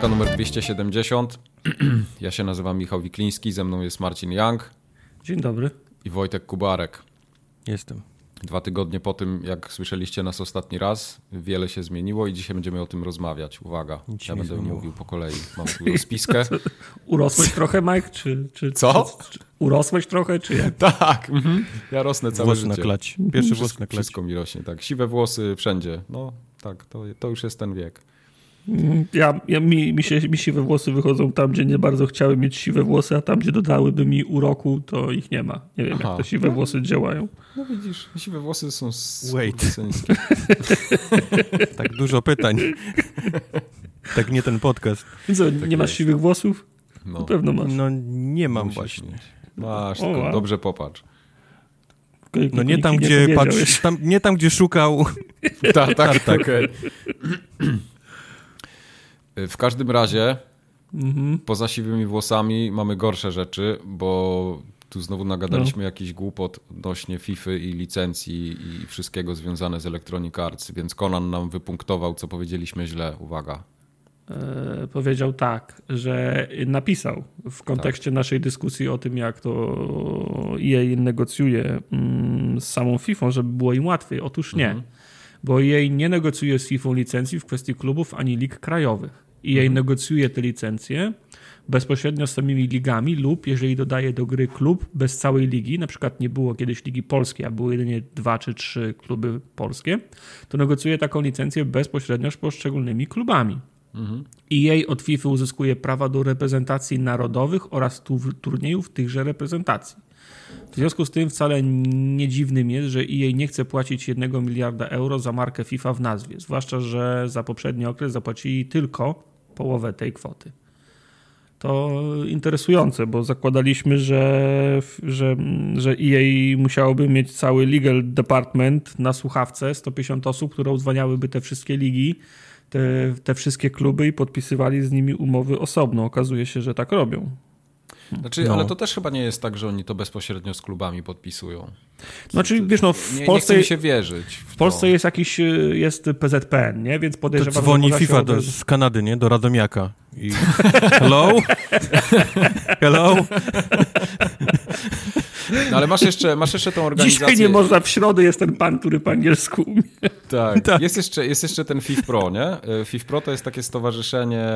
Gadka numer 270. Ja się nazywam Michał Wikliński, ze mną jest Marcin Young Dzień dobry. i Wojtek Kubarek. Jestem. Dwa tygodnie po tym, jak słyszeliście nas ostatni raz, wiele się zmieniło i dzisiaj będziemy o tym rozmawiać. Uwaga, Nic ja będę zmieniło. mówił po kolei. Mam tu rozpiskę. Urosłeś trochę, Mike? Czy, czy, Co? Czy, czy, urosłeś trochę, czy jak? tak, mhm. ja rosnę całe Włos na życie. klać. Pierwszy włos Wszystko, na klać. wszystko mi rośnie, tak. Siwe włosy wszędzie. No tak, to, to już jest ten wiek. Ja, ja, mi, mi, się, mi siwe włosy wychodzą tam, gdzie nie bardzo chciałem mieć siwe włosy, a tam, gdzie dodałyby mi uroku, to ich nie ma. Nie wiem, Aha. jak te siwe włosy działają. No widzisz, siwe włosy są Wait. Tak dużo pytań. tak nie ten podcast. Co, nie masz jest. siwych włosów? No. Na pewno masz. No nie mam Musisz właśnie. mieć. Masz, O, tylko wow. dobrze popatrz. Tylko No nie tam, mi gdzie patrz, tam, nie tam, gdzie szukał. Tak, tak, tak. W każdym razie, Mhm. poza siwymi włosami mamy gorsze rzeczy, bo tu znowu nagadaliśmy jakiś głupot odnośnie FIFA i licencji i wszystkiego związane z Electronic Arts, więc Conan nam wypunktował, co powiedzieliśmy źle. Uwaga. e, powiedział tak, że napisał w kontekście naszej dyskusji o tym, jak to EA negocjuje mm, z samą FIFA, żeby było im łatwiej. Otóż nie, bo EA nie negocjuje z FIFA licencji w kwestii klubów ani lig krajowych. EA negocjuje te licencje bezpośrednio z samymi ligami lub jeżeli dodaje do gry klub bez całej ligi, na przykład nie było kiedyś ligi polskiej, a były jedynie dwa czy trzy kluby polskie, to negocjuje taką licencję bezpośrednio z poszczególnymi klubami. EA od FIFA uzyskuje prawa do reprezentacji narodowych oraz tu, turniejów tychże reprezentacji. W związku z tym wcale nie dziwnym jest, że EA nie chce płacić 1 miliarda euro za markę FIFA w nazwie, zwłaszcza, że za poprzedni okres zapłacili tylko połowę tej kwoty. To interesujące, bo zakładaliśmy, że, że, że EA musiałoby mieć cały legal department na słuchawce, 150 osób, które udzwaniałyby te wszystkie ligi, te, te wszystkie kluby i podpisywali z nimi umowy osobno. Okazuje się, że tak robią. Znaczy, No. ale to też chyba nie jest tak, że oni to bezpośrednio z klubami podpisują. Znaczy, wiesz, no w Nie, nie Polsce, chce mi się wierzyć. W, w Polsce to. jest jakiś y, jest PZPN, nie? Więc To podejrzewam, dzwoni że można FIFA do, z Kanady, nie? Do Radomiaka. I... Hello? Hello? No, ale masz jeszcze, masz jeszcze tą organizację. Dzisiaj nie można, w środę jest ten pan, który po angielsku umie. Tak. Tak. Jest, jeszcze, jest jeszcze ten FIF Pro, nie? Y, FIF Pro to jest takie stowarzyszenie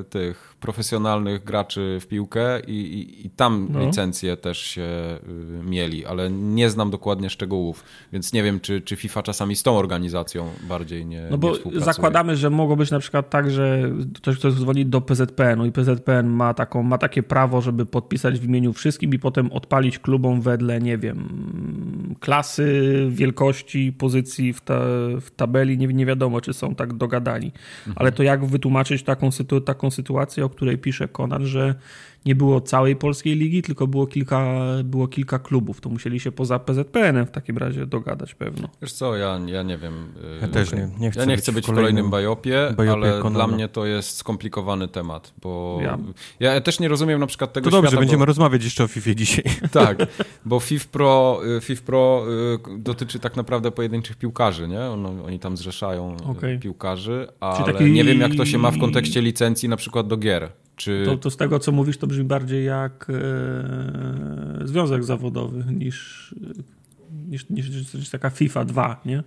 y, tych profesjonalnych graczy w piłkę i, i, i tam No. licencje też się y, mieli, ale nie znam dokładnie szczegółów, więc nie wiem, czy, czy FIFA czasami z tą organizacją bardziej nie No nie bo współpracuje. zakładamy, że mogło być na przykład tak, że ktoś, kto dzwoni do PZPN-u i PZPN ma, taką, ma takie prawo, żeby podpisać w imieniu wszystkim i potem odpalić klubom wedle, nie wiem, klasy, wielkości, pozycji w, ta, w tabeli. Nie, nie wiadomo, czy są tak dogadani. Ale to jak wytłumaczyć taką, sytu, taką sytuację, o której pisze Konan, że nie było całej polskiej ligi, tylko było kilka, było kilka klubów. To musieli się poza PZPN-em w takim razie dogadać pewno. Wiesz co, ja, ja nie wiem. y, Ja też nie- nie chcę ja nie być chcę w być w kolejnym kolejnym bajopie, bajopie ale dla mnie to jest skomplikowany temat, bo Ja- ja, też nie rozumiem na przykład tego To dobrze, świata, będziemy bo, rozmawiać jeszcze o FIFA dzisiaj. Tak, bo FIF Pro, y, FIF Pro y, dotyczy tak naprawdę pojedynczych piłkarzy, nie? On, oni tam zrzeszają y, Okej. piłkarzy, ale taki- nie wiem jak to się ma w kontekście licencji na przykład do gier. Czy... To, to z tego, co mówisz, to brzmi bardziej jak e, związek zawodowy niż, niż, niż, niż taka FIFA 2, nie?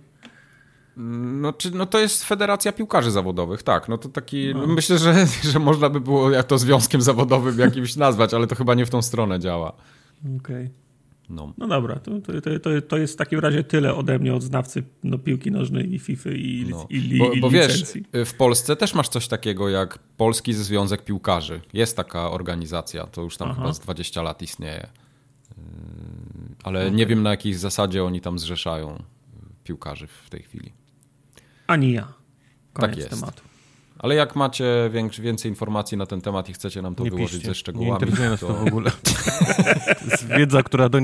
No, czy, no to jest Federacja Piłkarzy Zawodowych, tak. No to taki, no. myślę, że, że można by było jak to związkiem zawodowym jakimś nazwać, ale to chyba nie w tą stronę działa. Okej. No. No dobra, to, to, to, to, jest w takim razie tyle ode mnie od znawcy no, piłki nożnej i FIFA i, No. i, i, Bo, i bo wiesz, licencji. w Polsce też masz coś takiego jak Polski Związek Piłkarzy. Jest taka organizacja, to już tam Aha. chyba z 20 lat istnieje. Yy, Ale nie wiem na jakiej zasadzie oni tam zrzeszają piłkarzy w tej chwili. Ani ja. Koniec Tak jest. tematu. Ale jak macie większy, więcej informacji na ten temat i chcecie nam to Nie wyłożyć piszcie. ze Nie szczegółami, interesuje nas to to w ogóle. To jest wiedza, która do,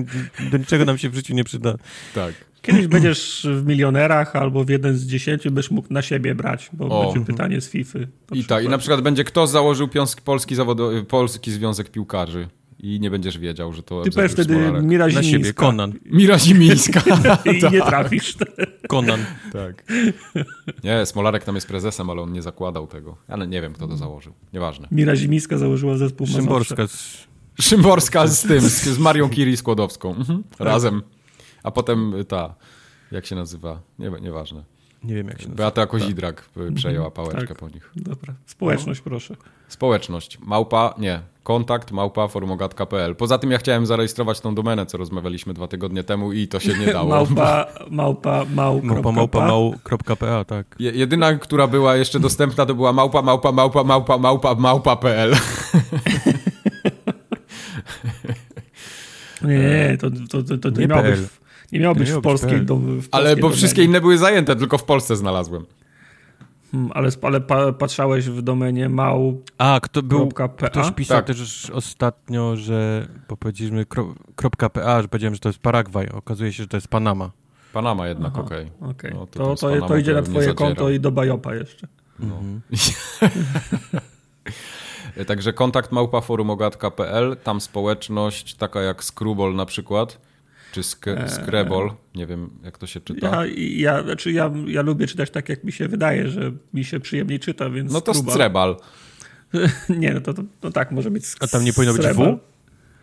do niczego nam się w życiu nie przyda. tak. Kiedyś będziesz w milionerach albo w jeden z dziesięciu będziesz mógł na siebie brać, bo O. będzie pytanie z FIFA. I tak, i na przykład będzie kto założył polski, polski Związek Piłkarzy i nie będziesz wiedział, że to Ty powiesz wtedy Smolarek. Mira Na siebie, Zimińska Konan. Mira Zimińska. i nie trafisz. Konan. Tak. Nie, Smolarek tam jest prezesem, ale on nie zakładał tego. Ale nie wiem, kto to założył. Nieważne. Mira Zimiska założyła zespół. Szymborska. z- Szymborska z tym, z, z Marią Curie Skłodowską. Mhm. Razem. A potem ta, jak się nazywa? Nie, nieważne. Nie wiem jak się nazywa. Beata Kozidrak y, przejęła pałeczkę tak. po nich. Dobra. Społeczność, proszę. Społeczność. Małpa, nie. Kontakt małpa forumogat.pl. Poza tym ja chciałem zarejestrować tą domenę, co rozmawialiśmy dwa tygodnie temu i to się nie dało. Małpa, małpa, mał, Małpa, małpa, mał, kropka PA, tak. Je- Jedyna, która była jeszcze dostępna, to była małpa, małpa, małpa, małpa, małpa, małpa.pl. Nie, nie, to, to, to, to nie, Nie miało być, nie miało być w polskiej dom, w Ale polskiej bo domenie. wszystkie inne były zajęte, tylko w Polsce znalazłem. Hmm, Ale, ale pa, patrzałeś w domenie mał. A, kto był... .pa? Ktoś pisał Tak. też ostatnio, że bo powiedzieliśmy kro, kropka .pa, że powiedziałem, że to jest Paragwaj. Okazuje się, że to jest Panama. Panama jednak, okej. Okej. No, to, to to, to, idzie na twoje konto i do Bajopa jeszcze. Mhm. Także kontakt małpa forumogat.pl, tam społeczność taka jak Screwball na przykład, czy sk Eee. Scrabble, nie wiem jak to się czyta. Ja, ja, znaczy ja, ja lubię czytać tak, jak mi się wydaje, że mi się przyjemniej czyta, więc. No to. Screbal. Nie, no to, to, no tak, może być. A tam nie powinno być Srebal. W?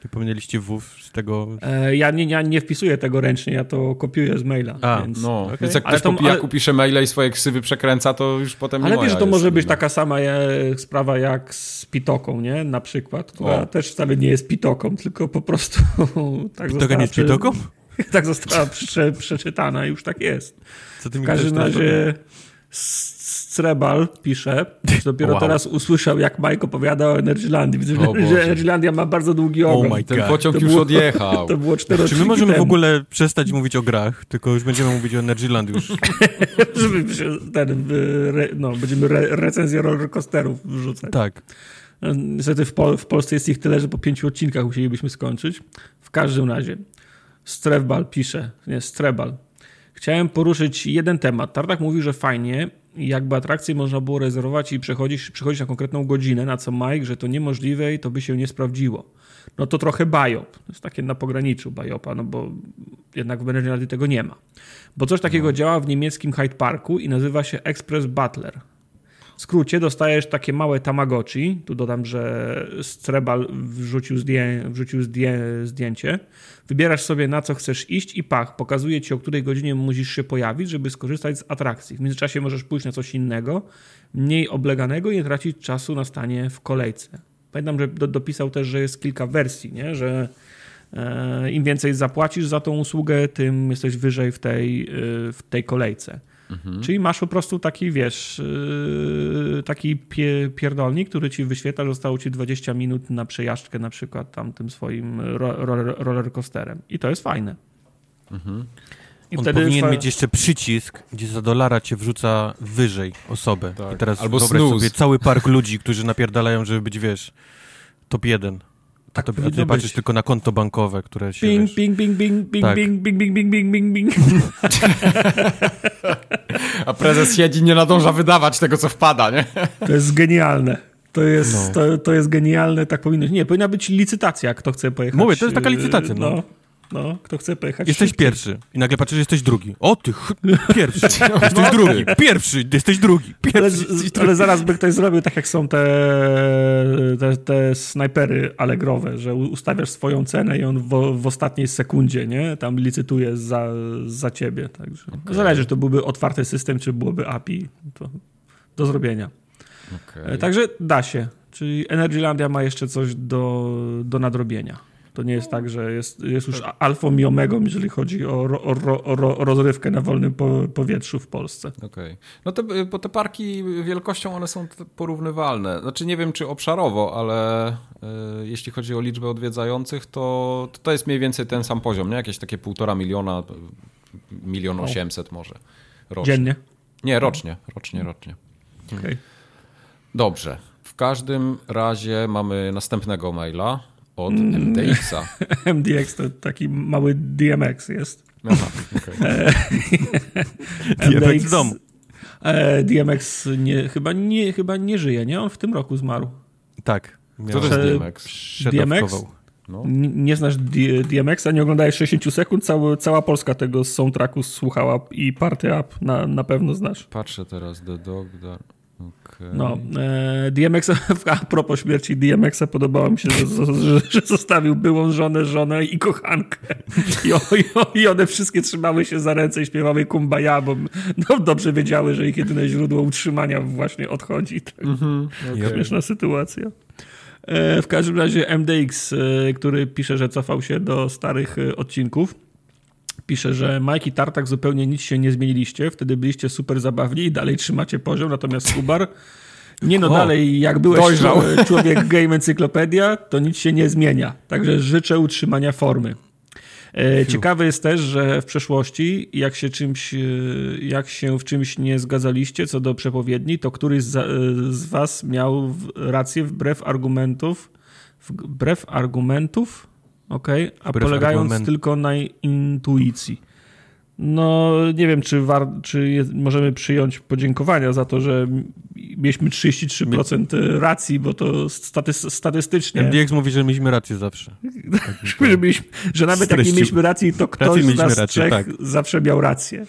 Nie pomnieliście W z tego... E, ja, nie, ja nie wpisuję tego ręcznie, ja to kopiuję z maila. A, więc... No, Okej. więc jak Ale ktoś to- po pijaku ale- pisze maile i swoje ksywy przekręca, to już potem nie Ale moja wiesz, że to może być taka sama e, sprawa jak z Pitoką, nie? Na przykład, która O. też wcale nie jest Pitoką, tylko po prostu tak Pitoka została nie jest pitoką? tak została prze, przeczytana i już tak jest. Co ty mi W każdym teraz razie Strebal pisze, że dopiero Wow. teraz usłyszał, jak Mike opowiada o Energylandii. Widzę, że, że Energylandia ma bardzo długi ogon. Oh Ten pociąg To już było- odjechał. To było cztery Czy my możemy w temu. ogóle przestać mówić o grach, tylko już będziemy mówić o Energyland już? Żeby się ten, y, re, no, będziemy re, recenzję rollercoasterów wrzucać. Tak. Niestety w, Pol w Polsce jest ich tyle, że po pięciu odcinkach musielibyśmy skończyć. W każdym razie, Strebal pisze, nie, Strebal. Chciałem poruszyć jeden temat. Tartak mówi, że fajnie, jakby atrakcję można było rezerwować i przechodzić, przychodzić na konkretną godzinę, na co Mike, że to niemożliwe i to by się nie sprawdziło. No to trochę bajop. To jest takie na pograniczu bajopa, no bo jednak w Energy tego nie ma. Bo coś takiego działa w niemieckim Hyde Parku i nazywa się Express Butler. W skrócie dostajesz takie małe tamagotchi. Tu dodam, że Strebal wrzucił, zdję, wrzucił zdję, zdjęcie. Wybierasz sobie na co chcesz iść i pach, pokazuje ci o której godzinie musisz się pojawić, żeby skorzystać z atrakcji. W międzyczasie możesz pójść na coś innego, mniej obleganego i nie tracić czasu na stanie w kolejce. Pamiętam, że do, dopisał też, że jest kilka wersji, nie? że e, im więcej zapłacisz za tą usługę, tym jesteś wyżej w tej, e, w tej kolejce. Czyli masz po prostu taki, wiesz, yy, taki pie, pierdolnik, który ci wyświetla, że zostało ci 20 minut na przejażdżkę na przykład tam tym swoim ro, roller, roller coasterem. I to jest fajne. I On powinien fa- mieć jeszcze przycisk, gdzie za dolara cię wrzuca wyżej osobę. Tak. I teraz Albo wyobraź snooze. sobie cały park ludzi, którzy napierdalają, żeby być, wiesz, top jeden. A, Tak to, patrzysz być. tylko na konto bankowe, które się, Bing, wiesz, bing, bing, bing, bing, Tak. bing, bing, bing, bing, bing, bing, bing. A prezes siedzi, nie nadąża wydawać tego, co wpada, nie? To jest genialne. To jest, No. to, to jest genialne, tak powinno być. Nie, powinna być licytacja, kto chce pojechać. Mówię, to jest taka yy, licytacja, no. No, no kto chce pojechać. Jesteś szybciej. pierwszy. I nagle patrzysz, że jesteś drugi. O ty, ch... pierwszy. Jesteś drugi. Pierwszy, jesteś drugi. Ale, Pierwszy. jesteś drugi. ale zaraz by ktoś zrobił tak, jak są te, te, te snajpery allegrowe, że ustawiasz swoją cenę i on w, w ostatniej sekundzie, nie? Tam licytuje za, za ciebie. Także zależy, czy to byłby otwarty system, czy byłoby API. To do zrobienia. Okay. E, Także da się. Czyli Energylandia ma jeszcze coś do, do nadrobienia. To nie jest tak, że jest, jest już alfą i omegą, jeżeli chodzi o, ro, o, ro, o rozrywkę na wolnym po, powietrzu w Polsce. Okej. No te, bo te parki wielkością one są porównywalne. Znaczy nie wiem czy obszarowo, ale y, jeśli chodzi o liczbę odwiedzających, to, to to jest mniej więcej ten sam poziom, nie? Jakieś takie półtora miliona, milion osiemset może rocznie. Dziennie. Nie, rocznie, rocznie, rocznie. Okay. Dobrze. W każdym razie mamy następnego maila od Mm. MDX-a. MDX to taki mały DMX jest. Aha, okej. DMX w domu. E, DMX nie, chyba, nie, chyba nie żyje, nie? On w tym roku zmarł. Tak. Co to jest DMX? Przedawkował. No. Nie znasz DMX-a, nie oglądałeś 60 sekund, cały, cała Polska tego soundtracku słuchała i Party Up na, na pewno znasz. Patrzę teraz, The Dog, the... No, e, DMX, a propos śmierci DMX-a, podobało mi się, że, że, że zostawił byłą żonę, żonę i kochankę. I, o, i, o, I one wszystkie trzymały się za ręce i śpiewały kumbaya, bo no, dobrze wiedziały, że ich jedyne źródło utrzymania właśnie odchodzi. Tak. okay. Śmieszna sytuacja. E, w każdym razie MDX, e, który pisze, że cofał się do starych e, odcinków, pisze, że Mike i Tartak zupełnie nic się nie zmieniliście, wtedy byliście super zabawni i dalej trzymacie poziom, natomiast Kubar nie no O, dalej, jak byłeś dojrzał. czł- człowiek game encyklopedia, to nic się nie zmienia. Także życzę utrzymania formy. E, Ciekawe jest też, że w przeszłości, jak się, czymś, e, jak się w czymś nie zgadzaliście co do przepowiedni, to któryś z, e, z was miał rację wbrew argumentów, wbrew argumentów, okej, a Wbrew polegając argument- tylko na intuicji. No, nie wiem, czy, war, czy je, możemy przyjąć podziękowania za to, że mieliśmy 33% racji, bo to statys, statystycznie. MDX mówi, że mieliśmy rację zawsze. że, mieliśmy, że nawet jak nie mieliśmy racji, to ktoś z nas rację, trzech tak. zawsze miał rację.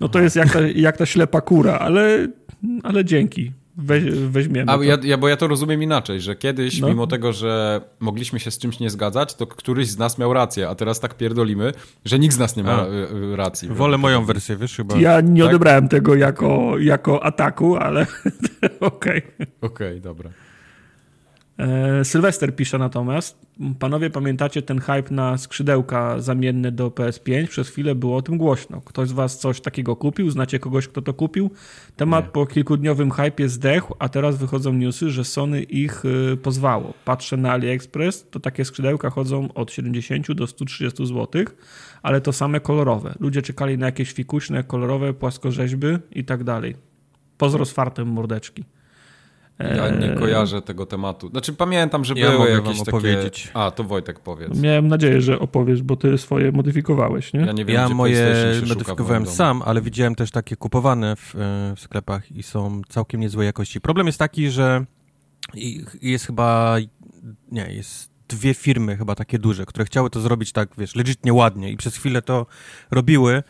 No to jest jak ta, jak ta ślepa kura, ale, ale dzięki. Weź, weźmiemy A ja, ja, bo ja to rozumiem inaczej, że kiedyś, No. mimo tego, że mogliśmy się z czymś nie zgadzać, to któryś z nas miał rację, a teraz tak pierdolimy, że nikt z nas nie ma A. y, y, racji. Wolę moją wersję, wiesz, chyba. Ja nie Tak? odebrałem tego jako, jako ataku, ale okej. Okej, dobra. E, Sylwester pisze natomiast, panowie pamiętacie ten hype na skrzydełka zamienne do PS5? Przez chwilę było o tym głośno. Ktoś z was coś takiego kupił? Znacie kogoś, kto to kupił? Temat Nie. po kilkudniowym hypie zdechł, a teraz wychodzą newsy, że Sony ich y, pozwało. Patrzę na AliExpress, to takie skrzydełka chodzą od 70 do 130 zł, ale to same kolorowe. Ludzie czekali na jakieś fikuśne, kolorowe płaskorzeźby i tak dalej. Pozdro z mordeczki. Ja nie E, kojarzę tego tematu. Znaczy pamiętam, że Ja były jakieś wam takie... opowiedzieć. A, to Wojtek powiedz. Miałem nadzieję, że opowiesz, bo ty swoje modyfikowałeś, nie? Ja nie wiem, Ja gdzie moje modyfikowałem sam, ale widziałem też takie kupowane w, e, w sklepach i są całkiem niezłej jakości. Problem jest taki, że jest chyba, nie, jest dwie firmy chyba takie duże, które chciały to zrobić tak, wiesz, legitnie ładnie i przez chwilę to robiły.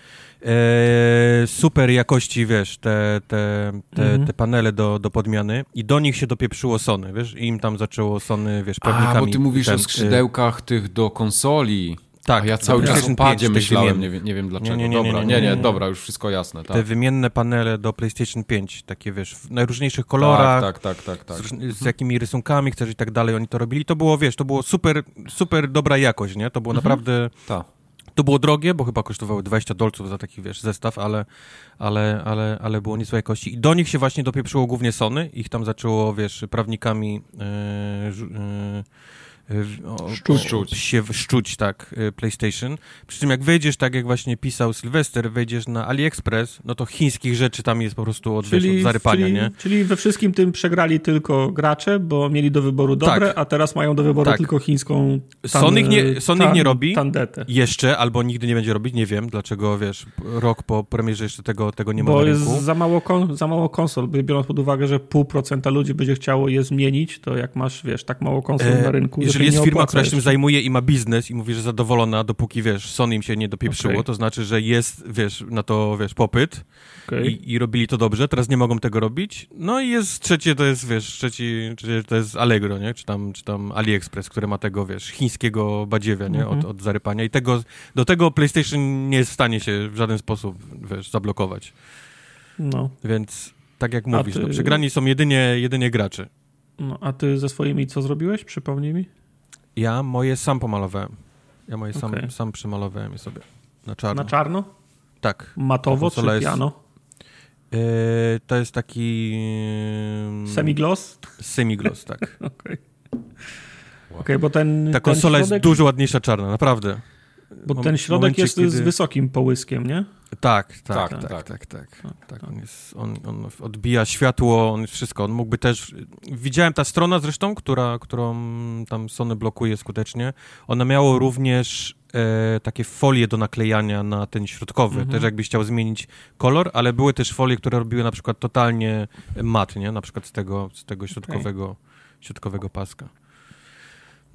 E, super jakości, wiesz, te, te, te, Mhm. te panele do, do podmiany i do nich się dopieprzyło Sony, wiesz, i im tam zaczęło Sony, wiesz, A, prawnikami. bo ty mówisz ten, o e, skrzydełkach tych do konsoli. Tak, A ja cały czas o padzie 5 tych myślałem, nie, wiem- nie wiem dlaczego. Nie, nie, dobra, nie, nie, nie, nie, nie. dobra, już wszystko jasne, tak. Te wymienne panele do PlayStation 5, takie wiesz, w najróżniejszych kolorach, Tak, tak, tak, tak. tak. z, z jakimi rysunkami chcesz i tak dalej, oni to robili. To było, wiesz, to było super, super dobra jakość, nie? To było naprawdę, Ta. To było drogie, bo chyba kosztowały 20 dolców za taki, wiesz, zestaw, ale, ale, ale, ale było niezłej jakości. I do nich się właśnie dopieprzyło głównie Sony, ich tam zaczęło, wiesz, prawnikami e, e, o- Szczuć. o- się szczuć, tak, e, PlayStation. Przy czym jak wejdziesz, tak jak właśnie pisał Sylwester, wejdziesz na AliExpress, no to chińskich rzeczy tam jest po prostu od, wiesz, od zarypania, czyli, nie? Czyli we wszystkim tym przegrali tylko gracze, bo mieli do wyboru dobre, Tak. a teraz mają do wyboru Tak. tylko chińską Sony ich nie- Sony ich nie robi. Tandetę. Jeszcze, albo nigdy nie będzie robić, nie wiem, dlaczego, wiesz, rok po premierze jeszcze tego, tego nie ma Bo na jest za mało, kon, za mało konsol. Biorąc pod uwagę, że pół procenta ludzi będzie chciało je zmienić, to jak masz, wiesz, tak mało konsol E, na rynku, że Jeżeli jest firma, która się tym zajmuje i ma biznes i mówi, że zadowolona, dopóki, wiesz, Sony im się nie dopieprzyło, Okej. to znaczy, że jest, wiesz, na to, wiesz, popyt Okej. i, i robili to dobrze, teraz nie mogą tego robić. No i jest trzecie, to jest, wiesz, trzeci, to jest Allegro, nie? Czy tam, czy tam AliExpress, które ma tego, wiesz, chińskiego badziewia, nie? Mhm. Od, od zarypania i tego, do tego PlayStation nie jest w stanie się w żaden sposób, wiesz, zablokować. No, Więc tak jak mówisz, ty- no, przegrani są jedynie, jedynie gracze. no, a ty ze swoimi co zrobiłeś? Przypomnij mi. Ja moje sam pomalowałem. Ja moje sam, Okej. sam przymalowałem je sobie na czarno. Na czarno? tak. Matowo czy jest- piano? Yy, to jest taki... yy, Semigloss? Semigloss, tak. Okej. Okej, bo ten, Ta ten konsola środek, jest dużo ładniejsza czarna, naprawdę. Bo ten środek momencie, jest z kiedy- wysokim połyskiem, nie? Tak, tak, Tak, tak, tak. tak, tak, tak. tak. On, jest, on, on odbija światło, on wszystko. On mógłby też... Widziałem ta strona zresztą, która, którą tam Sony blokuje skutecznie. Ona miała również e, takie folie do naklejania na ten środkowy. Mhm. Też jakbyś chciał zmienić kolor, ale były też folie, które robiły na przykład totalnie mat, nie? Na przykład z tego, z tego środkowego, środkowego paska.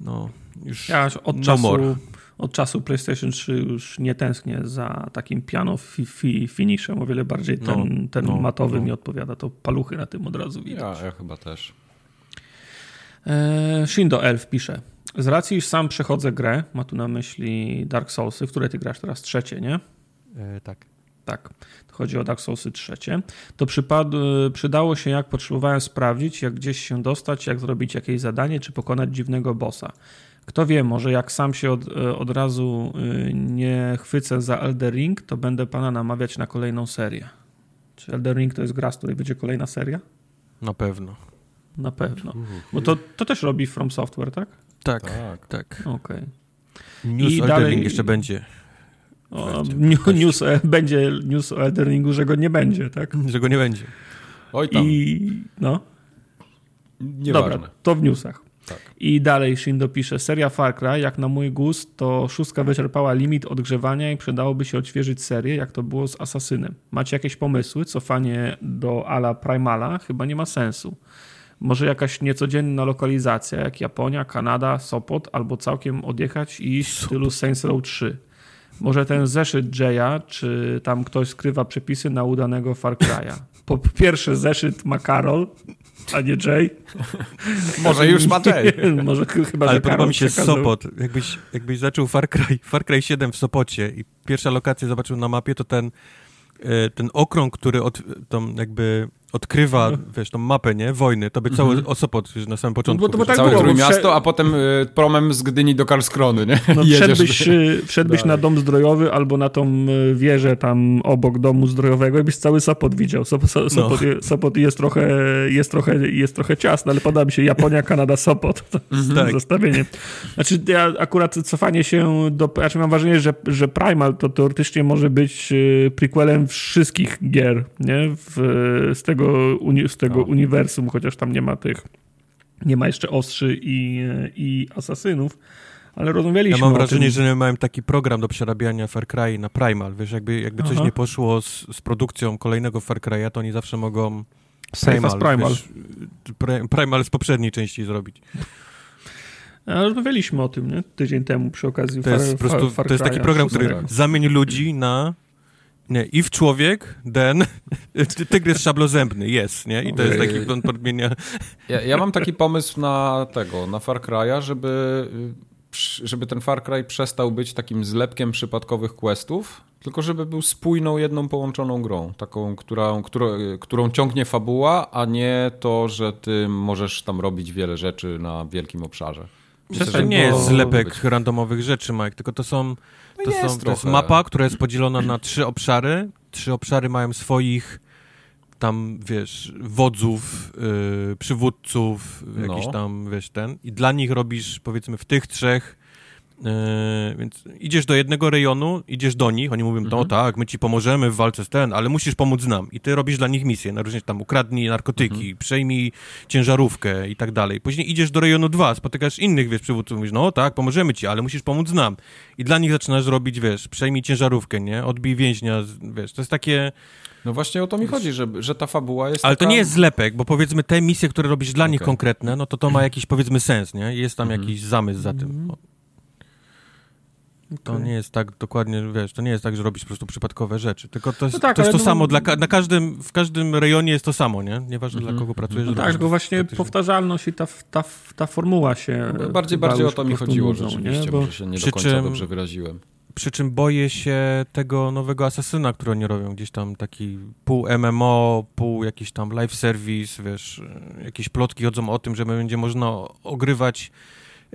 no już Ja od no czasu, more. Od czasu PlayStation 3 już nie tęsknię za takim piano fi, fi, finishem. O wiele bardziej ten, No, ten no, matowy no. mi odpowiada. To paluchy na tym od razu widać. Ja, ja chyba też. E, Shindo Elf pisze. Z racji, iż sam przechodzę grę, ma tu na myśli Dark Soulsy, w które ty grasz teraz trzecie, nie? E, tak. Tak, to chodzi o Dark Soulsy trzecie. To przypad- przydało się, jak potrzebowałem sprawdzić, jak gdzieś się dostać, jak zrobić jakieś zadanie, czy pokonać dziwnego bossa. Kto wie, może jak sam się od, od razu y, nie chwycę za Elder Ring, to będę pana namawiać na kolejną serię. Czy Elder Ring to jest gra, z której będzie kolejna seria? Na pewno. Na pewno. Bo to, to też robi From Software, tak? Tak, Tak. tak. Okej. News I Elden dalej- Ring jeszcze będzie. O, new- News, e, będzie news o Elden Ringu, że go nie będzie, tak? Że go nie będzie. Oj tam, I no, nieważne. dobra, to w newsach. Tak. I dalej Shindo pisze, seria Far Cry, jak na mój gust, to szóstka wyczerpała limit odgrzewania i przydałoby się odświeżyć serię, jak to było z Asasynem. Macie jakieś pomysły? Cofanie do ala Primala chyba nie ma sensu. Może jakaś niecodzienna lokalizacja, jak Japonia, Kanada, Sopot, albo całkiem odjechać i iść w stylu Saints Row 3. Może ten zeszyt Jaya, czy tam ktoś skrywa przepisy na udanego Far Cry'a. Po pierwsze zeszyt ma Karol, a nie Jay. Może już ma Jay. Może ch- chyba, Ale podoba mi się przekazał. Sopot. Jakbyś, jakbyś zaczął Far Cry, Far Cry 7 w Sopocie i pierwsza lokacja zobaczył na mapie, to ten, e, ten okrąg, który od, tą jakby odkrywa, wiesz, tą mapę, nie? Wojny, to by cały o Sopot już na samym początku. bo to- bo wiesz. tak Całe było, bo prze- a potem y, promem z Gdyni do Karlskrony, nie? No, wszedłbyś, y, wszedłbyś na dom zdrojowy albo na tą y, wieżę tam obok domu zdrojowego i byś cały Sopot widział. Sop, so, Sopot, je- Sopot jest, trochę, jest, trochę, jest trochę ciasny, ale podoba mi się Japonia, Kanada, Sopot. To jest Tak. zestawienie. Znaczy ja akurat cofanie się do... Znaczy mam wrażenie, że, że Primal to teoretycznie może być y, prequelem wszystkich gier, nie? W, z tego, uni, z tego No. uniwersum, chociaż tam nie ma tych... Nie ma jeszcze ostrzy i, i asasynów. Ale rozmawialiśmy Ja mam wrażenie, tym. że mają taki program do przerabiania Far Cry na Primal. Wiesz, jakby, jakby coś nie poszło z, z produkcją kolejnego Far Cry'a, to oni zawsze mogą as Primal. Wiesz, Pri- Primal z poprzedniej części zrobić. A Rozmawialiśmy o tym, nie? Tydzień temu przy okazji To jest Far, prostu, Far, Far to jest taki program, który zamieni ludzi na nie, i w człowiek, ty- tygrys szablozębny, jest, nie? I to jest taki, on podmienia... Ja, ja mam taki pomysł na tego, na Far Cry'a, żeby, y, żeby ten Far Cry przestał być takim zlepkiem przypadkowych questów, tylko żeby był spójną, jedną połączoną grą, taką, która, którą, którą ciągnie fabuła, a nie to, że ty możesz tam robić wiele rzeczy na wielkim obszarze. Że nie jest zlepek randomowych rzeczy, Mike, tylko to są... To, jest są, to jest mapa, która jest podzielona na trzy obszary. Trzy obszary mają swoich tam, wiesz, wodzów, yy, przywódców, No. jakiś tam, wiesz, ten. I dla nich robisz, powiedzmy, w tych trzech Yy, więc idziesz do jednego rejonu, idziesz do nich, oni mówią, no Mhm. tak, my ci pomożemy w walce z ten, ale musisz pomóc nam. I ty robisz dla nich misję, na różne tam ukradnij narkotyki, Mhm. przejmij ciężarówkę i tak dalej. Później idziesz do rejonu 2, spotykasz innych, wiesz, przywódców, mówisz, no tak, pomożemy ci, ale musisz pomóc nam. I dla nich zaczynasz robić, wiesz, przejmij ciężarówkę, nie? Odbij więźnia, wiesz, to jest takie... No właśnie o to mi chodzi, że, że ta fabuła jest Ale to taka... nie jest zlepek, bo powiedzmy te misje, które robisz dla nich Okej. konkretne, no to to ma jakiś powiedzmy sens, nie? Jest tam Mhm. jakiś zamysł za tym. To nie jest tak dokładnie, wiesz, to nie jest tak, że robisz po prostu przypadkowe rzeczy, tylko to jest, No tak, to, jest to no- samo, dla, ka- na każdym, w każdym rejonie jest to samo, nie? Nieważne Mhm. dla kogo pracujesz. No tak, tylko właśnie powtarzalność i ta, ta, ta formuła się. Bardziej, chyba bardziej o to mi chodziło nudzą, rzeczywiście, nie? Bo może się nie do końca czym- dobrze wyraziłem. Przy czym boję się tego nowego asasyna, który oni robią, gdzieś tam taki pół MMO, pół jakiś tam live service, wiesz, jakieś plotki chodzą o tym, że będzie można ogrywać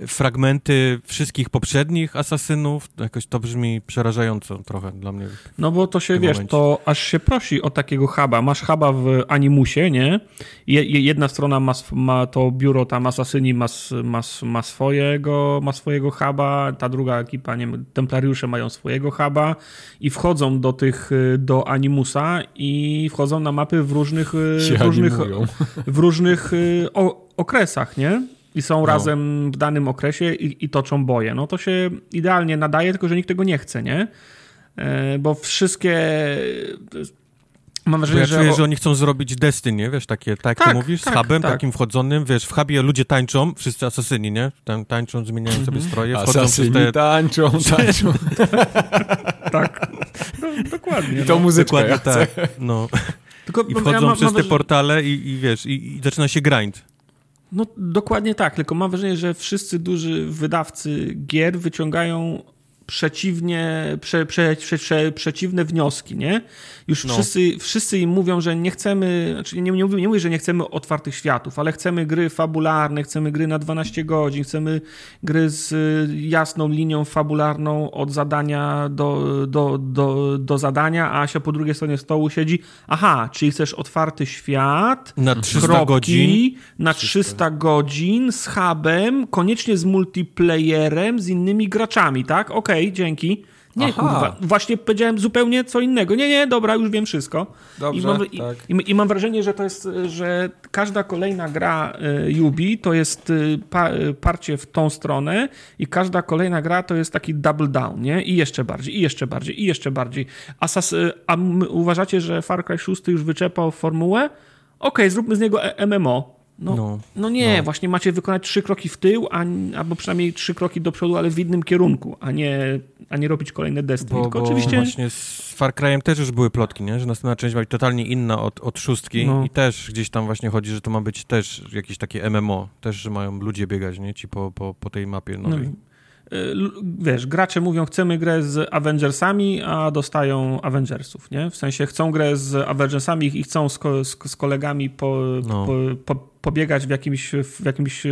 fragmenty wszystkich poprzednich asasynów. Jakoś to brzmi przerażająco trochę dla mnie. No bo to się, wiesz, momencie. to aż się prosi o takiego huba. Masz huba w Animusie, nie? Je, je- jedna strona ma, ma to biuro tam Asasyni ma, ma, ma, swojego, ma swojego huba, ta druga ekipa, nie wiem, Templariusze mają swojego huba i wchodzą do tych, y, do Animusa i wchodzą na mapy w różnych, y, Się w różnych, animują. w różnych y, o, okresach, nie? I są No. razem w danym okresie i, i toczą boje. No to się idealnie nadaje, tylko że nikt tego nie chce, nie? E, Bo wszystkie. Mam wrażenie, ja że, czuję, o... że oni chcą zrobić Destiny, wiesz, takie, tak jak tak, ty mówisz, tak, z hubem tak. takim wchodzonym, wiesz, w hubie ludzie tańczą, wszyscy asasyni, nie? Tam tańczą, zmieniają sobie mhm. stroje, wchodzą asasyni te... tańczą, tańczą. tak, no, dokładnie. I to no. muzyczka Dokładnie tak, no. Tylko, I wchodzą ja ma, przez te portale i, i wiesz, i, i zaczyna się grind. No dokładnie tak, tylko mam wrażenie, że wszyscy duży wydawcy gier wyciągają przeciwnie, prze, prze, prze, przeciwne wnioski, nie? Już no. wszyscy, wszyscy im mówią, że nie chcemy, znaczy nie, nie, mówię, nie mówię, że nie chcemy otwartych światów, ale chcemy gry fabularne, chcemy gry na 12 godzin, chcemy gry z jasną linią fabularną od zadania do, do, do, do zadania, a Asia po drugiej stronie stołu siedzi, aha, czyli chcesz otwarty świat, na 300 kropki, godzin, na 300 godzin z hubem, koniecznie z multiplayerem, z innymi graczami, tak? Okej, okay, dzięki. Nie, Aha. kurwa, właśnie powiedziałem zupełnie co innego. Nie, nie, dobra, już wiem wszystko. Dobrze, I mam, tak. i, i, mam wrażenie, że to jest, że każda kolejna gra y, Yubi to jest y, pa, y, parcie w tą stronę i każda kolejna gra to jest taki double down, nie? I jeszcze bardziej, i jeszcze bardziej, i jeszcze bardziej. Asas, a uważacie, że Far Cry 6 już wyczepał formułę? Okej, okay, zróbmy z niego e, MMO. No, no, no nie, no. właśnie macie wykonać trzy kroki w tył, a, albo przynajmniej trzy kroki do przodu, ale w innym kierunku, a nie, a nie robić kolejne Destiny. Bo, Tylko bo oczywiście... właśnie z Far Cry'em też już były plotki, nie? że następna część ma być totalnie inna od, od szóstki no. i też gdzieś tam właśnie chodzi, że to ma być też jakieś takie MMO, też, że mają ludzie biegać, nie? Ci po, po, po tej mapie nowej. No wiesz, gracze mówią, chcemy grę z Avengersami, a dostają Avengersów, nie? W sensie chcą grę z Avengersami i chcą z, z, z kolegami po, no. po, po, pobiegać w jakimś, w jakimś,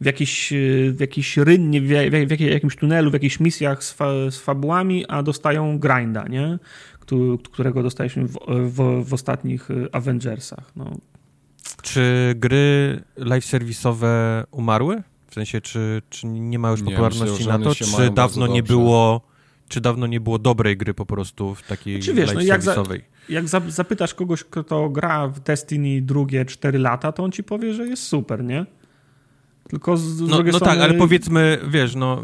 w jakiś, w jakiś rynnie, w, w, w jakimś tunelu, w jakichś misjach z, fa, z fabułami, a dostają grinda, nie? Którego dostaliśmy w, w, w ostatnich Avengersach. No. Czy gry live serwisowe umarły? Sensie, czy, czy nie ma już nie, popularności myślę, na to, czy dawno nie było czy dawno nie było dobrej gry po prostu w takiej czy wiesz, no jak, za, jak zapytasz kogoś, kto gra w Destiny drugie 4 lata, to on ci powie, że jest super, nie? Tylko z, z no, no tak, ale powiedzmy, wiesz, no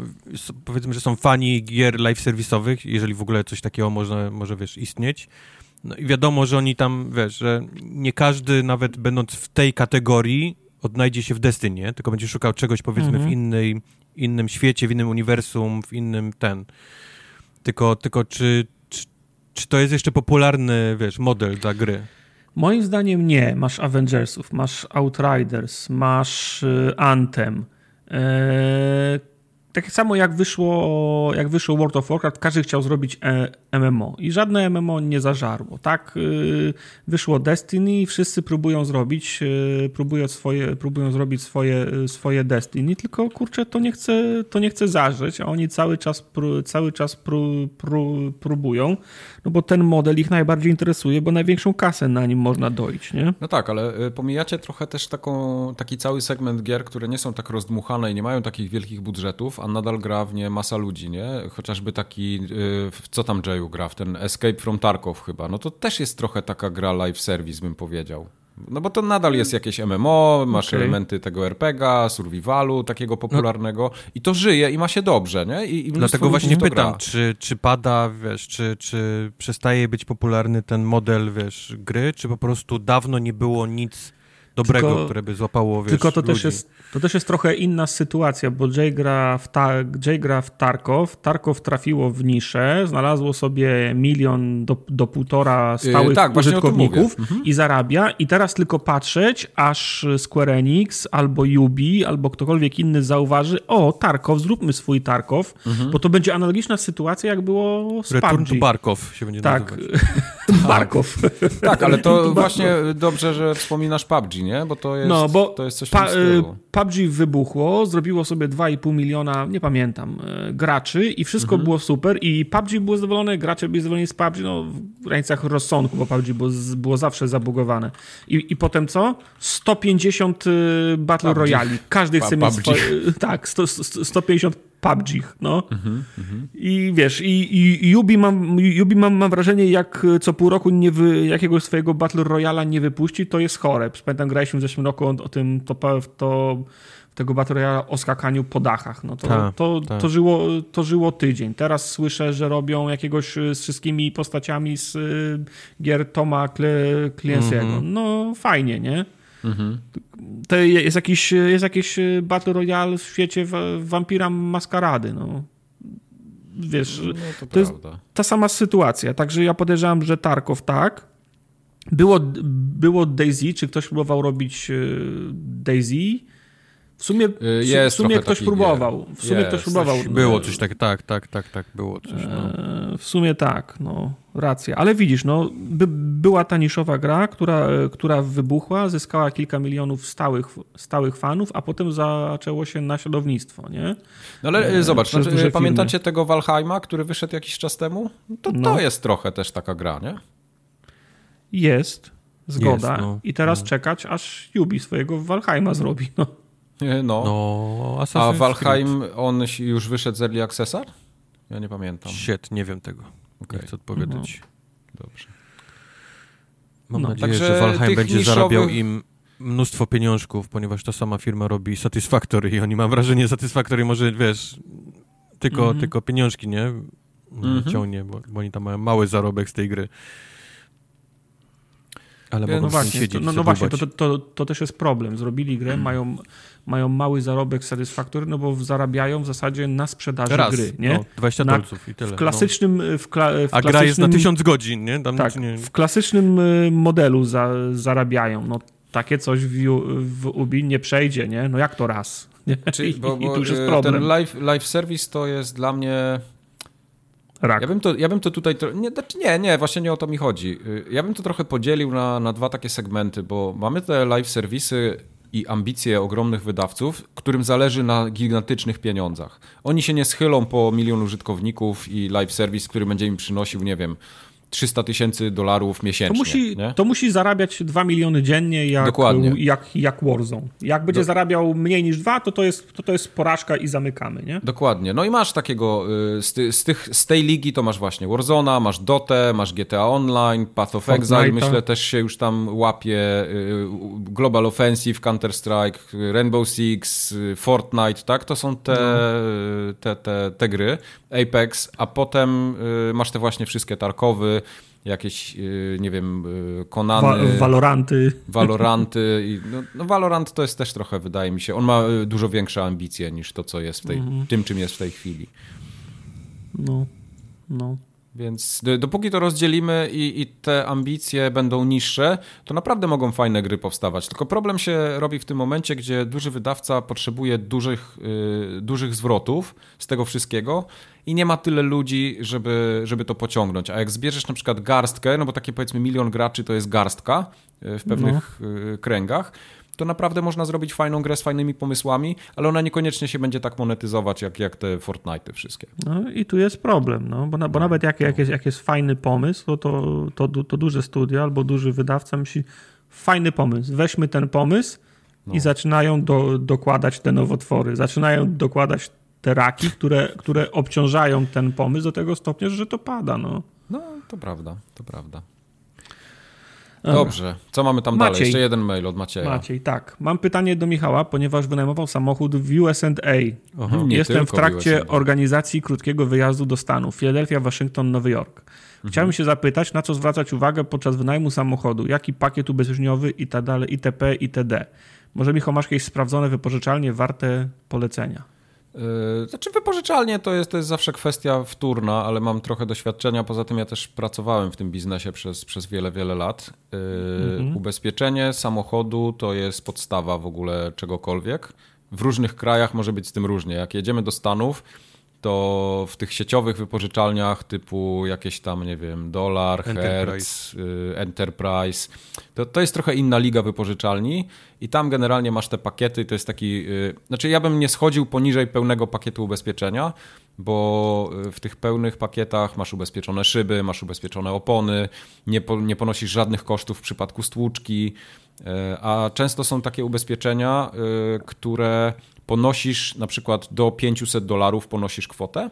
powiedzmy, że są fani gier live serwisowych, jeżeli w ogóle coś takiego może, może wiesz, istnieć. No i wiadomo, że oni tam, wiesz, że nie każdy, nawet będąc w tej kategorii, odnajdzie się w Destiny, tylko będzie szukał czegoś powiedzmy w mhm. innej, innym świecie, w innym uniwersum, w innym ten. Tylko, tylko czy, czy, czy to jest jeszcze popularny, wiesz, model dla gry? Moim zdaniem nie. Masz Avengersów, masz Outriders, masz y, Anthem. Eee, tak samo jak wyszło, jak wyszło World of Warcraft, każdy chciał zrobić e, MMO i żadne MMO nie zażarło. Tak y, wyszło Destiny i wszyscy próbują zrobić, y, próbują, swoje, próbują zrobić swoje, swoje Destiny, tylko kurczę, to nie chce, to nie chce zażyć, a oni cały czas, cały czas pró, pró, próbują, no bo ten model ich najbardziej interesuje, bo największą kasę na nim można dojść, nie? No tak, ale y, pomijacie trochę też taką, taki cały segment gier, które nie są tak rozdmuchane i nie mają takich wielkich budżetów, a nadal gra w nie masa ludzi, nie? Chociażby taki, co tam Jayu gra, w ten Escape from Tarkov chyba, no to też jest trochę taka gra live service, bym powiedział. No bo to nadal jest jakieś MMO, masz okay. elementy tego RPGa, survivalu takiego popularnego no. i to żyje i ma się dobrze, nie? I, i Dlatego właśnie pytam, czy, czy pada, wiesz, czy, czy przestaje być popularny ten model, wiesz, gry, czy po prostu dawno nie było nic dobrego, tylko, które by złapało, wiesz, Tylko to ludzi. też, jest, to też jest trochę inna sytuacja, bo Jay gra, w ta, Jay gra w Tarkov, Tarkov trafiło w niszę, znalazło sobie milion do, do półtora yy, stałych yy, tak, użytkowników mhm. i zarabia i teraz tylko patrzeć, aż Square Enix albo Ubi, albo ktokolwiek inny zauważy, o, Tarkov, zróbmy swój Tarkov, mhm. bo to będzie analogiczna sytuacja, jak było z Return to Barkov się będzie tak. nazywać. Barkov. Tak, ale to właśnie dobrze, że wspominasz PUBG, nie? Bo to jest, no, bo to jest coś pa, y, PUBG wybuchło, zrobiło sobie 2,5 miliona, nie pamiętam, y, graczy i wszystko mhm. było super i PUBG było zadowolone, gracze byli zadowoleni z PUBG, no w granicach rozsądku, bo PUBG było, było zawsze zabugowane. I, I potem co? 150 y, Battle PUBG. Royali. Każdy chce pa, mieć swoje, tak, 100, 150 PUBG, no. Mhm, mhm. I wiesz, i, i, Ubi, mam, Ubi mam, mam wrażenie, jak co pół roku nie wy, jakiegoś swojego Battle Royala nie wypuści, to jest chore. Pamiętam, graliśmy w zeszłym roku o, o tym, to, to tego Battle Royale o skakaniu po dachach. No to, Ta, to, ta. To, żyło, to żyło tydzień. Teraz słyszę, że robią jakiegoś y, z wszystkimi postaciami z y, gier Toma Cle- Clancy'ego. Mhm. No fajnie, nie? Mhm. To jest jakiś, jest jakiś Battle Royale w świecie Wampira Maskarady, no. Wiesz, No to, To jest- prawda. ta sama sytuacja. Także ja podejrzewam, że Tarkov tak. Było, było Daisy, czy ktoś próbował robić y, Daisy? W sumie, Y, jest w sumie ktoś takich próbował. W sumie Jest. ktoś próbował. Było coś tak, tak, tak, tak, tak, było coś. No. E, W sumie tak, no, racja. Ale widzisz, no, by, była ta niszowa gra, która, która wybuchła, zyskała kilka milionów stałych, stałych fanów, a potem zaczęło się naśladownictwo, nie? No ale E, zobacz, znaczy, pamiętacie tego Valheima, który wyszedł jakiś czas temu? To, No. to jest trochę też taka gra, nie? Jest, zgoda. Jest, no. I teraz No. czekać, aż Yubi swojego Valheima zrobi. No. E, No. No, A Valheim, on si- już wyszedł z Early Accessa? Ja nie pamiętam. Creed. Shit, nie wiem tego. Okej, Nie chcę odpowiadać. dobrze. Mam No, nadzieję, także że Valheim będzie niszowych- zarabiał im mnóstwo pieniążków, ponieważ ta sama firma robi Satisfactory i oni mam wrażenie, Satisfactory może, wiesz, tylko, Mhm. tylko pieniążki, nie? Mhm. Ciągnie, bo, bo oni tam mają mały zarobek z tej gry. Ale mogą No w tym właśnie, to, siedzieć, no, no sobie właśnie to, to, to, to też jest problem. Zrobili grę, mają, mają mały zarobek Satisfactory, no bo zarabiają w zasadzie na sprzedaży Raz, gry, nie? No, 20 Na- dolców i tyle. W klasycznym, w, kla, w no. A klasycznym, gra jest na 1000 godzin, nie? Tam tak, nie... w klasycznym y, modelu za, zarabiają. No takie coś w, w Ubi nie przejdzie, nie? No jak to raz? Nie? Czy, I, bo, I bo tu już jest e, problem. ten live, live service to jest dla mnie... Rak. Ja bym to, ja bym to tutaj... Nie, znaczy nie, nie, właśnie nie o to mi chodzi. Y, Ja bym to trochę podzielił na, na dwa takie segmenty, bo mamy te live serwisy i ambicje ogromnych wydawców, którym zależy na gigantycznych pieniądzach. Oni się nie schylą po milion użytkowników i live service, który będzie im przynosił, nie wiem, 300 tysięcy dolarów To miesięcznie. musi, nie? to musi zarabiać 2 miliony dziennie jak, Dokładnie. jak, jak Warzone. Jak będzie Do- zarabiał mniej niż 2, to to jest, to to jest porażka i zamykamy, nie? Dokładnie. No i masz takiego, y, z, ty, z, tych, z tej ligi to masz właśnie Warzona, masz Dotę, masz GTA Online, Path of Exile, Fortnite'a. myślę też się już tam łapie, y, Global Offensive, Counter-Strike, y, Rainbow Six, y, Fortnite, tak? To są te, y, te, te, te gry, Apex, a potem y, masz te właśnie wszystkie Tarkowy, jakieś, y, nie wiem, y, Konany... Wa- Valoranty. Valoranty. I, no, no Valorant to jest też trochę, wydaje mi się, on ma y, dużo większe ambicje niż to, co jest w tej, Mhm. tym, czym jest w tej chwili. No, no. Więc dopóki to rozdzielimy i, i te ambicje będą niższe, to naprawdę mogą fajne gry powstawać. Tylko problem się robi w tym momencie, gdzie duży wydawca potrzebuje dużych, y, dużych zwrotów z tego wszystkiego i nie ma tyle ludzi, żeby, żeby to pociągnąć. A jak zbierzesz na przykład garstkę, no bo takie powiedzmy milion graczy to jest garstka y, w pewnych y, kręgach, to naprawdę można zrobić fajną grę z fajnymi pomysłami, ale ona niekoniecznie się będzie tak monetyzować jak, jak te Fortnite wszystkie. No i tu jest problem, no, bo, na, bo nawet jak, jak, jest, jak jest fajny pomysł, to, to, to, to duże studio albo duży wydawca myśli, fajny pomysł, weźmy ten pomysł No. i zaczynają do, dokładać te nowotwory, zaczynają dokładać te raki, które, które obciążają ten pomysł do tego stopnia, że to pada, no. No, to prawda, to prawda. Dobrze, co mamy tam dalej? Maciej. Jeszcze jeden mail od Macieja. Maciej, tak. Mam pytanie do Michała, ponieważ wynajmował samochód w USA. Aha. Nie Jestem w trakcie USA. organizacji krótkiego wyjazdu do Stanów. Philadelphia, Waszyngton, Nowy Jork. Chciałem się zapytać, na co zwracać uwagę podczas wynajmu samochodu, jaki pakiet ubezpieczeniowy i tak dalej, itp., itd. Może Michał masz jakieś sprawdzone wypożyczalnie warte polecenia? Yy, Znaczy wypożyczalnie to jest, to jest zawsze kwestia wtórna, ale mam trochę doświadczenia. Poza tym ja też pracowałem w tym biznesie przez, przez wiele, wiele lat. Yy, Ubezpieczenie samochodu to jest podstawa w ogóle czegokolwiek. W różnych krajach może być z tym różnie. Jak jedziemy do Stanów, to w tych sieciowych wypożyczalniach typu jakieś tam, nie wiem, Dolar. Hertz, y, Enterprise, to, to jest trochę inna liga wypożyczalni i tam generalnie masz te pakiety, to jest taki, y, znaczy ja bym nie schodził poniżej pełnego pakietu ubezpieczenia, bo y, w tych pełnych pakietach masz ubezpieczone szyby, masz ubezpieczone opony, nie, po, nie ponosisz żadnych kosztów w przypadku stłuczki, a często są takie ubezpieczenia, y, które ponosisz na przykład do 500 dolarów ponosisz kwotę, e,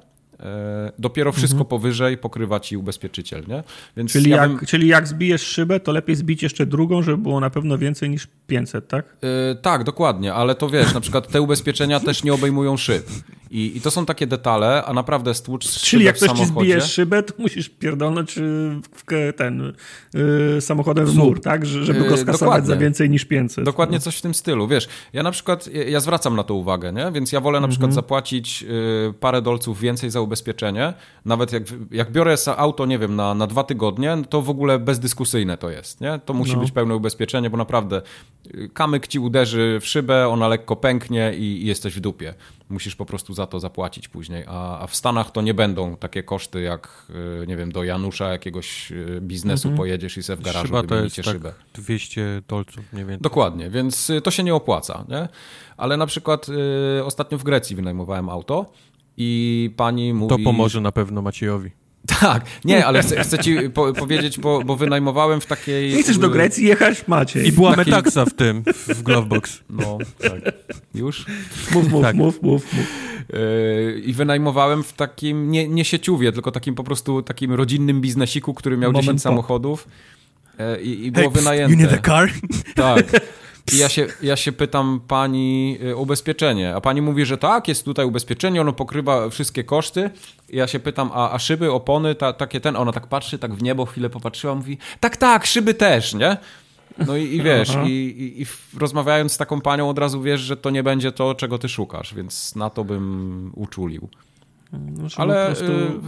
dopiero wszystko mhm. powyżej pokrywa ci ubezpieczyciel, nie? Więc czyli, ja jak, bym... czyli jak zbijesz szybę, to lepiej zbić jeszcze drugą, żeby było na pewno więcej niż 500, tak? E, tak, dokładnie, ale to wiesz, na przykład te ubezpieczenia też nie obejmują szyb. I, I, to są takie detale, a naprawdę stłucz Czyli jak ktoś ci zbije szybę, to musisz pierdolnąć y, w ten y, samochodem w mur, tak? Żeby go y, skasować Dokładnie. za więcej niż 500. Dokładnie no. coś w tym stylu, wiesz. Ja na przykład, ja zwracam na to uwagę, nie? Więc ja wolę na przykład mhm. zapłacić y, parę dolców więcej za ubezpieczenie. Nawet jak, jak biorę auto, nie wiem, na, na dwa tygodnie, to w ogóle bezdyskusyjne to jest, nie? To musi no. być pełne ubezpieczenie, bo naprawdę kamyk ci uderzy w szybę, ona lekko pęknie i, i jesteś w dupie musisz po prostu za to zapłacić później. A, a, w Stanach to nie będą takie koszty jak, y, nie wiem, do Janusza jakiegoś y, biznesu mhm. pojedziesz i se w garażu Szyba wymienicie to jest szybę. Tak 200 dolców mniej więcej. Dokładnie, więc y, to się nie opłaca. Nie? Ale na przykład y, ostatnio w Grecji wynajmowałem auto i pani mówi... To pomoże na pewno Maciejowi. Tak, nie, ale chcę, chcę ci po, powiedzieć, bo, bo wynajmowałem w takiej... Nie chcesz do Grecji jechać? Macie. I była takiej... metaksa w tym, w Glovebox. No, tak. Już? Mów, mów, tak. mów, mów, mów. Yy, I wynajmowałem w takim, nie, nie sieciówie, tylko takim po prostu takim rodzinnym biznesiku, który miał Moment 10 samochodów. Yy, I, i było hey, wynajęte. You need a car? Tak. I ja się, ja się pytam pani o y, ubezpieczenie, a pani mówi, że tak, jest tutaj ubezpieczenie, ono pokrywa wszystkie koszty. I ja się pytam, a, a szyby, opony, ta, takie ten, ona tak patrzy, tak w niebo chwilę popatrzyła, mówi, tak, tak, szyby też, nie? No i, i wiesz, i, i, i, rozmawiając z taką panią od razu wiesz, że to nie będzie to, czego ty szukasz, więc na to bym uczulił. Znaczy, Ale y,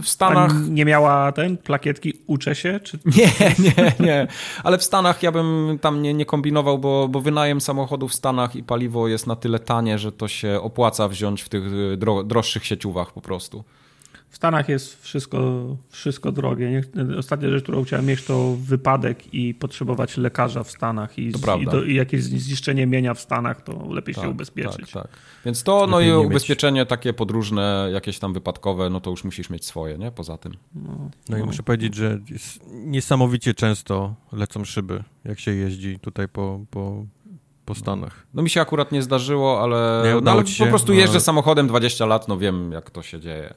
w Stanach. nie miała ten plakietki uczę się? Czy... Nie, nie, nie. Ale w Stanach ja bym tam nie, nie kombinował, bo, bo wynajem samochodu w Stanach i paliwo jest na tyle tanie, że to się opłaca wziąć w tych y, dro, droższych sieciówach po prostu. W Stanach jest wszystko, wszystko drogie. Ostatnia rzecz, którą chciałem mieć, to wypadek i potrzebować lekarza w Stanach i, i, do, i jakieś zniszczenie mienia w Stanach, to lepiej tak, się ubezpieczyć. Tak, tak. Więc to, no i ubezpieczenie mieć. takie podróżne, jakieś tam wypadkowe, no to już musisz mieć swoje, nie? Poza tym. No, no i muszę powiedzieć, że niesamowicie często lecą szyby, jak się jeździ tutaj po, po, po Stanach. No mi się akurat nie zdarzyło, ale, no, ale po prostu jeżdżę samochodem 20 lat, no wiem jak to się dzieje.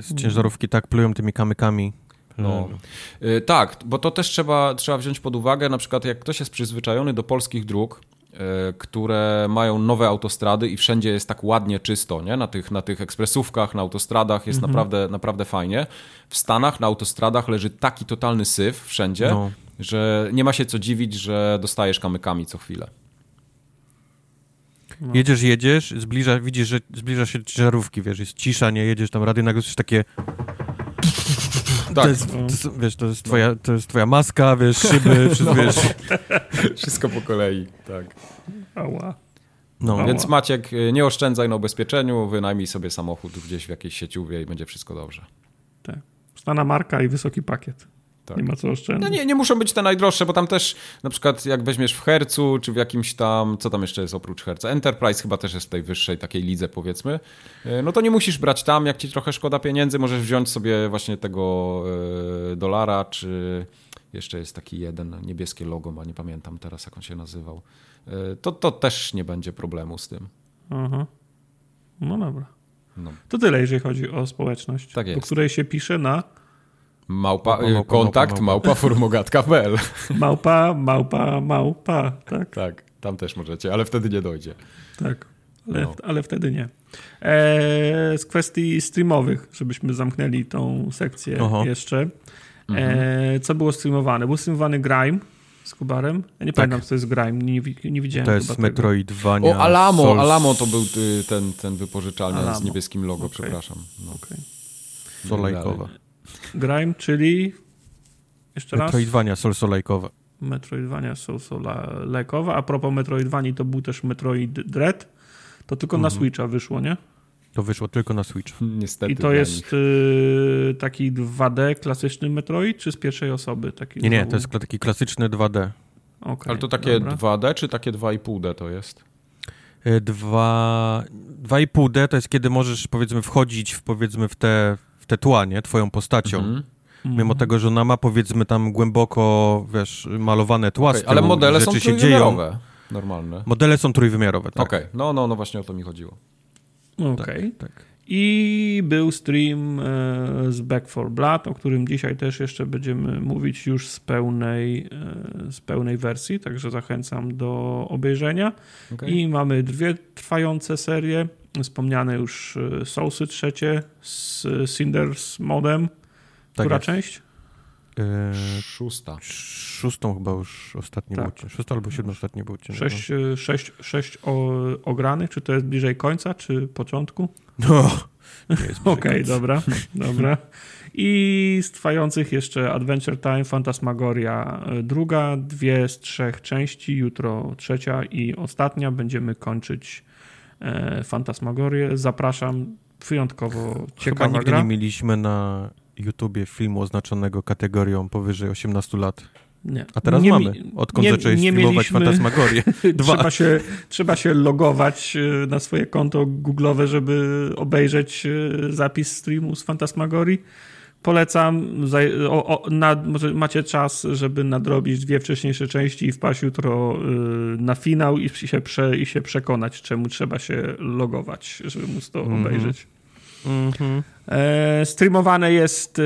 Z ciężarówki tak plują tymi kamykami. No. Yy, tak, bo to też trzeba, trzeba wziąć pod uwagę, na przykład jak ktoś jest przyzwyczajony do polskich dróg, yy, które mają nowe autostrady i wszędzie jest tak ładnie czysto, nie? Na, tych, na tych ekspresówkach, na autostradach jest mhm. naprawdę, naprawdę fajnie. W Stanach na autostradach leży taki totalny syf wszędzie, no. że nie ma się co dziwić, że dostajesz kamykami co chwilę. No. Jedziesz, jedziesz, zbliża, widzisz, że zbliża się ciężarówki, wiesz, jest cisza, nie jedziesz tam rady, nagle coś takie... Tak. To jest, to jest, wiesz, to jest, twoja, to jest twoja maska, wiesz, szyby, wszystko, no. wiesz. Wszystko po kolei, tak. Ała. No. Więc Maciek, y, nie oszczędzaj na ubezpieczeniu, wynajmij sobie samochód gdzieś w jakiejś sieciówie i będzie wszystko dobrze. Tak. Stana marka i wysoki pakiet. Tak. Nie ma co oszczędzać. No nie, nie muszą być te najdroższe, bo tam też na przykład jak weźmiesz w Hercu, czy w jakimś tam, co tam jeszcze jest oprócz Herca, Enterprise chyba też jest w tej wyższej takiej lidze powiedzmy, e, no to nie musisz brać tam, jak ci trochę szkoda pieniędzy, możesz wziąć sobie właśnie tego e, dolara, czy jeszcze jest taki jeden, niebieskie logo, ma nie pamiętam teraz jak on się nazywał. E, to, to też nie będzie problemu z tym. Aha. No dobra. No. To tyle, jeżeli chodzi o społeczność, tak po której się pisze na Małpa, małpa, małpa kontakt małpa, formogatka.pl Małpa, małpa, małpa, tak? Tak, tam też możecie, ale wtedy nie dojdzie. Tak, ale, no. ale wtedy nie. E, z kwestii streamowych, żebyśmy zamknęli tą sekcję Oho. jeszcze. E, mhm. co było streamowane? Był streamowany Grime z Kubarem. Ja nie tak. pamiętam, co to jest Grime, nie, nie widziałem To jest Metroidvania. O, Alamo, Souls. Alamo to był y, ten, ten wypożyczalnia z niebieskim logo, okay. przepraszam. No. Okay. Solajkowa. Grime, czyli jeszcze raz? Metroidvania solsolejkowa. Metroidvania solsolejkowa. A propos Metroidvanii, to był też Metroid Dread. To tylko mhm. na Switcha wyszło, nie? To wyszło tylko na Switch. Niestety. I to jest y, taki 2D klasyczny Metroid, czy z pierwszej osoby? Taki nie, nie, to jest taki klasyczny 2D. Okay, Ale to takie dobra. 2D, czy takie 2,5D to jest? 2,5D to jest kiedy możesz powiedzmy wchodzić w, powiedzmy w te te tła, nie? Twoją postacią. Mm -hmm. Mimo tego, że ona ma powiedzmy tam głęboko, wiesz, malowane tła okay, Ale modele są się dzieją. normalne. Modele są trójwymiarowe, tak. Okej, okay. no, no, no właśnie o to mi chodziło. Okej. Okay. Tak, tak. I był stream e, z Back for Blood, o którym dzisiaj też jeszcze będziemy mówić już z pełnej, e, z pełnej wersji, także zachęcam do obejrzenia. Okay. I mamy dwie trwające serie. Wspomniane już e, Soulsy trzecie z Cinders modem. Tak Która jest. część? Szósta. Szóstą chyba już ostatni tak. był Szósta albo siódmy ostatni był Sześć, no. sześć, sześć o, ogranych, czy to jest bliżej końca, czy początku? No, Okej, okay, dobra, dobra. I z trwających jeszcze Adventure Time, Fantasmagoria druga, dwie z trzech części, jutro trzecia i ostatnia. Będziemy kończyć Fantasmagorię. Zapraszam, wyjątkowo ciekawa Chyba nigdy gra. nie mieliśmy na YouTubie filmu oznaczonego kategorią powyżej 18 lat. Nie. A teraz nie, mamy, odkąd nie, zacząłeś nie filmować mieliśmy... Fantasmagorię. trzeba, się, trzeba się logować e, na swoje konto google'owe, żeby obejrzeć e, zapis streamu z Fantasmagorii. Polecam, o, o, na, może macie czas, żeby nadrobić dwie wcześniejsze części i wpaść jutro y, na finał i się, prze, i się przekonać, czemu trzeba się logować, żeby móc to mm -hmm. obejrzeć. Mm -hmm. E, streamowane jest e,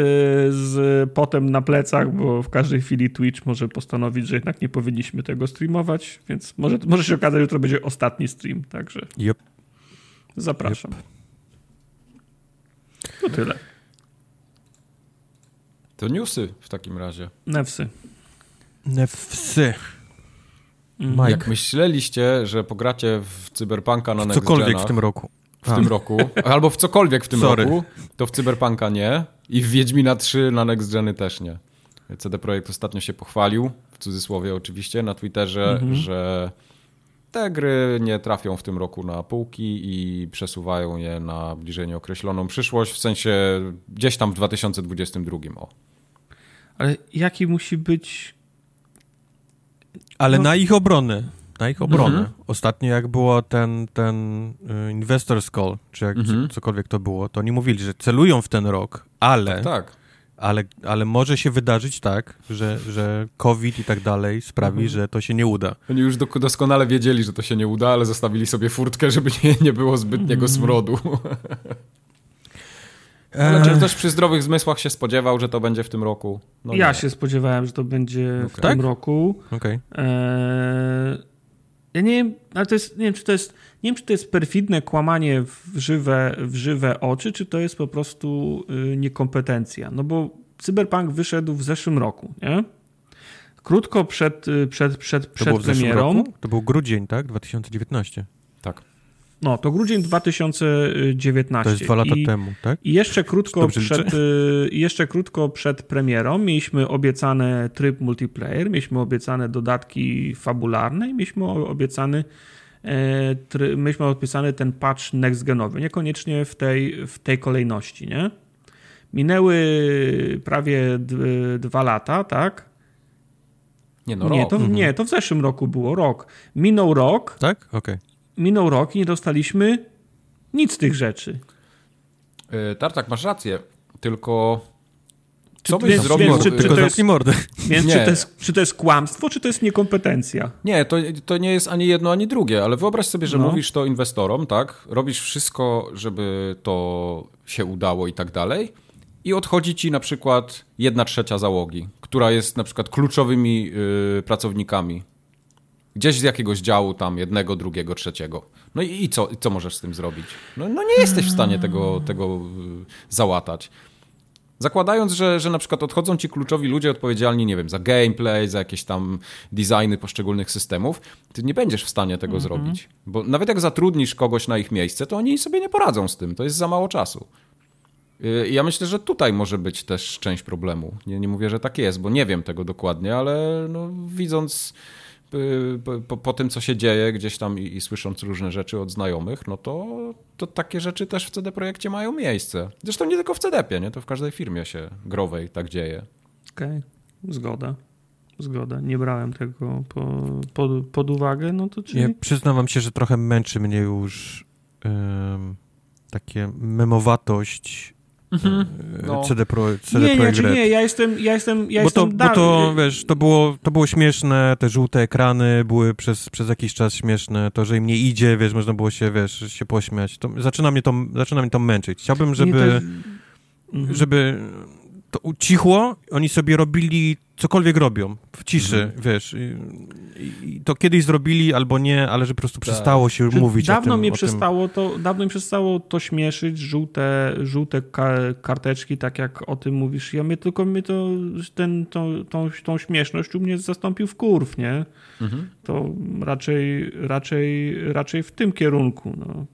z potem na plecach, bo w każdej chwili Twitch może postanowić, że jednak nie powinniśmy tego streamować, więc może, może się okazać, że jutro będzie ostatni stream, także yep. zapraszam. Yep. To tyle. To newsy w takim razie. Newsy. Newsy. Mike. Jak myśleliście, że pogracie w Cyberpunka na Cokolwiek w tym roku w A. tym roku, albo w cokolwiek w tym Sorry. roku, to w Cyberpunka nie i w Wiedźmina 3 na Next Geny też nie. CD Projekt ostatnio się pochwalił, w cudzysłowie oczywiście, na Twitterze, mhm. że te gry nie trafią w tym roku na półki i przesuwają je na bliżej nieokreśloną przyszłość, w sensie gdzieś tam w 2022. O. Ale jaki musi być. Ale no... na ich obronę na ich obronę. Mhm. Ostatnio jak było ten, ten y, Investors Call, czy jak mhm. cokolwiek to było, to oni mówili, że celują w ten rok, ale... Tak, tak. Ale, ale może się wydarzyć tak, że, że COVID i tak dalej sprawi, mhm. że to się nie uda. Oni już doskonale wiedzieli, że to się nie uda, ale zostawili sobie furtkę, żeby nie, nie było zbytniego mhm. smrodu. Ale czy też przy zdrowych zmysłach się spodziewał, że to będzie w tym roku? No ja nie. się spodziewałem, że to będzie okay. w tym tak? roku. Okay. Ja nie wiem, ale to jest, nie wiem, czy to jest, nie wiem, czy to jest perfidne kłamanie w żywe, w żywe oczy, czy to jest po prostu y, niekompetencja. No bo Cyberpunk wyszedł w zeszłym roku, nie? Krótko przed, y, przed, przed, przed to premierą. To był grudzień, tak? 2019. Tak. No, to grudzień 2019. To jest dwa lata I, temu, tak? I jeszcze krótko, przed, y, jeszcze krótko przed premierą mieliśmy obiecany tryb multiplayer, mieliśmy obiecane dodatki fabularne i mieliśmy obiecany e, try, mieliśmy opisany ten patch next genowy, niekoniecznie w tej, w tej kolejności, nie? Minęły prawie dwa lata, tak? Nie, no nie, rok. To, mhm. nie, to w zeszłym roku było rok. Minął rok. Tak? Okej. Okay minął rok i nie dostaliśmy nic z tych rzeczy. Yy, Tartak, masz rację, tylko co byś więc, zrobił? Więc, czy, czy, to jest, więc czy, to jest, czy to jest kłamstwo, czy to jest niekompetencja? Nie, to, to nie jest ani jedno, ani drugie, ale wyobraź sobie, że no. mówisz to inwestorom, tak? Robisz wszystko, żeby to się udało i tak dalej i odchodzi ci na przykład jedna trzecia załogi, która jest na przykład kluczowymi yy, pracownikami Gdzieś z jakiegoś działu tam, jednego, drugiego, trzeciego. No i, i co, co możesz z tym zrobić? No, no nie jesteś w stanie tego, tego y, załatać. Zakładając, że, że na przykład odchodzą ci kluczowi ludzie odpowiedzialni, nie wiem, za gameplay, za jakieś tam designy poszczególnych systemów, ty nie będziesz w stanie tego mm -hmm. zrobić. Bo nawet jak zatrudnisz kogoś na ich miejsce, to oni sobie nie poradzą z tym. To jest za mało czasu. Y, ja myślę, że tutaj może być też część problemu. Nie, nie mówię, że tak jest, bo nie wiem tego dokładnie, ale no, widząc po, po, tym, co się dzieje gdzieś tam i, i, słysząc różne rzeczy od znajomych, no to, to takie rzeczy też w CD Projekcie mają miejsce. Zresztą nie tylko w CDP, nie? To w każdej firmie się growej tak dzieje. Okej, okay. zgoda. Zgoda. Nie brałem tego po, pod, pod uwagę, no to czyli... Ja przyznam wam się, że trochę męczy mnie już takie memowatość mhm. no. CD, Pro, CD nie, Projekt nie, nie, ja jestem, ja jestem, ja bo jestem to, bo to, wiesz, to było, to było śmieszne, te żółte ekrany były przez, przez jakiś czas śmieszne, to, że im nie idzie, wiesz, można było się, wiesz, się pośmiać, to zaczyna mnie to, zaczyna mnie to męczyć. Chciałbym, żeby, nie, żeby to ucichło, oni sobie robili cokolwiek robią, w ciszy, mhm. wiesz. I, I, to kiedyś zrobili albo nie, ale że po prostu tak. przestało się Czy mówić dawno o tym. Mnie przestało to, dawno mi przestało to śmieszyć, żółte, żółte karteczki, tak jak o tym mówisz. Ja mnie tylko mnie to, ten, tą, tą, tą śmieszność u mnie zastąpił w kurw, nie? Mhm. To raczej, raczej, raczej w tym kierunku, no.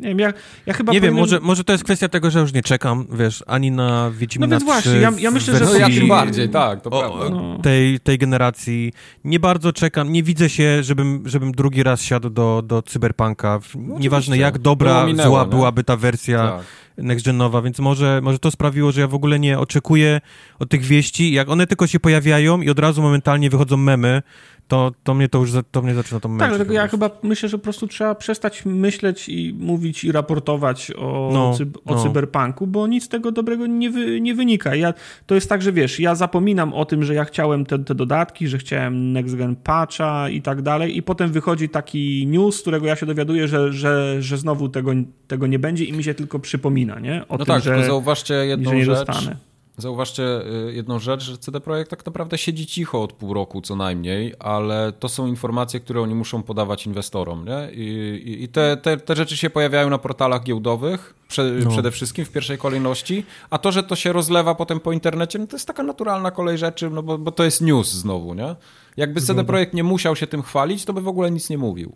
Nie wiem, ja, ja chyba Nie powinien... wiem, może, może to jest kwestia tego, że już nie czekam, wiesz, ani na Wiedźmina No więc właśnie, ja, ja myślę, że... No ja tym bardziej, tak, to o, prawda. No. Tej, tej generacji nie bardzo czekam, nie widzę się, żebym, żebym drugi raz siadł do, do Cyberpunka. No, Nieważne jak dobra, minęło, zła nie? byłaby ta wersja tak. next-genowa, więc może, może to sprawiło, że ja w ogóle nie oczekuję od tych wieści. Jak one tylko się pojawiają i od razu momentalnie wychodzą memy, to, to mnie to już to mnie zaczyna to męczyć. Tak, dlatego ja chyba myślę, że po prostu trzeba przestać myśleć i mówić i raportować o, no, cy, o no. cyberpunku, bo nic z tego dobrego nie, wy, nie wynika. Ja, to jest tak, że wiesz, ja zapominam o tym, że ja chciałem te, te dodatki, że chciałem next gen patcha i tak dalej i potem wychodzi taki news, z którego ja się dowiaduję, że, że, że znowu tego, tego nie będzie i mi się tylko przypomina, nie? O no tym, tak, że, zauważcie jedną że rzecz. Dostanę Zauważcie y, jedną rzecz, że CD Projekt tak naprawdę siedzi cicho od pół roku co najmniej, ale to są informacje, które oni muszą podawać inwestorom. Nie? I, i te, te, te, rzeczy się pojawiają na portalach giełdowych prze, no. przede wszystkim w pierwszej kolejności, a to, że to się rozlewa potem po internecie, no to jest taka naturalna kolej rzeczy, no bo, bo to jest news znowu. Nie? Jakby Zgoda. CD Projekt nie musiał się tym chwalić, to by w ogóle nic nie mówił.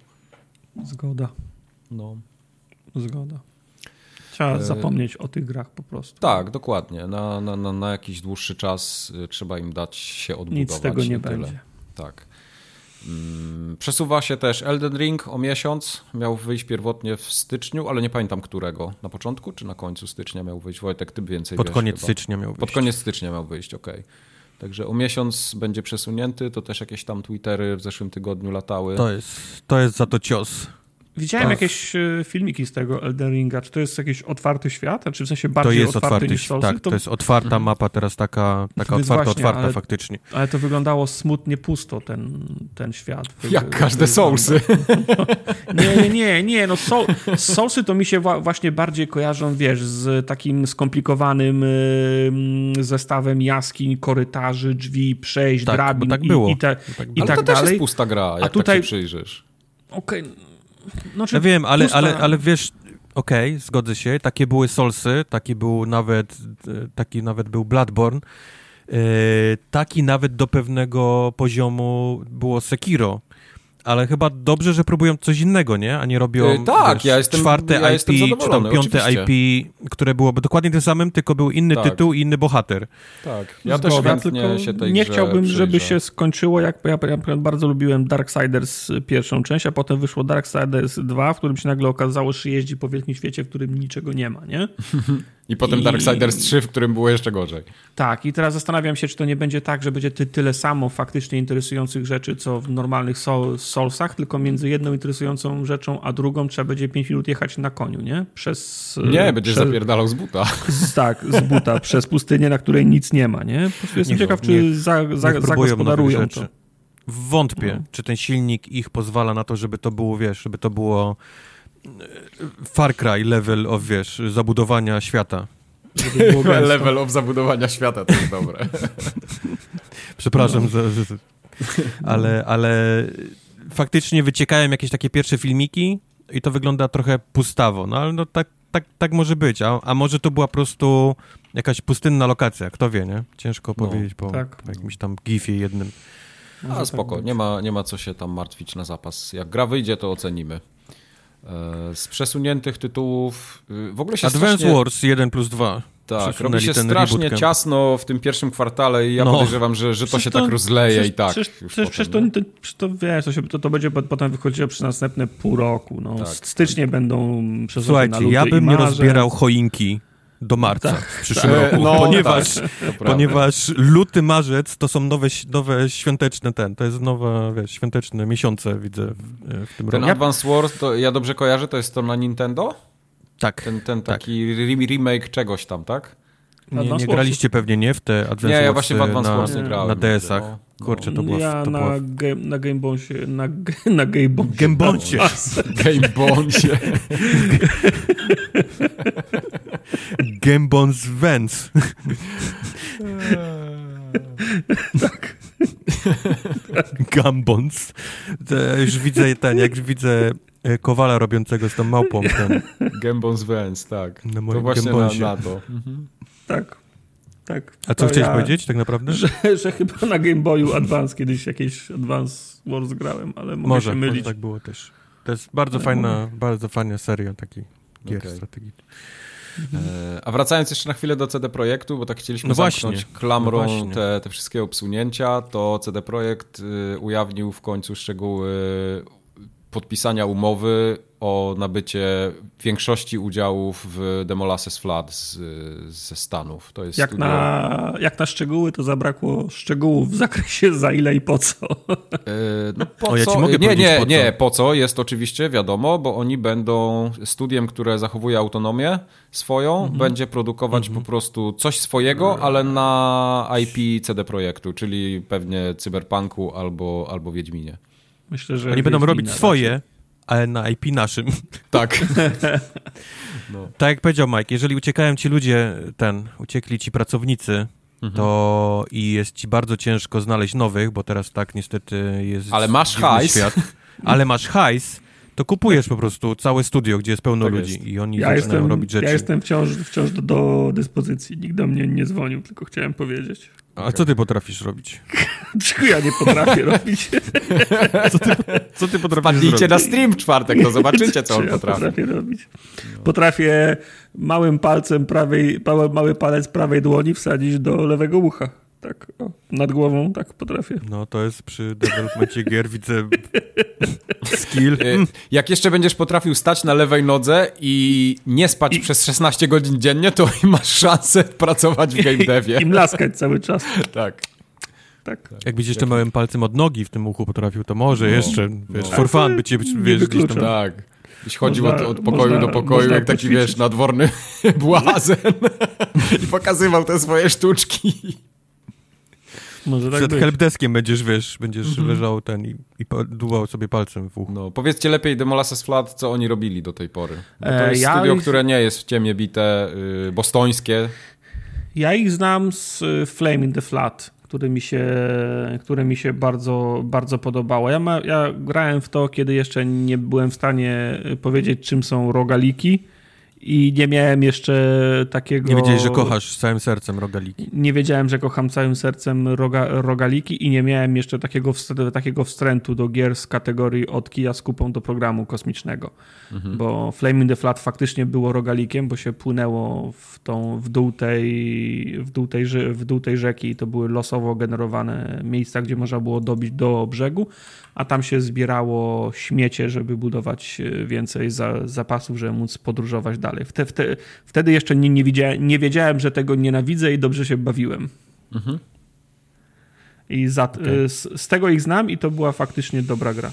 Zgoda. No. Zgoda. Trzeba e, zapomnieć o tych grach po prostu. Tak, dokładnie. Na, na, na, na jakiś dłuższy czas y, trzeba im dać się odbudować. Nic z tego nie będzie. Tak. Mm, przesuwa się też Elden Ring o miesiąc. Miał wyjść pierwotnie w styczniu, ale nie pamiętam którego. Na początku czy na końcu stycznia miał wyjść? Wojtek, ty więcej Pod wiesz, koniec chyba. stycznia miał wyjść. Pod koniec stycznia miał wyjść, okej. Okay. Także o miesiąc będzie przesunięty. To też jakieś tam Twittery w zeszłym tygodniu latały. To jest, to jest za to cios. Widziałem tak. jakieś e, filmiki z tego Elden Ringa. Czy to jest jakiś otwarty świat? Czy w sensie bardziej to jest otwarty, otwarty niż Soulsy? Tak, to... to jest otwarta mhm. mapa teraz taka, taka otwarta, właśnie, otwarta ale, faktycznie. Ale to wyglądało smutnie pusto, ten, ten świat. Jak każde Soulsy. nie, nie, nie, nie. No Soul, Soulsy to mi się właśnie bardziej kojarzą, wiesz, z takim skomplikowanym zestawem jaskiń, korytarzy, drzwi, przejść, tak, drabin tak było. i, i, te, tak i ale tak to dalej. też jest pusta gra, jak A tutaj... tak się przyjrzysz. Okej, okay znaczy, ja wiem, ale, ale, ale wiesz, okej, okay, zgodzę się, takie były Solsy, taki był nawet, taki nawet był Bloodborne, yy, taki nawet do pewnego poziomu było Sekiro ale chyba dobrze, że próbują coś innego, nie? A nie robią yy, tak, wiesz, ja jestem, czwarte ja IP, czy tam piąte oczywiście. IP, które byłoby dokładnie tym samym, tylko był inny tak. tytuł i inny bohater. Tak, ja Zgoda, też chętnie się tej Nie chciałbym, żeby się skończyło, jak ja, ja bardzo lubiłem Darksiders pierwszą część, a potem wyszło Darksiders 2, w którym się nagle okazało, że jeździ po wielkim świecie, w którym niczego nie ma, nie? I potem I... Darksiders 3, w którym było jeszcze gorzej. Tak, i teraz zastanawiam się, czy to nie będzie tak, że będzie ty, tyle samo faktycznie interesujących rzeczy, co w normalnych soul, Soulsach, tylko między jedną interesującą rzeczą, a drugą trzeba będzie 5 minut jechać na koniu, nie? Przez... Nie, będziesz przez... zapierdalał z buta. Z, tak, z buta, przez pustynię, na której nic nie ma, nie? Po prostu jestem ciekaw, czy za, za, zagospodarują to. Wątpię, no. czy ten silnik ich pozwala na to, żeby to było, wiesz, żeby to było Far Cry level of, wiesz, zabudowania świata. level of zabudowania świata, to jest dobre. Przepraszam, no. za, za, ale, ale faktycznie wyciekają jakieś takie pierwsze filmiki i to wygląda trochę pustawo, no ale no tak, tak, tak może być, a, a może to była po prostu jakaś pustynna lokacja, kto wie, nie? Ciężko no, powiedzieć po, tak. po jakimś tam gifie jednym. A tak spoko, nie ma, nie ma co się tam martwić na zapas. Jak gra wyjdzie, to ocenimy. E, z przesuniętych tytułów y, w ogóle się Advance strasznie... Wars 1 plus 2. Tak, robi się strasznie ciasno w tym pierwszym kwartale i ja no. podejrzewam, że, że to się to, tak rozleje przecież, i tak. Przecież, przecież, przecież to, to, to, wiesz, to, się, to, to będzie potem wychodziło przez następne pół roku. No. Tak, Stycznie tak. będą przez Słuchajcie, ja bym nie rozbierał choinki do marca tak, w przyszłym tak, roku, no, ponieważ, tak, ponieważ luty, marzec to są nowe, nowe świąteczne ten, to jest nowe, wiesz, świąteczne miesiące widzę w, w tym ten roku. Ten Advance Wars, to ja dobrze kojarzę, to jest to na Nintendo? Tak. Ten, ten tak. taki tak. remake czegoś tam, tak? Nie, nie graliście pewnie, nie? W te Advance Nie, ja właśnie w Advance na, Wars nie grałem. Na DS-ach. No. Kurczę, to było... Ja to na, było... ge, na Gamebonsie, na, na Gamebonsie. Gamebonsie. Game Bondzie. Gambons Vents. tak. Gambons. To już widzę ten, jak widzę e, Kowala robiącego z tą małpą. Ten, Gambons Vance, tak. na To właśnie na, na to. Tak. Tak. A co chciałeś ja, powiedzieć tak naprawdę? Że, że chyba na Game Boyu Advance kiedyś jakieś Advance Wars grałem, ale mogę Może, się może mylić. tak było też. To jest bardzo Ale fajna, bardzo fajna seria takich gier Okej. strategicznych. E, A wracając jeszcze na chwilę do CD Projektu, bo tak chcieliśmy No zamknąć właśnie, klamrą no właśnie. te, te wszystkie obsunięcia, to CD Projekt y, ujawnił w końcu szczegóły podpisania umowy o nabycie większości udziałów w Demolasses Flood z, ze Stanów. To jest Jak studio, na, jak na szczegóły, to zabrakło szczegółów w zakresie za ile i po co. E, No po O, ja co? nie, powiedzieć nie, po co. nie, po co? Jest oczywiście wiadomo, bo oni będą studiem, które zachowuje autonomię swoją, Mhm. będzie produkować po prostu coś swojego, ale na IP CD Projektu, czyli pewnie Cyberpunku albo, albo Wiedźminie. Myślę, że Oni będą robić raczej. swoje, ale na IP naszym. Tak. Tak jak powiedział Mike, jeżeli uciekają ci ludzie, ten, uciekli ci pracownicy, to i jest ci bardzo ciężko znaleźć nowych, bo teraz tak niestety jest. Ale masz hajs. Świat, ale masz hajs, to kupujesz po prostu całe studio, gdzie jest pełno Tak ludzi jest. i oni Ja zaczynają jestem, robić rzeczy. ja jestem wciąż, wciąż do, do dyspozycji. Nikt do mnie nie dzwonił, tylko chciałem powiedzieć. A co ty potrafisz robić? Czego ja nie potrafię robić? Co ty potrafisz Padnijcie zrobić? na stream w czwartek, to zobaczycie, co on ja potrafi. potrafię robić? Potrafię małym palcem prawej, mały palec prawej dłoni wsadzić do lewego ucha. Tak, o, nad głową, tak potrafię. No to jest przy developmencie gier, widzę skill. Y, Jak jeszcze będziesz potrafił stać na lewej nodze i nie spać I- przez 16 godzin dziennie, to masz szansę pracować w game devie. I mlaskać cały czas. Tak. Tak. Jakbyś jeszcze małym palcem od nogi w tym uchu potrafił, to może No, jeszcze, no. wiesz, for fun by cię, wiesz, gdzieś tam... Tak. Byś chodził Można- od, od pokoju można- do pokoju, jak taki, poćwiczyć. wiesz, nadworny błazen i pokazywał te swoje sztuczki. Może tak Przed być. helpdeskiem będziesz, wiesz, będziesz Mhm. leżał ten i, i dłubał sobie palcem w uchu. No, powiedzcie lepiej Demolasses Flood, co oni robili do tej pory. Bo to E, jest ja studio, ich- które nie jest w ciemnie bite, y, bostońskie. Ja ich znam z y, Flame in the Flat, które mi się, które mi się bardzo, bardzo podobało. Ja, ma, ja grałem w to, kiedy jeszcze nie byłem w stanie y, powiedzieć, czym są rogaliki i nie miałem jeszcze takiego... Nie wiedziałeś, że kochasz całym sercem rogaliki. Nie wiedziałem, że kocham całym sercem roga, rogaliki i nie miałem jeszcze takiego, takiego wstrętu do gier z kategorii od kija z kupą do programu kosmicznego. Bo Flame in the Flat faktycznie było rogalikiem, bo się płynęło w, tą, w, dół tej, w, dół tej, w dół tej rzeki i to były losowo generowane miejsca, gdzie można było dobić do brzegu, a tam się zbierało śmiecie, żeby budować e, więcej za, zapasów, żeby móc podróżować dalej. Wte, wte, wtedy jeszcze nie, nie, widziałem, nie wiedziałem, że tego nienawidzę i dobrze się bawiłem. I za, Okej. z, z tego ich znam i to była faktycznie dobra gra.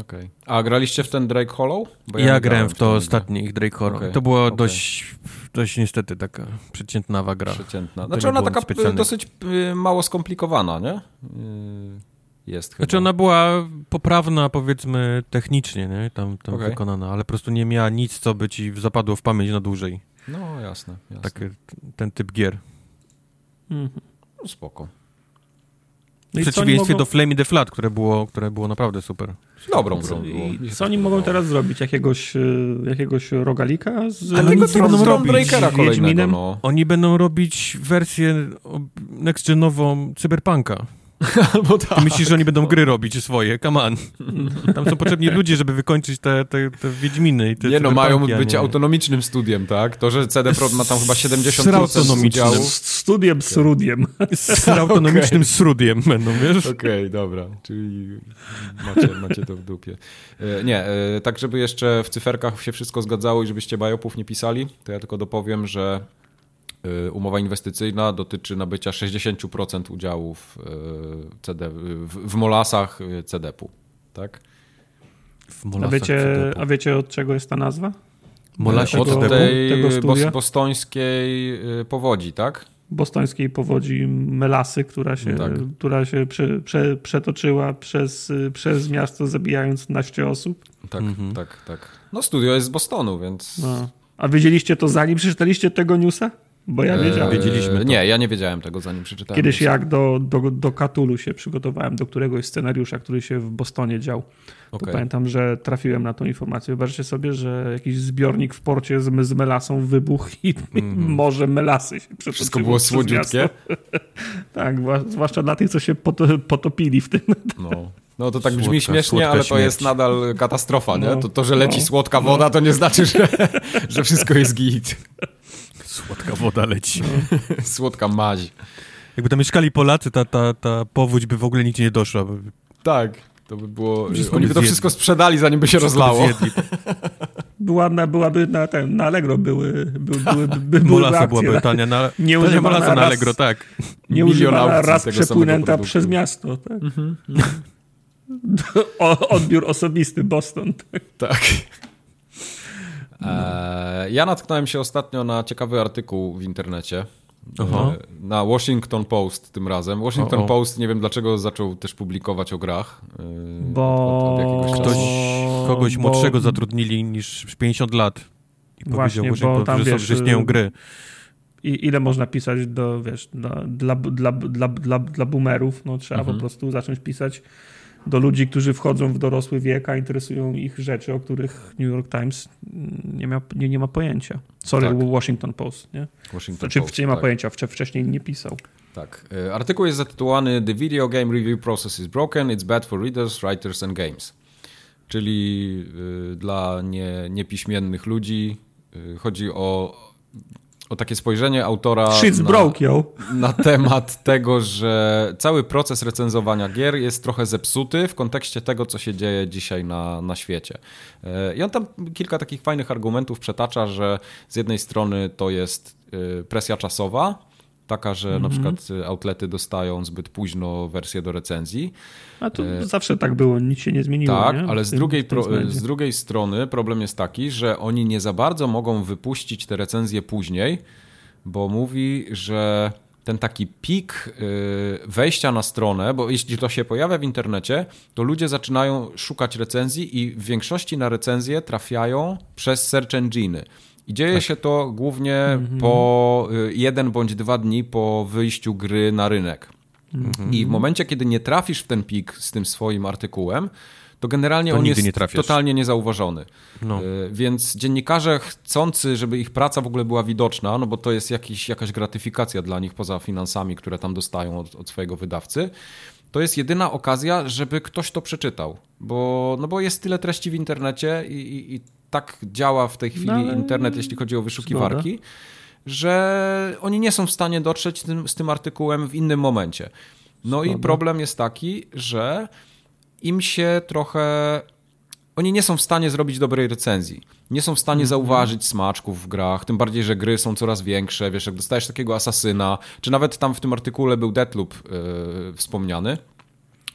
Okej. A graliście w ten Drake Hollow? Bo Ja, nie grałem w to ostatni ich Drake Horror. Okej, To była okej. dość, dość niestety taka przeciętnawa gra. Przeciętna. Znaczy ona taka y, dosyć y, mało skomplikowana, nie? Y, Jest chyba. Znaczy ona była poprawna powiedzmy technicznie, nie? Tam, tam Okej. wykonana, ale po prostu nie miała nic, co by ci zapadło w pamięć na dłużej. No jasne, jasne. Tak, ten typ gier. Mhm. No, spoko. No W oni przeciwieństwie mogą- do Flame the Flat, które było, które było naprawdę super. Dobrą Co, grą co oni to mogą teraz zrobić? Jakiegoś, y, jakiegoś rogalika? Z, Ale nie będą robić. Stormbreakera kolejnego, no. Oni będą robić wersję next-genową Cyberpunka. Albo tak. Ty myślisz, że oni będą gry robić swoje? Come on. Tam są potrzebni ludzie, żeby wykończyć te, te, te Wiedźminy i te Nie no, mają być nie- autonomicznym studiem, tak? To, że CD ma tam chyba 70% autonomicznym. studiem z Rudiem. Z autonomicznym srudiem będą, wiesz? Okej, dobra, czyli macie, macie to w dupie. E, Nie, e, tak żeby jeszcze w cyferkach się wszystko zgadzało i żebyście bajopów nie pisali, to ja tylko dopowiem, że umowa inwestycyjna dotyczy nabycia 60% udziałów e, CD, w, w molasach CDP-u, tak? W A wiecie, cyberpunk. a wiecie od czego jest ta nazwa? Molasi od tego, tej tego bos, bostońskiej y, powodzi, tak? Bostońskiej powodzi Melasy, która się, tak. która się prze, prze, przetoczyła przez, przez miasto, zabijając naście osób. Tak, mhm. tak, tak. No studio jest z Bostonu, więc... No. A wiedzieliście to zanim przeczytaliście tego newsa? Bo ja wiedziałem. Eee, wiedzieliśmy. To. Nie, ja nie wiedziałem tego, zanim przeczytałem. Kiedyś jak do, do, do Katulu się przygotowałem, do któregoś scenariusza, który się w Bostonie dział. Okay. To pamiętam, że trafiłem na tą informację. Wyobraźcie sobie, że jakiś zbiornik w porcie z, z melasą wybuchł i mm. morze melasy się Wszystko było słodziutkie? tak, zwłaszcza dla tych, co się potopili w tym. No. No to tak słodka, brzmi śmiesznie, ale to śmierć. jest nadal katastrofa, nie? No, to, to, że leci no, słodka woda, no. to nie znaczy, że, że wszystko jest git. Słodka woda leci. No. Słodka maź. Jakby tam mieszkali Polacy, ta, ta, ta powódź by w ogóle nigdzie nie doszła. Tak, to by było... Wszystko oni by to wszystko sprzedali, zanim by się wszystko rozlało. Była na, byłaby na, ten, na Allegro były, by, były, by, były Molasa byłaby tania na, nie tania molasa na Allegro, tak. Nie używana raz przepłynęta przez miasto. Tak. Mhm, mhm. Odbiór osobisty Boston. Tak. tak. E, ja natknąłem się ostatnio na ciekawy artykuł w internecie. Aha. E, na Washington Post tym razem. Washington o, o. Post nie wiem dlaczego zaczął też publikować o grach. E, bo od, od ktoś kogoś bo... młodszego zatrudnili niż 50 lat. I Właśnie, powiedział, bo tam, że, wiesz, że istnieją gry. I ile można pisać do, wiesz, dla, dla, dla, dla, dla, dla boomerów? No, trzeba mhm. po prostu zacząć pisać do ludzi, którzy wchodzą w dorosły wiek, a interesują ich rzeczy, o których New York Times nie, ma, nie, nie ma pojęcia. Sorry, tak. Washington Post, nie? Washington znaczy, Post, nie ma tak. pojęcia, wcześniej nie pisał. Tak. E, artykuł jest zatytułowany The Video Game Review Process is Broken, It's Bad for Readers, Writers and Games. Czyli y, dla nie, niepiśmiennych ludzi y, chodzi o o takie spojrzenie autora na, broke, yo. na temat tego, że cały proces recenzowania gier jest trochę zepsuty w kontekście tego, co się dzieje dzisiaj na, na świecie. E, I on tam kilka takich fajnych argumentów przetacza, że z jednej strony to jest e, presja czasowa, taka, że mm -hmm. na mhm. przykład outlety dostają zbyt późno wersję do recenzji. A to e... zawsze tak było, nic się nie zmieniło. Tak, nie? ale z drugiej, pro, z drugiej strony problem jest taki, że oni nie za bardzo mogą wypuścić te recenzje później, bo mówi, że ten taki pik y, wejścia na stronę, bo jeśli to się pojawia w internecie, to ludzie zaczynają szukać recenzji i w większości na recenzje trafiają przez search engine. I dzieje tak. się to głównie mm -hmm. po y, jeden bądź dwa dni po wyjściu gry na rynek. Mm -hmm. I w momencie, kiedy nie trafisz w ten pik z tym swoim artykułem, to generalnie to on jest nie totalnie niezauważony. No. Y, więc dziennikarze chcący, żeby ich praca w ogóle była widoczna, no bo to jest jakiś, jakaś gratyfikacja dla nich poza finansami, które tam dostają od, od swojego wydawcy, to jest jedyna okazja, żeby ktoś to przeczytał. Bo, no bo jest tyle treści w internecie i, i, i tak działa w tej chwili no, internet, jeśli chodzi o wyszukiwarki, zgoda. że oni nie są w stanie dotrzeć z tym, z tym artykułem w innym momencie. No zgoda. i problem jest taki, że im się trochę. Oni nie są w stanie zrobić dobrej recenzji. Nie są w stanie -hmm. zauważyć smaczków w grach, tym bardziej, że gry są coraz większe. Wiesz, jak dostajesz takiego asasyna, czy nawet tam w tym artykule był Deathloop yy, wspomniany,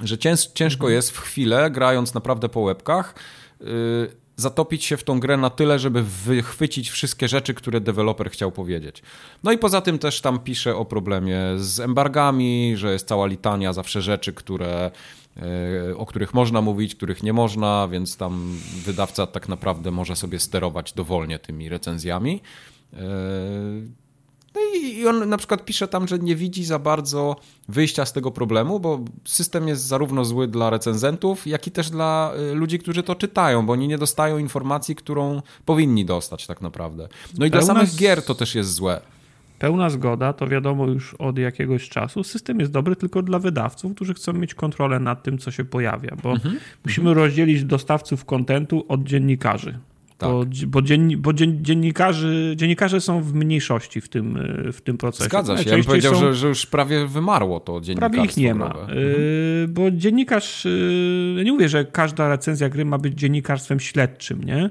że cięż, ciężko -hmm. jest w chwilę, grając naprawdę po łebkach, yy, zatopić się w tą grę na tyle, żeby wychwycić wszystkie rzeczy, które deweloper chciał powiedzieć. No i poza tym też tam pisze o problemie z embargami, że jest cała litania zawsze rzeczy, które E, o których można mówić, których nie można, więc tam wydawca tak naprawdę może sobie sterować dowolnie tymi recenzjami. No i on na przykład pisze tam, że nie widzi za bardzo wyjścia z tego problemu, bo system jest zarówno zły dla recenzentów, jak i też dla e, ludzi, którzy to czytają, bo oni nie dostają informacji, którą powinni dostać tak naprawdę. No i dla samych gier to też jest złe pełna zgoda, to wiadomo już od jakiegoś czasu. System jest dobry tylko dla wydawców, którzy chcą mieć kontrolę nad tym, co się pojawia, bo mhm. musimy rozdzielić dostawców kontentu od dziennikarzy. Tak. Bo, bo, dzien, bo dzien, dziennikarzy, dziennikarze są w mniejszości w tym, w tym procesie. Zgadza się. Ja bym powiedział, są... że, że, już prawie wymarło to dziennikarstwo. Prawie ich nie ma. Mhm. Bo dziennikarz, y, nie mówię, że każda recenzja gry ma być dziennikarstwem śledczym, nie?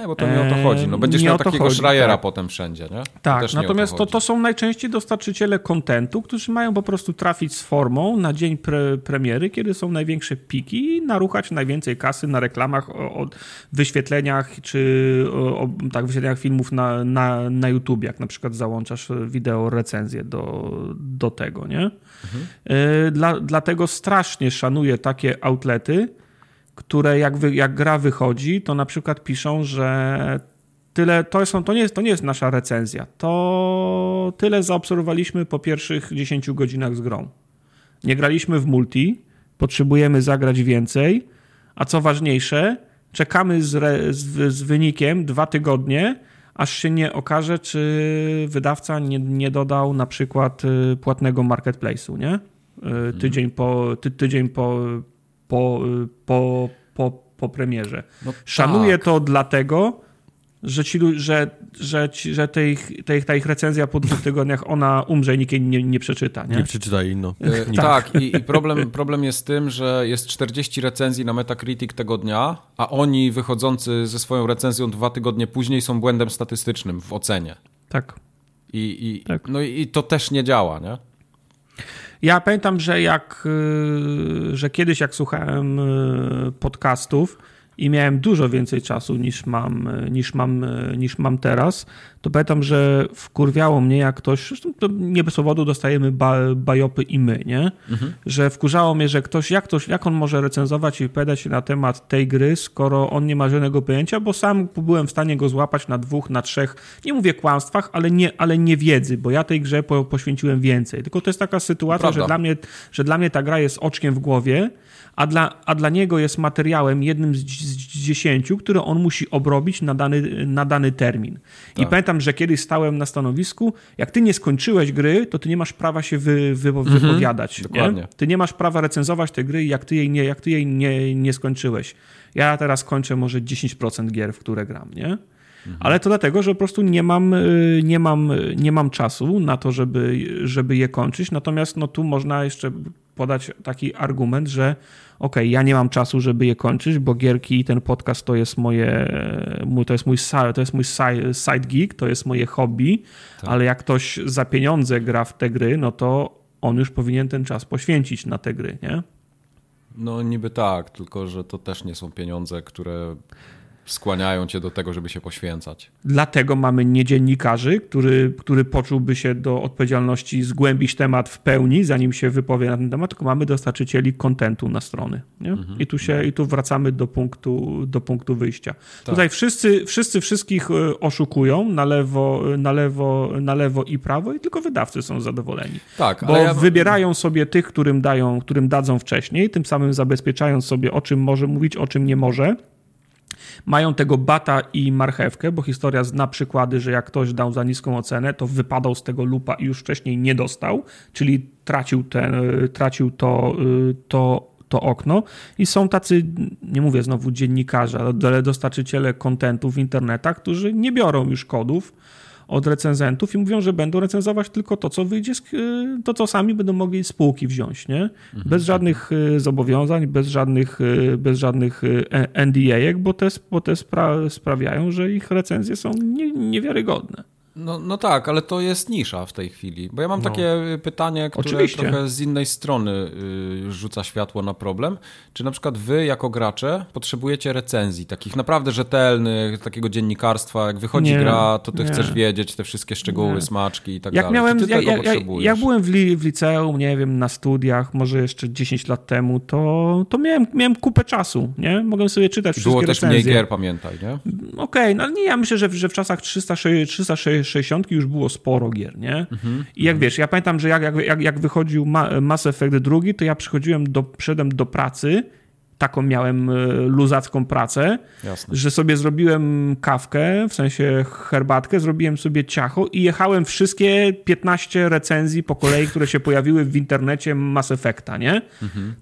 Nie, bo to nie o to chodzi. No, będziesz nie miał to takiego chodzi, Schreiera tak. potem wszędzie, nie? Tak, też nie o natomiast to, chodzi. to są najczęściej dostarczyciele kontentu, którzy mają po prostu trafić z formą na dzień pre, premiery, kiedy są największe piki i naruchać najwięcej kasy na reklamach, o, o wyświetleniach czy o, o, tak, wyświetleniach filmów na, na, na YouTube, jak na przykład załączasz wideo recenzję do, do tego, nie? Y, Dla, dlatego strasznie szanuję takie outlety, które jak, wy, jak gra wychodzi, to na przykład piszą, że tyle, to, są, to, nie jest, to nie jest nasza recenzja, to tyle zaobserwowaliśmy po pierwszych 10 godzinach z grą. Nie graliśmy w multi, potrzebujemy zagrać więcej, a co ważniejsze, czekamy z, re, z, z wynikiem dwa tygodnie, aż się nie okaże, czy wydawca nie, nie dodał na przykład y, płatnego marketplace'u, nie? Y, Tydzień po, ty, tydzień po, po, po, po, po premierze. No Szanuję tak. to dlatego, że, ci, że, że, ci, że tej, tej, ta ich recenzja po dwóch tygodniach ona umrze i nikt jej nie, nie przeczyta. Nie? Nie przeczytaj, no. E, tak, i, i problem, problem jest tym, że jest 40 recenzji na Metacritic tego dnia, a oni wychodzący ze swoją recenzją dwa tygodnie później są błędem statystycznym w ocenie. tak. I, i, Tak. no i to też nie działa, nie? Ja pamiętam, że jak, y, że kiedyś jak słuchałem y, podcastów i miałem dużo więcej czasu niż mam, y, niż mam, niż mam teraz, to pamiętam, że wkurwiało mnie jak ktoś, to nie bez powodu dostajemy ba, bajopy i my, nie? Że wkurzało mnie, że ktoś jak, ktoś, jak on może recenzować i wypowiadać się na temat tej gry, skoro on nie ma żadnego pojęcia, bo sam byłem w stanie go złapać na dwóch, na trzech, nie mówię kłamstwach, ale nie, ale nie wiedzy, bo ja tej grze po, poświęciłem więcej. Tylko to jest taka sytuacja, Prawda. że dla, mnie, że dla mnie ta gra jest oczkiem w głowie, a dla, a dla niego jest materiałem jednym z, z dziesięciu, który on musi obrobić na dany, na dany termin. I Tak. Pamiętam, że kiedyś stałem na stanowisku, jak ty nie skończyłeś gry, to ty nie masz prawa się wy, wy, wypowiadać. Dokładnie. Nie? Ty nie masz prawa recenzować tej gry, jak ty jej nie, jak ty jej nie, nie skończyłeś. Ja teraz kończę może 10% gier, w które gram, nie? Ale to dlatego, że po prostu nie mam, y, nie mam, y, nie mam czasu na to, żeby, żeby je kończyć. Natomiast no, tu można jeszcze podać taki argument, że okej, ja nie mam czasu, żeby je kończyć, bo gierki i ten podcast to jest moje, to jest mój, to jest mój si- side gig, to jest moje hobby, ale jak ktoś za pieniądze gra w te gry, no to on już powinien ten czas poświęcić na te gry, nie? No niby tak, tylko że to też nie są pieniądze, które skłaniają cię do tego, żeby się poświęcać. Dlatego mamy nie dziennikarzy, który, który poczułby się do odpowiedzialności zgłębić temat w pełni, zanim się wypowie na ten temat, tylko mamy dostarczycieli kontentu na strony. Nie? I, tu się, I tu wracamy do punktu, do punktu wyjścia. Tutaj wszyscy, wszyscy wszystkich e, oszukują na lewo, na, lewo, na lewo i prawo i tylko wydawcy są zadowoleni. Tak, Bo ja... wybierają sobie tych, którym, dają, którym dadzą wcześniej, tym samym zabezpieczając sobie, o czym może mówić, o czym nie może. Mają tego bata i marchewkę, bo historia zna przykłady, że jak ktoś dał za niską ocenę, to wypadał z tego lupa i już wcześniej nie dostał, czyli tracił, ten, tracił to, to, to okno. I są tacy, nie mówię znowu dziennikarze, ale dostarczyciele kontentu w internetach, którzy nie biorą już kodów od recenzentów i mówią, że będą recenzować tylko to, co wyjdzie, z, to, co sami będą mogli z spółki wziąć, nie? Bez żadnych y, zobowiązań, bez żadnych, y, bez żadnych y, NDA-ek, bo te, bo te spra sprawiają, że ich recenzje są nie, niewiarygodne. No, no tak, ale to jest nisza w tej chwili. Bo ja mam takie y, pytanie, które Oczywiście. trochę z innej strony y, rzuca światło na problem. Czy na przykład wy, jako gracze, potrzebujecie recenzji, takich naprawdę rzetelnych, takiego dziennikarstwa, jak wychodzi Nie, gra, to ty nie. chcesz wiedzieć te wszystkie szczegóły, Nie. smaczki i tak Jak dalej. miałem, ty jak, jak, potrzebujesz? jak byłem w, li, w liceum, nie wiem, na studiach, może jeszcze 10 lat temu, to, to miałem, miałem kupę czasu, nie? Mogłem sobie czytać wszystkie Było też recenzje. mniej gier, pamiętaj, nie? Okej, no ale nie, ja myślę, że, że w czasach 360 360 już było sporo gier, nie? I jak wiesz, ja pamiętam, że jak, jak, jak, wychodził Ma- Mass Effect drugi, to ja przychodziłem do, przyszedłem do pracy, taką miałem e, luzacką pracę, Jasne. że sobie zrobiłem kawkę, w sensie herbatkę, zrobiłem sobie ciacho i jechałem wszystkie 15 recenzji po kolei, które się pojawiły w internecie Mass Effecta, nie?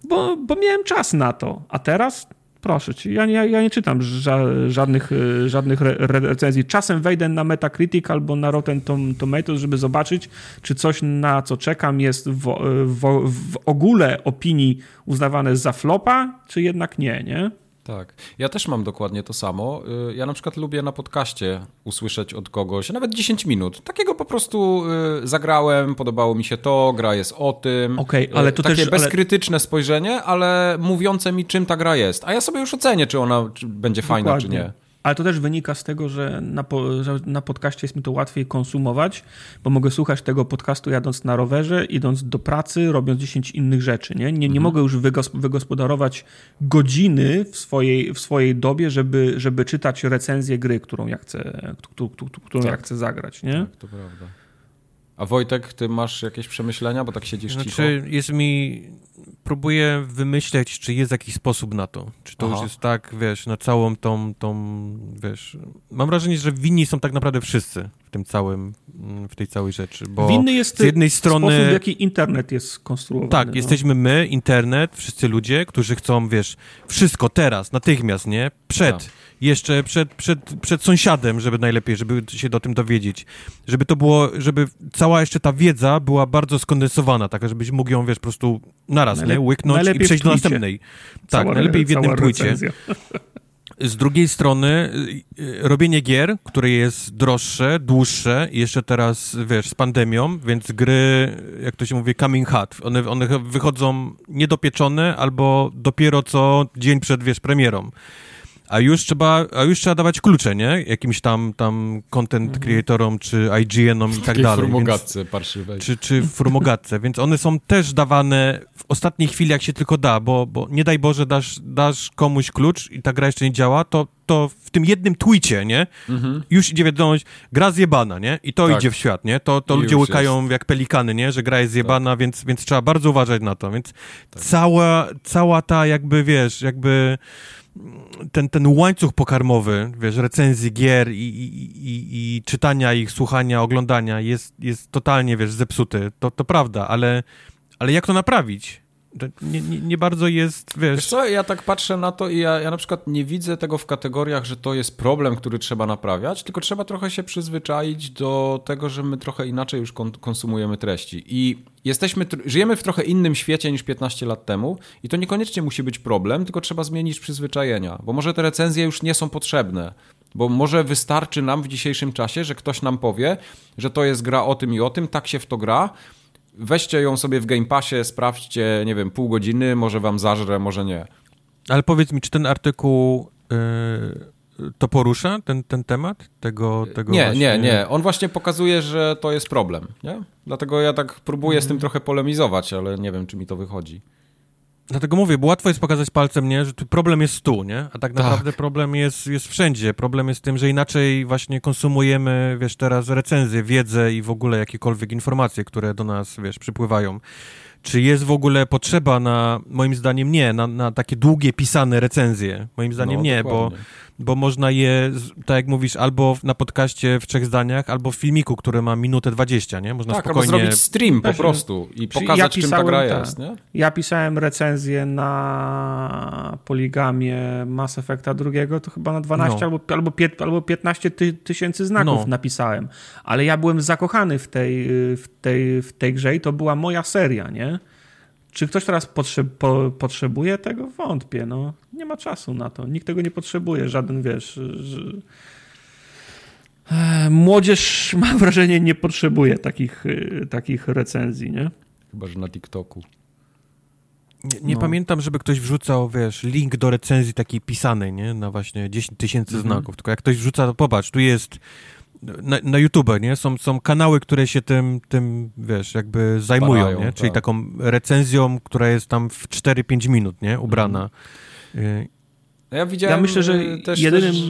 Bo, bo miałem czas na to. A teraz proszę cię, ja nie, ja nie czytam ża żadnych, y, żadnych re re recenzji. Czasem wejdę na Metacritic albo na Rotten Tom Tomatoes, żeby zobaczyć, czy coś, na co czekam, jest w, w, w ogóle opinii uznawane za flopa, czy jednak nie, nie? Tak. Ja też mam dokładnie to samo. Y, ja na przykład lubię na podcaście usłyszeć od kogoś, nawet 10 minut. Takiego po prostu y, zagrałem, podobało mi się to, gra jest o tym. Okej, okay, ale to Takie też... bezkrytyczne ale... spojrzenie, ale mówiące mi, czym ta gra jest. A ja sobie już ocenię, czy ona będzie fajna, dokładnie. czy nie. Ale to też wynika z tego, że na, po, że na podcaście jest mi to łatwiej konsumować, bo mogę słuchać tego podcastu jadąc na rowerze, idąc do pracy, robiąc 10 innych rzeczy. Nie, nie, nie mhm. mogę już wygospodarować godziny w swojej, w swojej dobie, żeby, żeby czytać recenzję gry, którą ja chcę, którą tak. ja chcę zagrać. Nie? Tak, to prawda. A Wojtek, ty masz jakieś przemyślenia, bo tak siedzisz znaczy, cicho? jest mi... Próbuję wymyśleć, czy jest jakiś sposób na to. Czy to Aha. już jest tak, wiesz, na całą tą, tą, wiesz... Mam wrażenie, że winni są tak naprawdę wszyscy w tym całym, w tej całej rzeczy, bo Winny jest z jednej strony... sposób, w jaki internet jest skonstruowany. Tak, no. jesteśmy my, internet, wszyscy ludzie, którzy chcą, wiesz, wszystko teraz, natychmiast, nie? Przed... Tak jeszcze przed, przed, przed sąsiadem, żeby najlepiej, żeby się o tym dowiedzieć. Żeby to było, żeby cała jeszcze ta wiedza była bardzo skondensowana, tak, żebyś mógł ją, wiesz, po prostu naraz, Najlep nie, łyknąć i przejść do następnej. Tak, cała, najlepiej w jednym twicie. Z drugiej strony y, y, robienie gier, które jest droższe, dłuższe i jeszcze teraz, wiesz, z pandemią, więc gry, jak to się mówi, coming hot. One, one wychodzą niedopieczone albo dopiero co dzień przed, wiesz, premierą a już trzeba, a już trzeba dawać klucze, nie? Jakimś tam, tam content mhm. creatorom, czy IGN-om i tak dalej. Formogatce parszywej. Czy, czy formogatce, więc one są też dawane w ostatniej chwili, jak się tylko da, bo, bo nie daj Boże, dasz, dasz komuś klucz i ta gra jeszcze nie działa, to, to w tym jednym tweetie, nie? Mhm. Już idzie wiadomość, gra zjebana, nie? I to tak. idzie w świat, nie? To, to ludzie łykają jest. jak pelikany, nie? Że gra jest zjebana, tak. więc, więc trzeba bardzo uważać na to, więc tak. cała, cała ta jakby, wiesz, jakby ten, ten łańcuch pokarmowy, wiesz, recenzji gier i, i, i, i, czytania ich, słuchania, oglądania jest, jest totalnie, wiesz, zepsuty. To, to prawda, ale, ale jak to naprawić? Nie, nie, nie, bardzo jest, wiesz... wiesz... co, ja tak patrzę na to i ja, ja na przykład nie widzę tego w kategoriach, że to jest problem, który trzeba naprawiać, tylko trzeba trochę się przyzwyczaić do tego, że my trochę inaczej już konsumujemy treści. I jesteśmy, żyjemy w trochę innym świecie niż 15 lat temu i to niekoniecznie musi być problem, tylko trzeba zmienić przyzwyczajenia, bo może te recenzje już nie są potrzebne, bo może wystarczy nam w dzisiejszym czasie, że ktoś nam powie, że to jest gra o tym i o tym, tak się w to gra, weźcie ją sobie w Game Passie, sprawdźcie, nie wiem, pół godziny, może wam zażre, może nie. Ale powiedz mi, czy ten artykuł yy, to porusza, ten, ten temat? Tego, tego nie, właśnie... nie, nie. On właśnie pokazuje, że to jest problem, nie? Dlatego ja tak próbuję z tym mhm. trochę polemizować, ale nie wiem, czy mi to wychodzi. Dlatego mówię, bo łatwo jest pokazać palcem, nie, że problem jest tu, nie? A tak, tak naprawdę problem jest, jest wszędzie. Problem jest tym, że inaczej właśnie konsumujemy, wiesz, teraz recenzje, wiedzę i w ogóle jakiekolwiek informacje, które do nas, wiesz, przypływają. Czy jest w ogóle potrzeba na, moim zdaniem nie, na, na takie długie, pisane recenzje? Moim zdaniem no, nie, bo bo można je, tak jak mówisz, albo na podcaście w trzech zdaniach, albo w filmiku, który ma minutę 20, nie? Można tak, spokojnie... zrobić stream po prostu i pokazać, ja pisałem, czym ta gra jest, nie? Ja pisałem recenzję na poligamie Mass Effecta drugiego, to chyba na 12 no. albo, albo, albo 15 ty, tysięcy znaków no. napisałem, ale ja byłem zakochany w tej, w, tej, w tej grze i to była moja seria, nie? Czy ktoś teraz potrzeb, po, potrzebuje tego? Wątpię. No. Nie ma czasu na to. Nikt tego nie potrzebuje. Żaden, wiesz... Że... Młodzież, mam wrażenie, nie potrzebuje takich, e, takich recenzji, nie? Chyba, że na TikToku. Nie, nie no. pamiętam, żeby ktoś wrzucał, wiesz, link do recenzji takiej pisanej, nie? Na właśnie 10 tysięcy mhm. znaków. Tylko jak ktoś wrzuca, to popatrz, tu jest na, na YouTube, nie? Są, są kanały, które się tym, tym, wiesz, jakby zajmują, Parają, nie? Czyli tak. taką recenzją, która jest tam w 4-5 minut, nie? Ubrana. Mhm. Ja widziałem... Ja myślę, że y, też, jedynym... Też...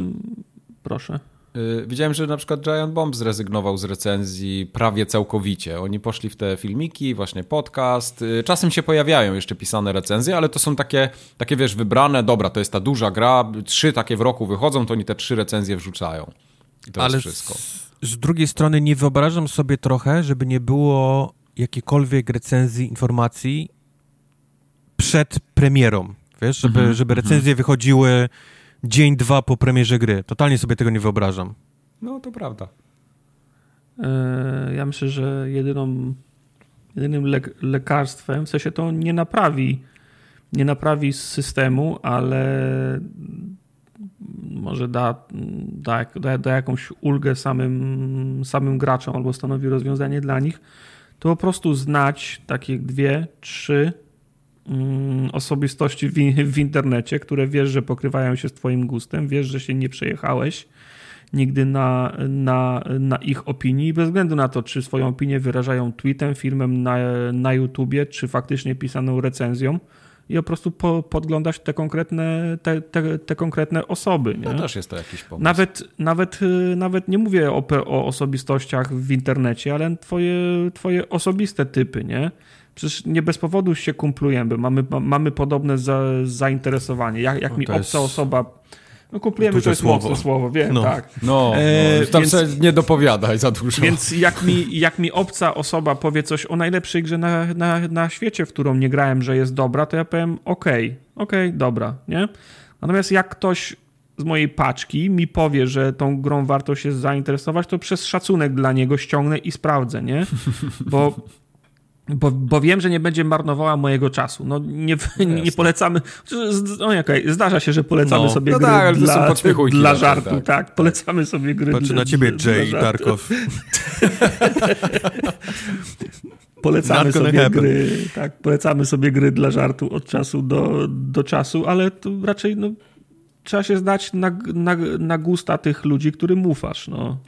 Proszę. Y, widziałem, że na przykład Giant Bomb zrezygnował z recenzji prawie całkowicie. Oni poszli w te filmiki, właśnie podcast. Y, czasem się pojawiają jeszcze pisane recenzje, ale to są takie, takie wiesz, wybrane, dobra, to jest ta duża gra, trzy takie w roku wychodzą, to oni te trzy recenzje wrzucają. Ale jest wszystko. Z, z drugiej strony nie wyobrażam sobie trochę, żeby nie było jakiejkolwiek recenzji, informacji przed premierą. Wiesz, żeby, mm -hmm, żeby recenzje mm -hmm. wychodziły dzień, dwa po premierze gry. Totalnie sobie tego nie wyobrażam. No, to prawda. E, ja myślę, że jedyną, jedynym le lekarstwem, w sensie to nie naprawi nie naprawi systemu, ale może da, da, da, da jakąś ulgę samym, samym graczom albo stanowi rozwiązanie dla nich, to po prostu znać takie dwie, trzy mm, osobistości w, w internecie, które wiesz, że pokrywają się z Twoim gustem, wiesz, że się nie przejechałeś nigdy na, na, na ich opinii, bez względu na to, czy swoją opinię wyrażają tweetem, filmem na, na YouTubie, czy faktycznie pisaną recenzją i po prostu po, podglądać te konkretne, te, te, te, konkretne osoby. Nie? No też jest to jakiś pomysł. Nawet, nawet, nawet nie mówię o, o osobistościach w internecie, ale twoje, twoje osobiste typy, nie? Przecież nie bez powodu się kumplujemy, mamy, mamy podobne za, zainteresowanie. Jak, jak no mi obca jest... osoba no kupujemy to jest słowo. mocne słowo, wiem, no. tak. No, e, no tam więc, nie dopowiadaj za dużo. Więc jak mi, jak mi obca osoba powie coś o najlepszej grze na, na, na świecie, w którą nie grałem, że jest dobra, to ja powiem okej, okay, okej, okay, dobra, nie? Natomiast jak ktoś z mojej paczki mi powie, że tą grą warto się zainteresować, to przez szacunek dla niego ściągnę i sprawdzę, nie? Bo bo, bo wiem, że nie będzie marnowała mojego czasu. No nie, nie polecamy. No, okay, zdarza się, że polecamy no. sobie no gry tak, dla, dla żartu. Tak. tak. polecamy sobie gry. Patrzę na ciebie, Jay Darkow. polecamy sobie gry. Tak, polecamy sobie gry dla żartu od czasu do, do czasu, ale to raczej no, trzeba się zdać na, na, na gusta tych ludzi, którym ufasz. No.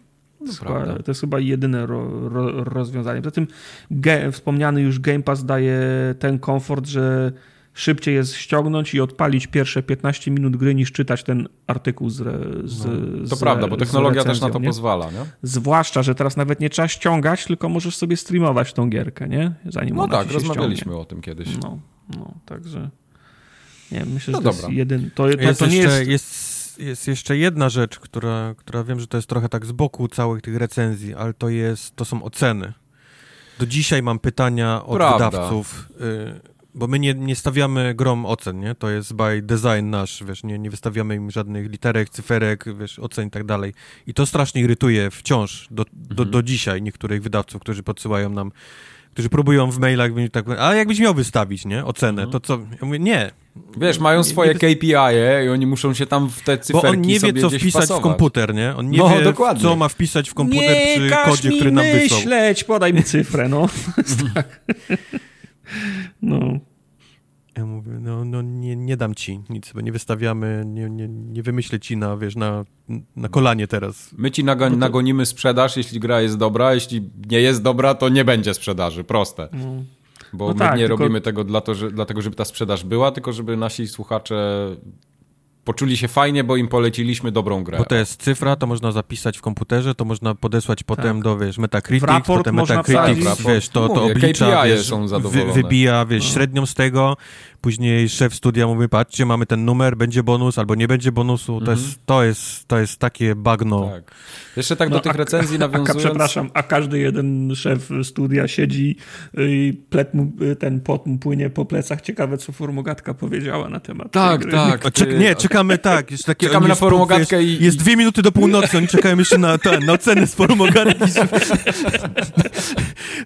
To, chyba, to jest chyba jedyne ro, ro, rozwiązanie. Poza tym ge, wspomniany już Game Pass daje ten komfort, że szybciej jest ściągnąć i odpalić pierwsze 15 minut gry niż czytać ten artykuł z, z no, To z, prawda, bo technologia też na to nie? pozwala, nie? Zwłaszcza, że teraz nawet nie trzeba ściągać, tylko możesz sobie streamować tą gierkę, nie? Zanim no tak, rozmawialiśmy ściągnie. o tym kiedyś. No, no także nie myślę, no że to dobra. jest jeden... To, to, jest to nie jeszcze, jest... jest jest jeszcze jedna rzecz, która, która wiem, że to jest trochę tak z boku całych tych recenzji, ale to jest, to są oceny. Do dzisiaj mam pytania od Prawda. wydawców, y, bo my nie, nie stawiamy grom ocen, nie? To jest by design nasz, wiesz, nie, nie wystawiamy im żadnych literek, cyferek, wiesz, ocen i tak dalej. I to strasznie irytuje wciąż do, do, mhm. do dzisiaj niektórych wydawców, którzy podsyłają nam którzy próbują w mailach, tak, a jakbyś miał wystawić, nie, ocenę, mhm. to co? Ja mówię, nie. Wiesz, mają swoje nie, KPI -e i oni muszą się tam w te cyferki Bo on nie wie, co wpisać pasować. w komputer, nie? On nie no, wie, dokładnie. co ma wpisać w komputer nie przy kodzie, który nam wysłał. Nie myśleć, podaj mi cyfrę, no. tak. no. Ja mówię, no, no nie, nie dam ci nic, bo nie wystawiamy, nie, nie, nie wymyślę ci na, wiesz, na, na kolanie teraz. My ci nago- to... nagonimy sprzedaż, jeśli gra jest dobra, jeśli nie jest dobra, to nie będzie sprzedaży, proste. No. Bo no my tak, nie tylko... robimy tego dla to, że, dlatego, żeby ta sprzedaż była, tylko żeby nasi słuchacze poczuli się fajnie, bo im poleciliśmy dobrą grę. Bo to jest cyfra, to można zapisać w komputerze, to można podesłać potem tak. do, wiesz, Metacritic, potem Metacritic, wiesz, to, to oblicza, wiesz, są zadowolone. Wy, wybija, wiesz, no. średnią z tego, później szef studia mówi, patrzcie, mamy ten numer, będzie bonus albo nie będzie bonusu, to, mhm. jest, to, jest, to jest takie bagno. Tak. Jeszcze tak no, do tych a, recenzji nawiązując... A, przepraszam, a każdy jeden szef studia siedzi i plet mu, ten pot mu płynie po plecach. Ciekawe, co formogatka powiedziała na temat Tak, tak. Czek, nie, czekamy tak. Jest takie, czekamy na formogatkę i... Jest dwie minuty do północy, oni czekają jeszcze na, ten, na ocenę z formogatki.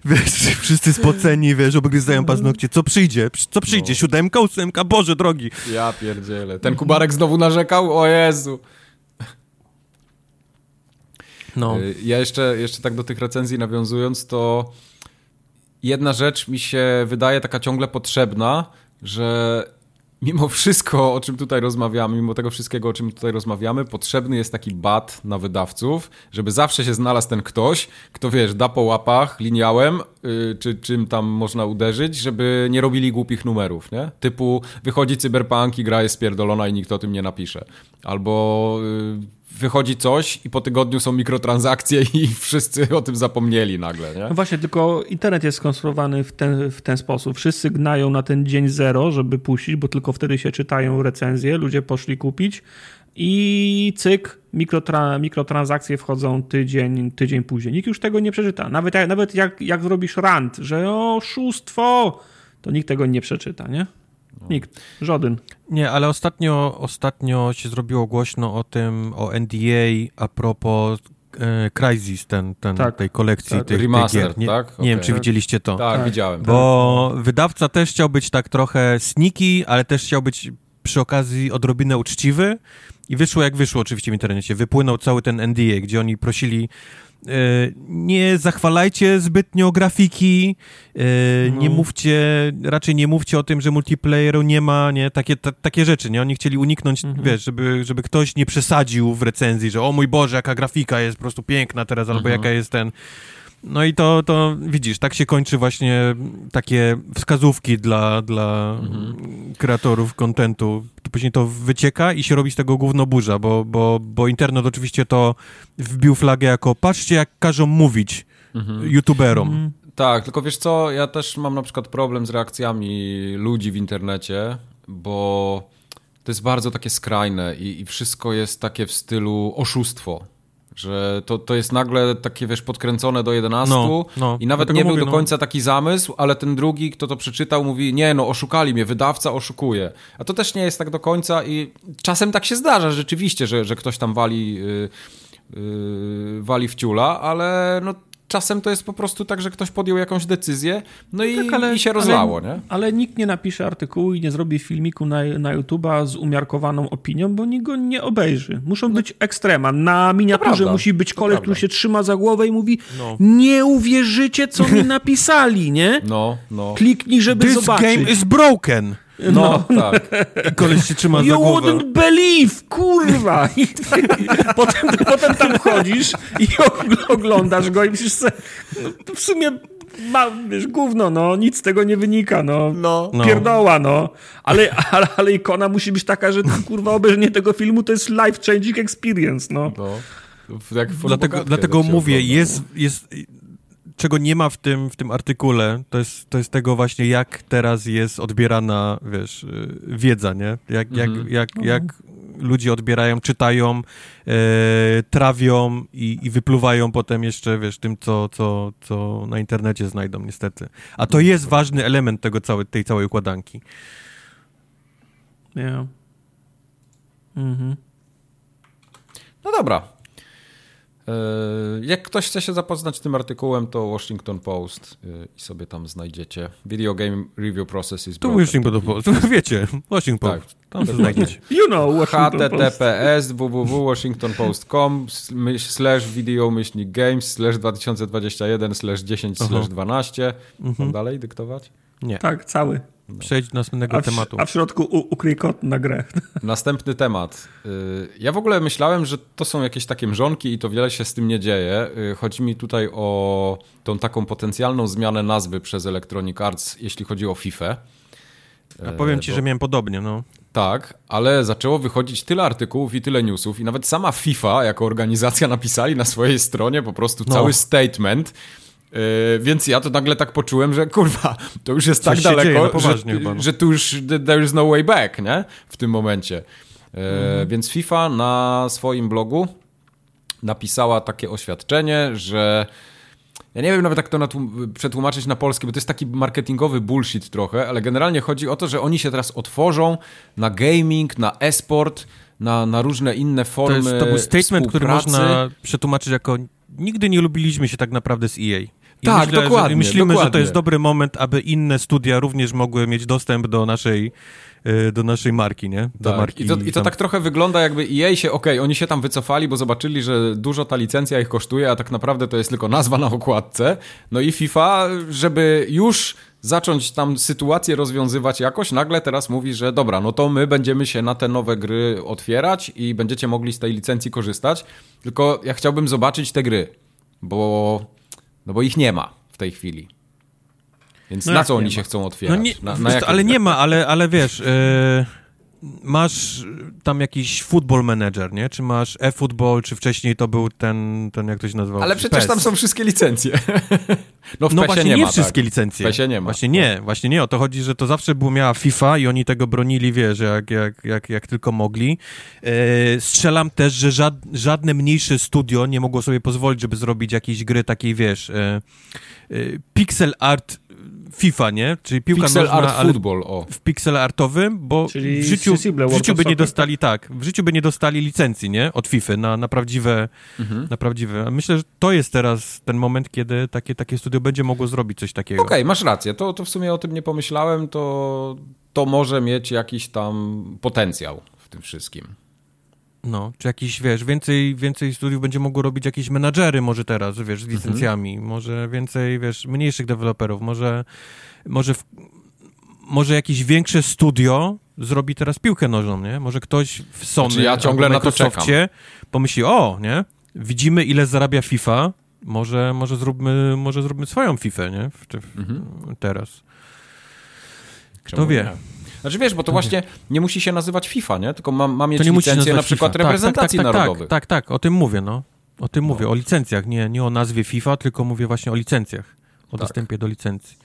wiesz, wszyscy spoceni, wiesz, obgryzają paznokcie. Co przyjdzie? Co przyjdzie? No. Siódemka, ósemka? Boże drogi. Ja pierdzielę. Ten Kubarek znowu narzekał? O Jezu. No. Y, ja jeszcze, jeszcze tak do tych recenzji nawiązując, to jedna rzecz mi się wydaje taka ciągle potrzebna, że mimo wszystko, o czym tutaj rozmawiamy, mimo tego wszystkiego, o czym tutaj rozmawiamy, potrzebny jest taki bat na wydawców, żeby zawsze się znalazł ten ktoś, kto wiesz, da po łapach liniałem, yy, czy czym tam można uderzyć, żeby nie robili głupich numerów, nie? Typu wychodzi cyberpunk i gra jest spierdolona i nikt o tym nie napisze. Albo yy, wychodzi coś i po tygodniu są mikrotransakcje i wszyscy o tym zapomnieli nagle, nie? No właśnie, tylko internet jest skonstruowany w ten, w ten sposób. Wszyscy gnają na ten dzień zero, żeby puścić, bo tylko wtedy się czytają recenzje, ludzie poszli kupić i cyk, mikrotra, mikrotransakcje wchodzą tydzień, tydzień później. Nikt już tego nie przeczyta. Nawet, nawet jak, jak zrobisz rant, że oszustwo, to nikt tego nie przeczyta, nie? No. Nikt, żaden. Nie, ale ostatnio, ostatnio się zrobiło głośno o tym, o NDA a propos e, Crysis, ten, ten, tak, tej kolekcji tak. tych, Remaster, tych gier. Nie, tak? nie okay. wiem, czy widzieliście to. Tak, tak. widziałem. Bo tak. wydawca też chciał być tak trochę sneaky, ale też chciał być przy okazji odrobinę uczciwy i wyszło jak wyszło oczywiście w internecie. Wypłynął cały ten NDA, gdzie oni prosili nie zachwalajcie zbytnio grafiki, e, no. nie mówcie, raczej nie mówcie o tym, że multiplayeru nie ma, nie, takie, ta, takie rzeczy, nie, oni chcieli uniknąć, mhm. wiesz, żeby, żeby ktoś nie przesadził w recenzji, że o mój Boże, jaka grafika jest po prostu piękna teraz, albo mhm. jaka jest ten, no i to, to widzisz, tak się kończy właśnie takie wskazówki dla, dla mhm. kreatorów kontentu. Później to wycieka i się robi z tego gówno burza, bo, bo, bo internet oczywiście to wbił flagę jako patrzcie jak każą mówić mhm. youtuberom. Mhm. Tak, tylko wiesz co, ja też mam na przykład problem z reakcjami ludzi w internecie, bo to jest bardzo takie skrajne i, i wszystko jest takie w stylu oszustwo. Że to, to jest nagle takie, wiesz, podkręcone do 11 no, no, i nawet nie był mówię, do no. końca no. taki zamysł, ale ten drugi, kto to przeczytał, mówi, nie no, oszukali mnie, wydawca oszukuje. A to też nie jest tak do końca i czasem tak się zdarza rzeczywiście, że, że ktoś tam wali, yy, yy, wali w ciula, ale no czasem to jest po prostu tak, że ktoś podjął jakąś decyzję, no i, tak, ale, i się rozlało, ale, nie? Ale nikt nie napisze artykułu i nie zrobi filmiku na, na YouTube'a z umiarkowaną opinią, bo nikt go nie obejrzy. Muszą no. być ekstrema. Na miniaturze musi być koleś, który się trzyma za głowę i mówi no. nie uwierzycie, co mi napisali, nie? No, no. Kliknij, żeby This zobaczyć. This game is broken. No, no, tak. I koleś się trzyma you za głowę. You wouldn't believe, kurwa! I tak, potem, potem tam chodzisz i oglądasz go i myślisz sobie, no, w sumie ma, wiesz, gówno, no, nic z tego nie wynika, no, no. pierdoła, no. Ale, ale, ale ikona musi być taka, że kurwa obejrzenie tego filmu to jest life-changing experience, no. no. dlatego dlatego mówię, jest, jest czego nie ma w tym, w tym artykule, to jest, to jest tego właśnie, jak teraz jest odbierana, wiesz, y, wiedza, nie? Jak, jak, mhm. jak, mhm. jak ludzie odbierają, czytają, e, trawią i, i, wypluwają potem jeszcze, wiesz, tym, co, co, co na internecie znajdą, niestety. A to jest ważny element tego całej, tej całej układanki. Yeah. Mhm. No dobra, jak ktoś chce się zapoznać z tym artykułem, to Washington Post e, i sobie tam znajdziecie. Video Game Review Process is To Washington Post, wiecie, Washington tak, Post. Tam to znajdziecie. You know Washington HTTPS www.washingtonpost.com slash video myślnik games slash 2021 slash 10 slash 12. Mhm. dalej dyktować? Nie. Tak, cały. No. Przejdź do następnego a w, tematu. A w środku u, ukryj kod na grę. Następny temat. Y, ja w ogóle myślałem, że to są jakieś takie mrzonki i to wiele się z tym nie dzieje. Y, chodzi mi tutaj o tą taką potencjalną zmianę nazwy przez Electronic Arts, jeśli chodzi o FIFA. A powiem ci, Bo... że miałem podobnie, no. Tak, ale zaczęło wychodzić tyle artykułów i tyle newsów i nawet sama FIFA jako organizacja napisali na swojej stronie po prostu no. cały statement, Yy, więc ja to nagle tak poczułem, że kurwa, to już jest Coś tak daleko, poważnie, że, chyba, no. że tu już there is no way back, nie? W tym momencie. Yy, mhm. Więc FIFA na swoim blogu napisała takie oświadczenie, że ja nie wiem nawet jak to przetłumaczyć na polski, bo to jest taki marketingowy bullshit trochę, ale generalnie chodzi o to, że oni się teraz otworzą na gaming, na e-sport, na, na różne inne formy To, jest, to był statement, który można przetłumaczyć jako nigdy nie lubiliśmy się tak naprawdę z EA. I tak, myślę, dokładnie. myślimy, dokładnie. że to jest dobry moment, aby inne studia również mogły mieć dostęp do naszej e, do naszej marki, nie? Do tak. marki I, to, I to tak trochę wygląda jakby EA się, okej, okay, oni się tam wycofali, bo zobaczyli, że dużo ta licencja ich kosztuje, a tak naprawdę to jest tylko nazwa na okładce. No i FIFA, żeby już zacząć tam sytuację rozwiązywać jakoś, nagle teraz mówi, że dobra, no to my będziemy się na te nowe gry otwierać i będziecie mogli z tej licencji korzystać, tylko ja chciałbym zobaczyć te gry, bo no bo ich nie ma w tej chwili. Więc no na co oni się chcą otwierać? No nie, na, na ale nie ma, ale, ale wiesz, yy, masz tam jakiś football manager, nie? Czy masz e-football, czy wcześniej to był ten, ten jak to się nazywał? Ale przecież PES. tam są wszystkie licencje. No, w no właśnie nie, nie ma, wszystkie tak. licencje. W nie ma. Właśnie nie, właśnie nie. O to chodzi, że to zawsze było miała FIFA i oni tego bronili, wiesz, jak, jak, jak, jak tylko mogli. E, strzelam też, że żad, żadne mniejsze studio nie mogło sobie pozwolić, żeby zrobić jakieś gry takiej, wiesz, e, e, pixel art FIFA, nie? Czyli piłka Pixel nożna, art football, o. w pixel artowym, bo Czyli w życiu, w życiu by nie dostali, tak, w życiu by nie dostali licencji, nie? Od FIFA na, na prawdziwe, Mhm. na prawdziwe. Myślę, że to jest teraz ten moment, kiedy takie, takie studio będzie mogło zrobić coś takiego. Okej, masz rację, to, to w sumie o tym nie pomyślałem, to, to może mieć jakiś tam potencjał w tym wszystkim. No, czy jakiś, wiesz, więcej, więcej studiów będzie mogło robić jakieś menadżery może teraz, wiesz, z Mhm. licencjami, może więcej, wiesz, mniejszych deweloperów, może, może, w, może jakieś większe studio zrobi teraz piłkę nożną, nie? Może ktoś w Sony Znaczy, ja ciągle na to Microsoftie pomyśli, o, nie? Widzimy, ile zarabia FIFA, może, może, zróbmy, może zróbmy swoją FIFA, nie? W, w, Mhm. Teraz. Kto Czemu wie? nie? Znaczy wiesz, bo to właśnie nie musi się nazywać FIFA, nie? Tylko ma, ma mieć To nie licencję na przykład FIFA. Tak, reprezentacji tak, tak, narodowych. Tak, tak, tak, o tym mówię, no. O tym mówię, No. o licencjach, nie, nie o nazwie FIFA, tylko mówię właśnie o licencjach. O Tak. dostępie do licencji.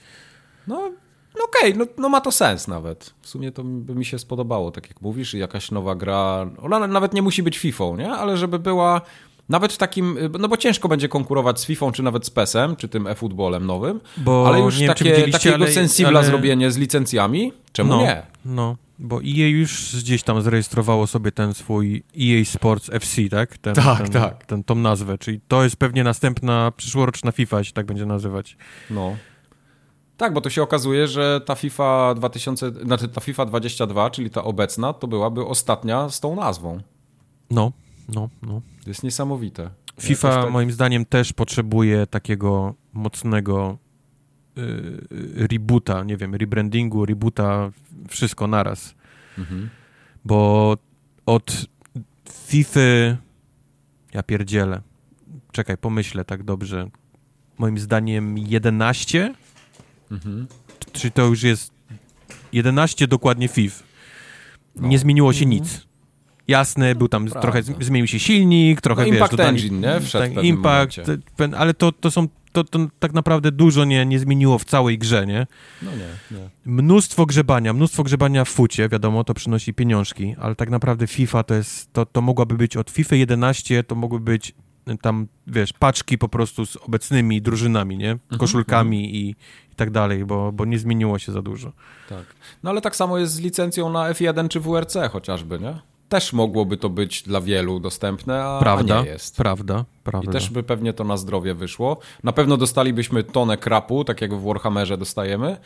No, no okej, no, no ma to sens nawet. W sumie to by mi się spodobało, tak jak mówisz, jakaś nowa gra. Ona nawet nie musi być FIFA, nie? Ale żeby była nawet w takim, no bo ciężko będzie konkurować z FIFA, czy nawet z PES-em, czy tym e-footballem nowym, Bo ale już nie wiem, takie, widzieliście, takiego ale- sensibla ale- zrobienie z licencjami, czemu no, nie? No, bo EA już gdzieś tam zarejestrowało sobie ten swój EA Sports FC, tak? Ten, Tak, ten, tak. Ten, tą nazwę, czyli to jest pewnie następna przyszłoroczna FIFA, się tak będzie nazywać. No. Tak, bo to się okazuje, że ta FIFA 2000, znaczy ta FIFA 22, czyli ta obecna, to byłaby ostatnia z tą nazwą. No, no, no. To jest niesamowite. FIFA tak- moim zdaniem też potrzebuje takiego mocnego y, reboota, nie wiem, rebrandingu, reboota, wszystko naraz. Mhm. Bo od FIFA ja pierdzielę. Czekaj, pomyślę tak dobrze. Moim zdaniem 11, Mhm. czyli to już jest 11 dokładnie FIF. No. Nie zmieniło się nic. Jasne, był tam Prawda. trochę, zmienił się silnik, trochę, No, wiesz, Impact dodali- Engine, nie? Wszedł w tak, Impact, momencie. ale to, to są, to, to tak naprawdę dużo nie, nie zmieniło w całej grze, nie? No nie, nie. Mnóstwo grzebania, mnóstwo grzebania w fucie, wiadomo, to przynosi pieniążki, ale tak naprawdę FIFA to jest, to, to mogłaby być od FIFA 11, to mogły być y, tam, wiesz, paczki po prostu z obecnymi drużynami, nie? Mhm, Koszulkami i, i tak dalej, bo, bo nie zmieniło się za dużo. Tak. No ale tak samo jest z licencją na F1 czy WRC chociażby, nie? Też mogłoby to być dla wielu dostępne, a, Prawda, a nie jest. prawda, I prawda. też by pewnie to na zdrowie wyszło. Na pewno dostalibyśmy tonę krapu, tak jak w Warhammerze dostajemy,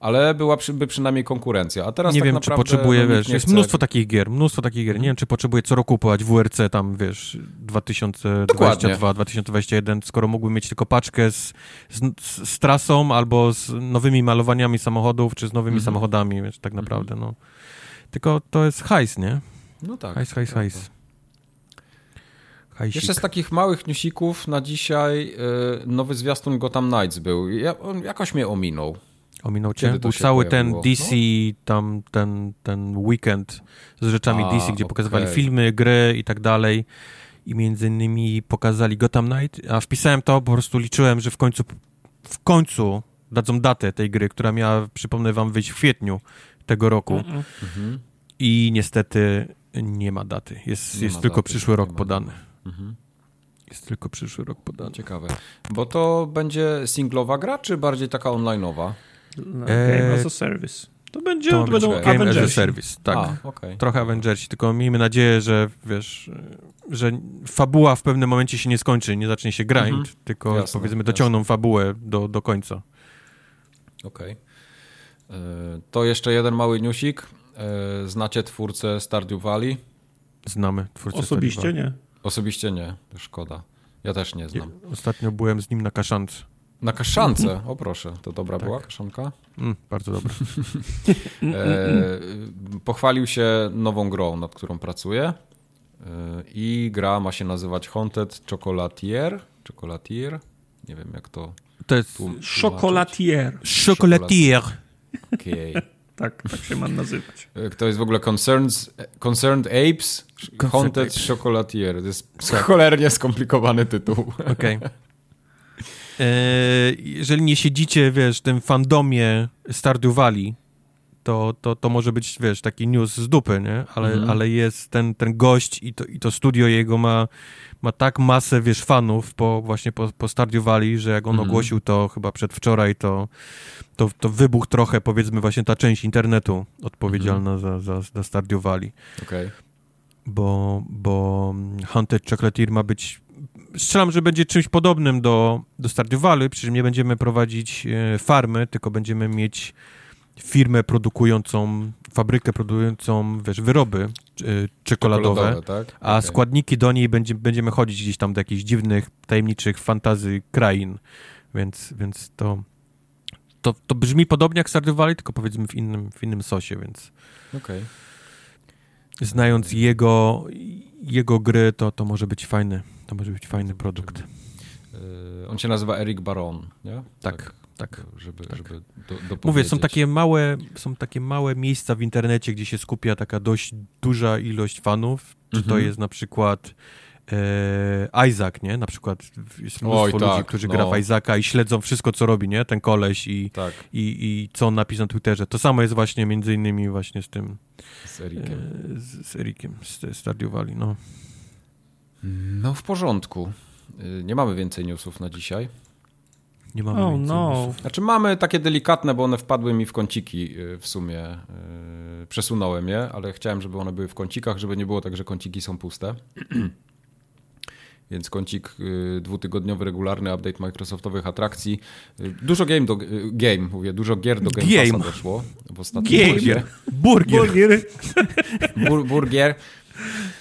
ale byłaby przynajmniej konkurencja. A teraz nie tak wiem, czy naprawdę, potrzebuje, no, wiesz, jest chce- mnóstwo takich gier, mnóstwo takich gier. Nie wiem, czy potrzebuje co roku kupować WRC tam, wiesz, 2022, 2021, skoro mógłby mieć tylko paczkę z, z, z trasą albo z nowymi malowaniami samochodów, czy z nowymi Mhm. samochodami, wiesz, tak naprawdę, no. Tylko to jest hajs, nie? No tak. Hajs, hajs, prawda. hajs. Hajsik. Jeszcze z takich małych newsików na dzisiaj y, nowy zwiastun Gotham Knights był. Ja, on jakoś mnie ominął. Ominął cię? Był cały pojawiło? ten DC, tam ten, ten weekend z rzeczami A, DC, gdzie pokazywali okej. filmy, gry i tak dalej. I między innymi pokazali Gotham Knight, a wpisałem to, po prostu liczyłem, że w końcu, w końcu dadzą datę tej gry, która miała, przypomnę wam, wyjść w kwietniu tego roku. Mhm. Mhm. I niestety nie ma daty. Jest, Nie jest ma tylko daty, przyszły rok podany. Mhm. Jest tylko przyszły rok podany. Ciekawe. Bo to będzie singlowa gra, czy bardziej taka online'owa? No, Eee, Game as a Service. To będzie, To będą Game as a Avengersi. Service, tak. A, okej. Trochę Avengersi, tylko miejmy nadzieję, że wiesz, że fabuła w pewnym momencie się nie skończy, nie zacznie się grind, Mhm. tylko Jasne, powiedzmy jasne. dociągną fabułę do, do końca. Okej. E, To jeszcze jeden mały newsik. E, Znacie twórcę Stardew Valley? Znamy twórcę Osobiście Stardew nie. Osobiście nie, to szkoda. Ja też nie znam. Valley. Ostatnio byłem z nim na kaszance. Na kaszance, o proszę, to dobra Tak. była kaszanka? Mm, bardzo dobre. E, pochwalił się nową grą, nad którą pracuje. E, I gra ma się nazywać Haunted Chocolatier. Chocolatier? Nie wiem jak to To jest. Chocolatier. Chocolatier. Okej. Tak, tak się ma nazywać. E, To jest w ogóle Concerns, Concerned Apes Concerned Haunted Apes. Chocolatier. To jest cholernie skomplikowany tytuł. Okej. E, Jeżeli nie siedzicie, wiesz, w tym fandomie Stardew Valley, to, to, to może być, wiesz, taki news z dupy, nie? Ale, Mhm. ale jest ten, ten gość i to, i to studio jego ma, ma tak masę, wiesz, fanów po, właśnie po, po Stardew Valley, że jak on Mhm. ogłosił to chyba przedwczoraj, to, to, to wybuch trochę, powiedzmy, właśnie ta część internetu odpowiedzialna Mhm. za, za, za Stardew Valley Okej. bo, bo Haunted Chocolatier ma być. Strzelam, że będzie czymś podobnym do, do Stardew Valley, przy czym nie będziemy prowadzić e, farmy, tylko będziemy mieć firmę produkującą, fabrykę produkującą, wiesz, wyroby e, czekoladowe, tak? a Okej. składniki do niej będzie, będziemy chodzić gdzieś tam do jakichś dziwnych, tajemniczych fantazy krain, więc, więc to, to, to brzmi podobnie jak Stardew Valley, tylko powiedzmy w innym, w innym sosie, więc Okej. znając jego, jego gry, to, to może być fajny, to może być fajny produkt. Y, On się nazywa Eric Baron, nie? Tak, tak. Żeby, tak. żeby do. Mówię, są takie małe, są takie małe miejsca w internecie, gdzie się skupia taka dość duża ilość fanów. Czy to Mhm. jest na przykład e, Isaac, nie? Na przykład jest mnóstwo Oj, ludzi, tak, którzy no. gra w Isaaca i śledzą wszystko, co robi, nie? Ten koleś i, Tak, i, i co on napisał na Twitterze. To samo jest właśnie między innymi właśnie z tym, z Ericiem. e, z, z Erikiem, z Stardew Valley, no. No w porządku. Y, Nie mamy więcej newsów na dzisiaj. Nie mamy Oh więcej no. newsów. Znaczy mamy takie delikatne, bo one wpadły mi w kąciki y, w sumie. y, Przesunąłem je, ale chciałem, żeby one były w kącikach, żeby nie było tak, że kąciki są puste. Więc kącik dwutygodniowy, regularny update Microsoftowych atrakcji. Dużo game, do, game mówię, dużo gier do Game Game. Passa doszło w ostatnim Game. Burgier. Burgier. Bur, burgier.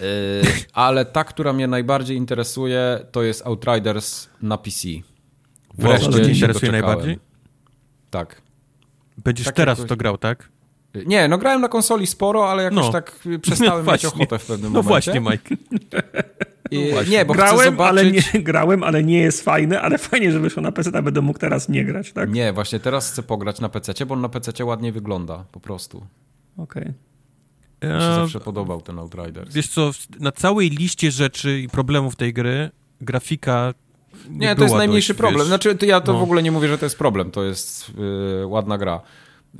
Y, ale ta, która mnie najbardziej interesuje, to jest Outriders na PC. Wreszcie to cię interesuje najbardziej? Tak. Będziesz Tak teraz jakoś- w to grał, tak? Nie, no grałem na konsoli sporo, ale jakoś No. tak y, przestałem No mieć ochotę w pewnym No momencie. właśnie, Mike. I, No właśnie. nie, bo Grałem, zobaczyć... ale nie, grałem, ale nie jest fajny, ale fajnie, że wyszło na PC, a będę mógł teraz nie grać, tak? Nie, właśnie teraz chcę pograć na PC, bo on na PC ładnie wygląda, po prostu. Okej. Mi się zawsze podobał ten Outriders. Wiesz co, na całej liście rzeczy i problemów tej gry grafika nie, Nie, to jest najmniejszy dość, problem. Wiesz, Znaczy, to ja to no. w ogóle nie mówię, że to jest problem. To jest y, ładna gra.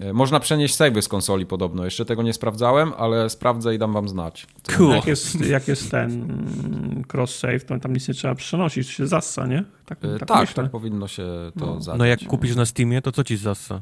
Y, można przenieść savey z konsoli podobno. Jeszcze tego nie sprawdzałem, ale sprawdzę i dam wam znać. Cool. Jak, jest, jak jest ten mm, cross-save, to tam nic nie trzeba przenosić, to się zassa, nie? Tak, Y, tak, tak, tak powinno się to No. No jak kupisz na Steamie, to co ci zassa?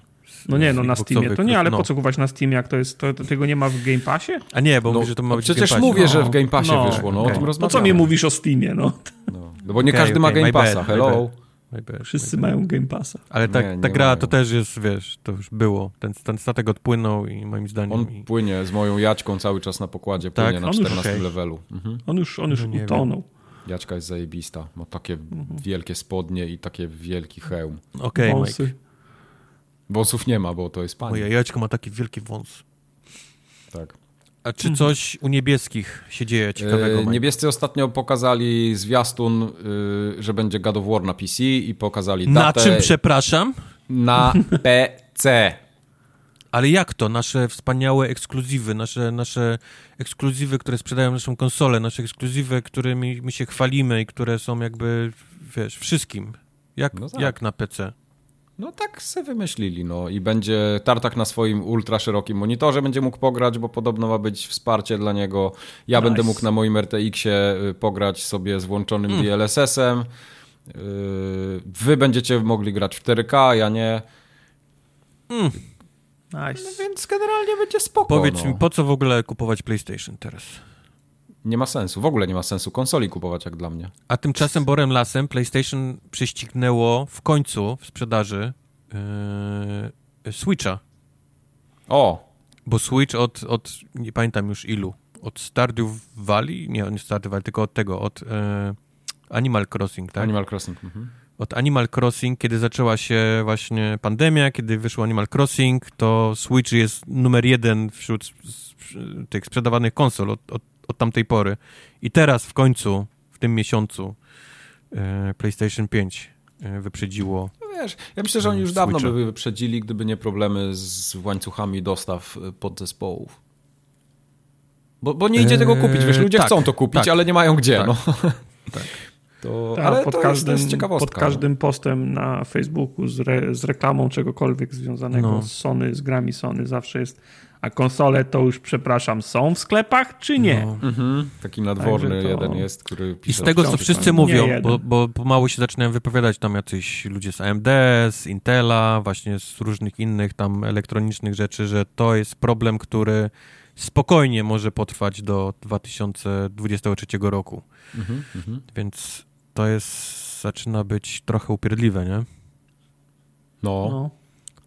No nie, no na Steamie to nie, ale no. po co kupować na Steamie, jak to jest, to, to tego nie ma w Game Passie? A nie, bo No, mówisz, że to ma no być w przecież Game mówię, No. że w Game Passie No, wyszło, no okej. o tym rozmawiamy. co mi mówisz o Steamie, no? No, no bo nie Okej, każdy ma okej, Game bad, Passa, my hello. My bad, Wszyscy my mają Game Passa. Ale ta, Nie, nie ta gra mają. to też jest, wiesz, to już było. Ten, ten statek odpłynął i moim zdaniem... On i... płynie z moją jaćką cały czas na pokładzie, Tak? płynie na On już 14 okej. levelu. Mhm. On już, on już No nie utonął. Jaćka jest zajebista. Ma takie Mhm. wielkie spodnie i takie wielki hełm. Okej, Mike. Wąsów nie ma, bo to jest pani. Moje jajeczko ma taki wielki wąs. Tak. A czy coś u niebieskich się dzieje ciekawego, E? Niebiescy ostatnio pokazali zwiastun, y, że będzie God of War na PC i pokazali Na datę czym, przepraszam? na PC. Ale jak to? Nasze wspaniałe ekskluzywy, nasze, nasze ekskluzywy, które sprzedają naszą konsolę, nasze ekskluzywy, którymi my się chwalimy i które są jakby, wiesz, wszystkim. Jak, No tak. jak na PC? No tak se wymyślili, no i będzie Tartak na swoim ultra szerokim monitorze będzie mógł pograć, bo podobno ma być wsparcie dla niego. Ja Nice. będę mógł na moim RTX-ie y, pograć sobie z włączonym Mm. DLSS-em. Y, Wy będziecie mogli grać w 4K, ja nie. Nice. No więc generalnie będzie spoko. Powiedz no. mi, po co w ogóle kupować PlayStation teraz? Nie ma sensu, w ogóle nie ma sensu konsoli kupować jak dla mnie. A tymczasem Borem Lasem PlayStation prześcignęło w końcu w sprzedaży yy, Switcha. O, Bo Switch od, od, nie pamiętam już ilu, od Stardew Valley, nie, nie Stardew Valley, tylko od tego, od e, Animal Crossing, tak? Animal Crossing. Mhm. Od Animal Crossing, kiedy zaczęła się właśnie pandemia, kiedy wyszło Animal Crossing, to Switch jest numer jeden wśród tych sprzedawanych konsol od, od, od tamtej pory. I teraz w końcu, w tym miesiącu, e, PlayStation 5 e, wyprzedziło No wiesz, ja myślę, że oni już dawno by wyprzedzili, gdyby nie problemy z łańcuchami dostaw y, podzespołów. Bo, bo nie idzie tego kupić, wiesz, ludzie tak, chcą to kupić, tak. ale nie mają gdzie, Tak. no. To, Ta, ale pod to każdym, jest Pod no. każdym postem na Facebooku z, re, z reklamą czegokolwiek związanego no. z Sony, z grami Sony zawsze jest a konsole to już, przepraszam, są w sklepach, czy nie? No. Mhm. Taki nadworny to... jeden jest, który pisze... I z tego, co wszyscy mówią, bo, bo pomału się zaczynają wypowiadać tam jacyś ludzie z AMD, z Intela, właśnie z różnych innych tam elektronicznych rzeczy, że to jest problem, który spokojnie może potrwać do 2023 roku. Mhm, mhm. Więc to jest, zaczyna być trochę upierdliwe, nie? No. no.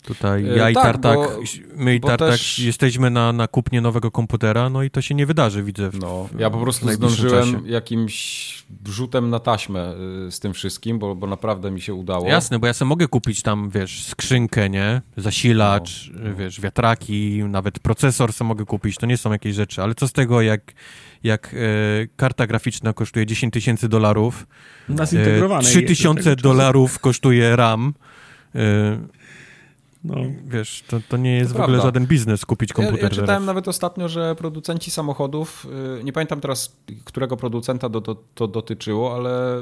Tutaj e, ja i tak, Tartak, bo, my i Tartak też... jesteśmy na, na kupnie nowego komputera, no i to się nie wydarzy, widzę. W, no, ja po prostu zdążyłem czasie. jakimś rzutem na taśmę y, z tym wszystkim, bo, bo naprawdę mi się udało. Jasne, bo ja sobie mogę kupić tam, wiesz, skrzynkę, nie? Zasilacz, no, no. wiesz, wiatraki, nawet procesor sobie mogę kupić, to nie są jakieś rzeczy, ale co z tego, jak, jak e, karta graficzna kosztuje 10 tysięcy dolarów, e, 3 tysiące dolarów kosztuje RAM, e, no. Wiesz, to, to nie jest to w ogóle żaden biznes kupić komputer. Ja, ja czytałem nawet ostatnio, że producenci samochodów, y, nie pamiętam teraz, którego producenta do, do, to dotyczyło, ale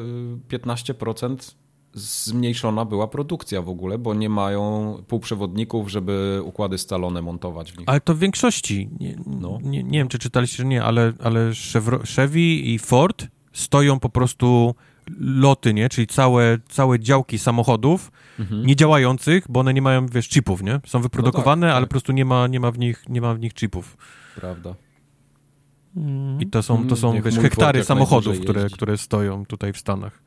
15% y, zmniejszona była produkcja w ogóle, bo nie mają półprzewodników, żeby układy scalone montować w nich. Ale to w większości, nie, no. nie, nie wiem czy czytaliście, czy nie, ale, ale Chevy i Ford stoją po prostu loty, nie? Czyli całe, całe działki samochodów mhm. niedziałających, bo one nie mają, wiesz, chipów, nie? Są wyprodukowane, no tak, ale tak. po prostu nie ma, nie, ma w nich, nie ma w nich chipów. Prawda. I to są, to są wiesz, hektary samochodów, które, które stoją tutaj w Stanach.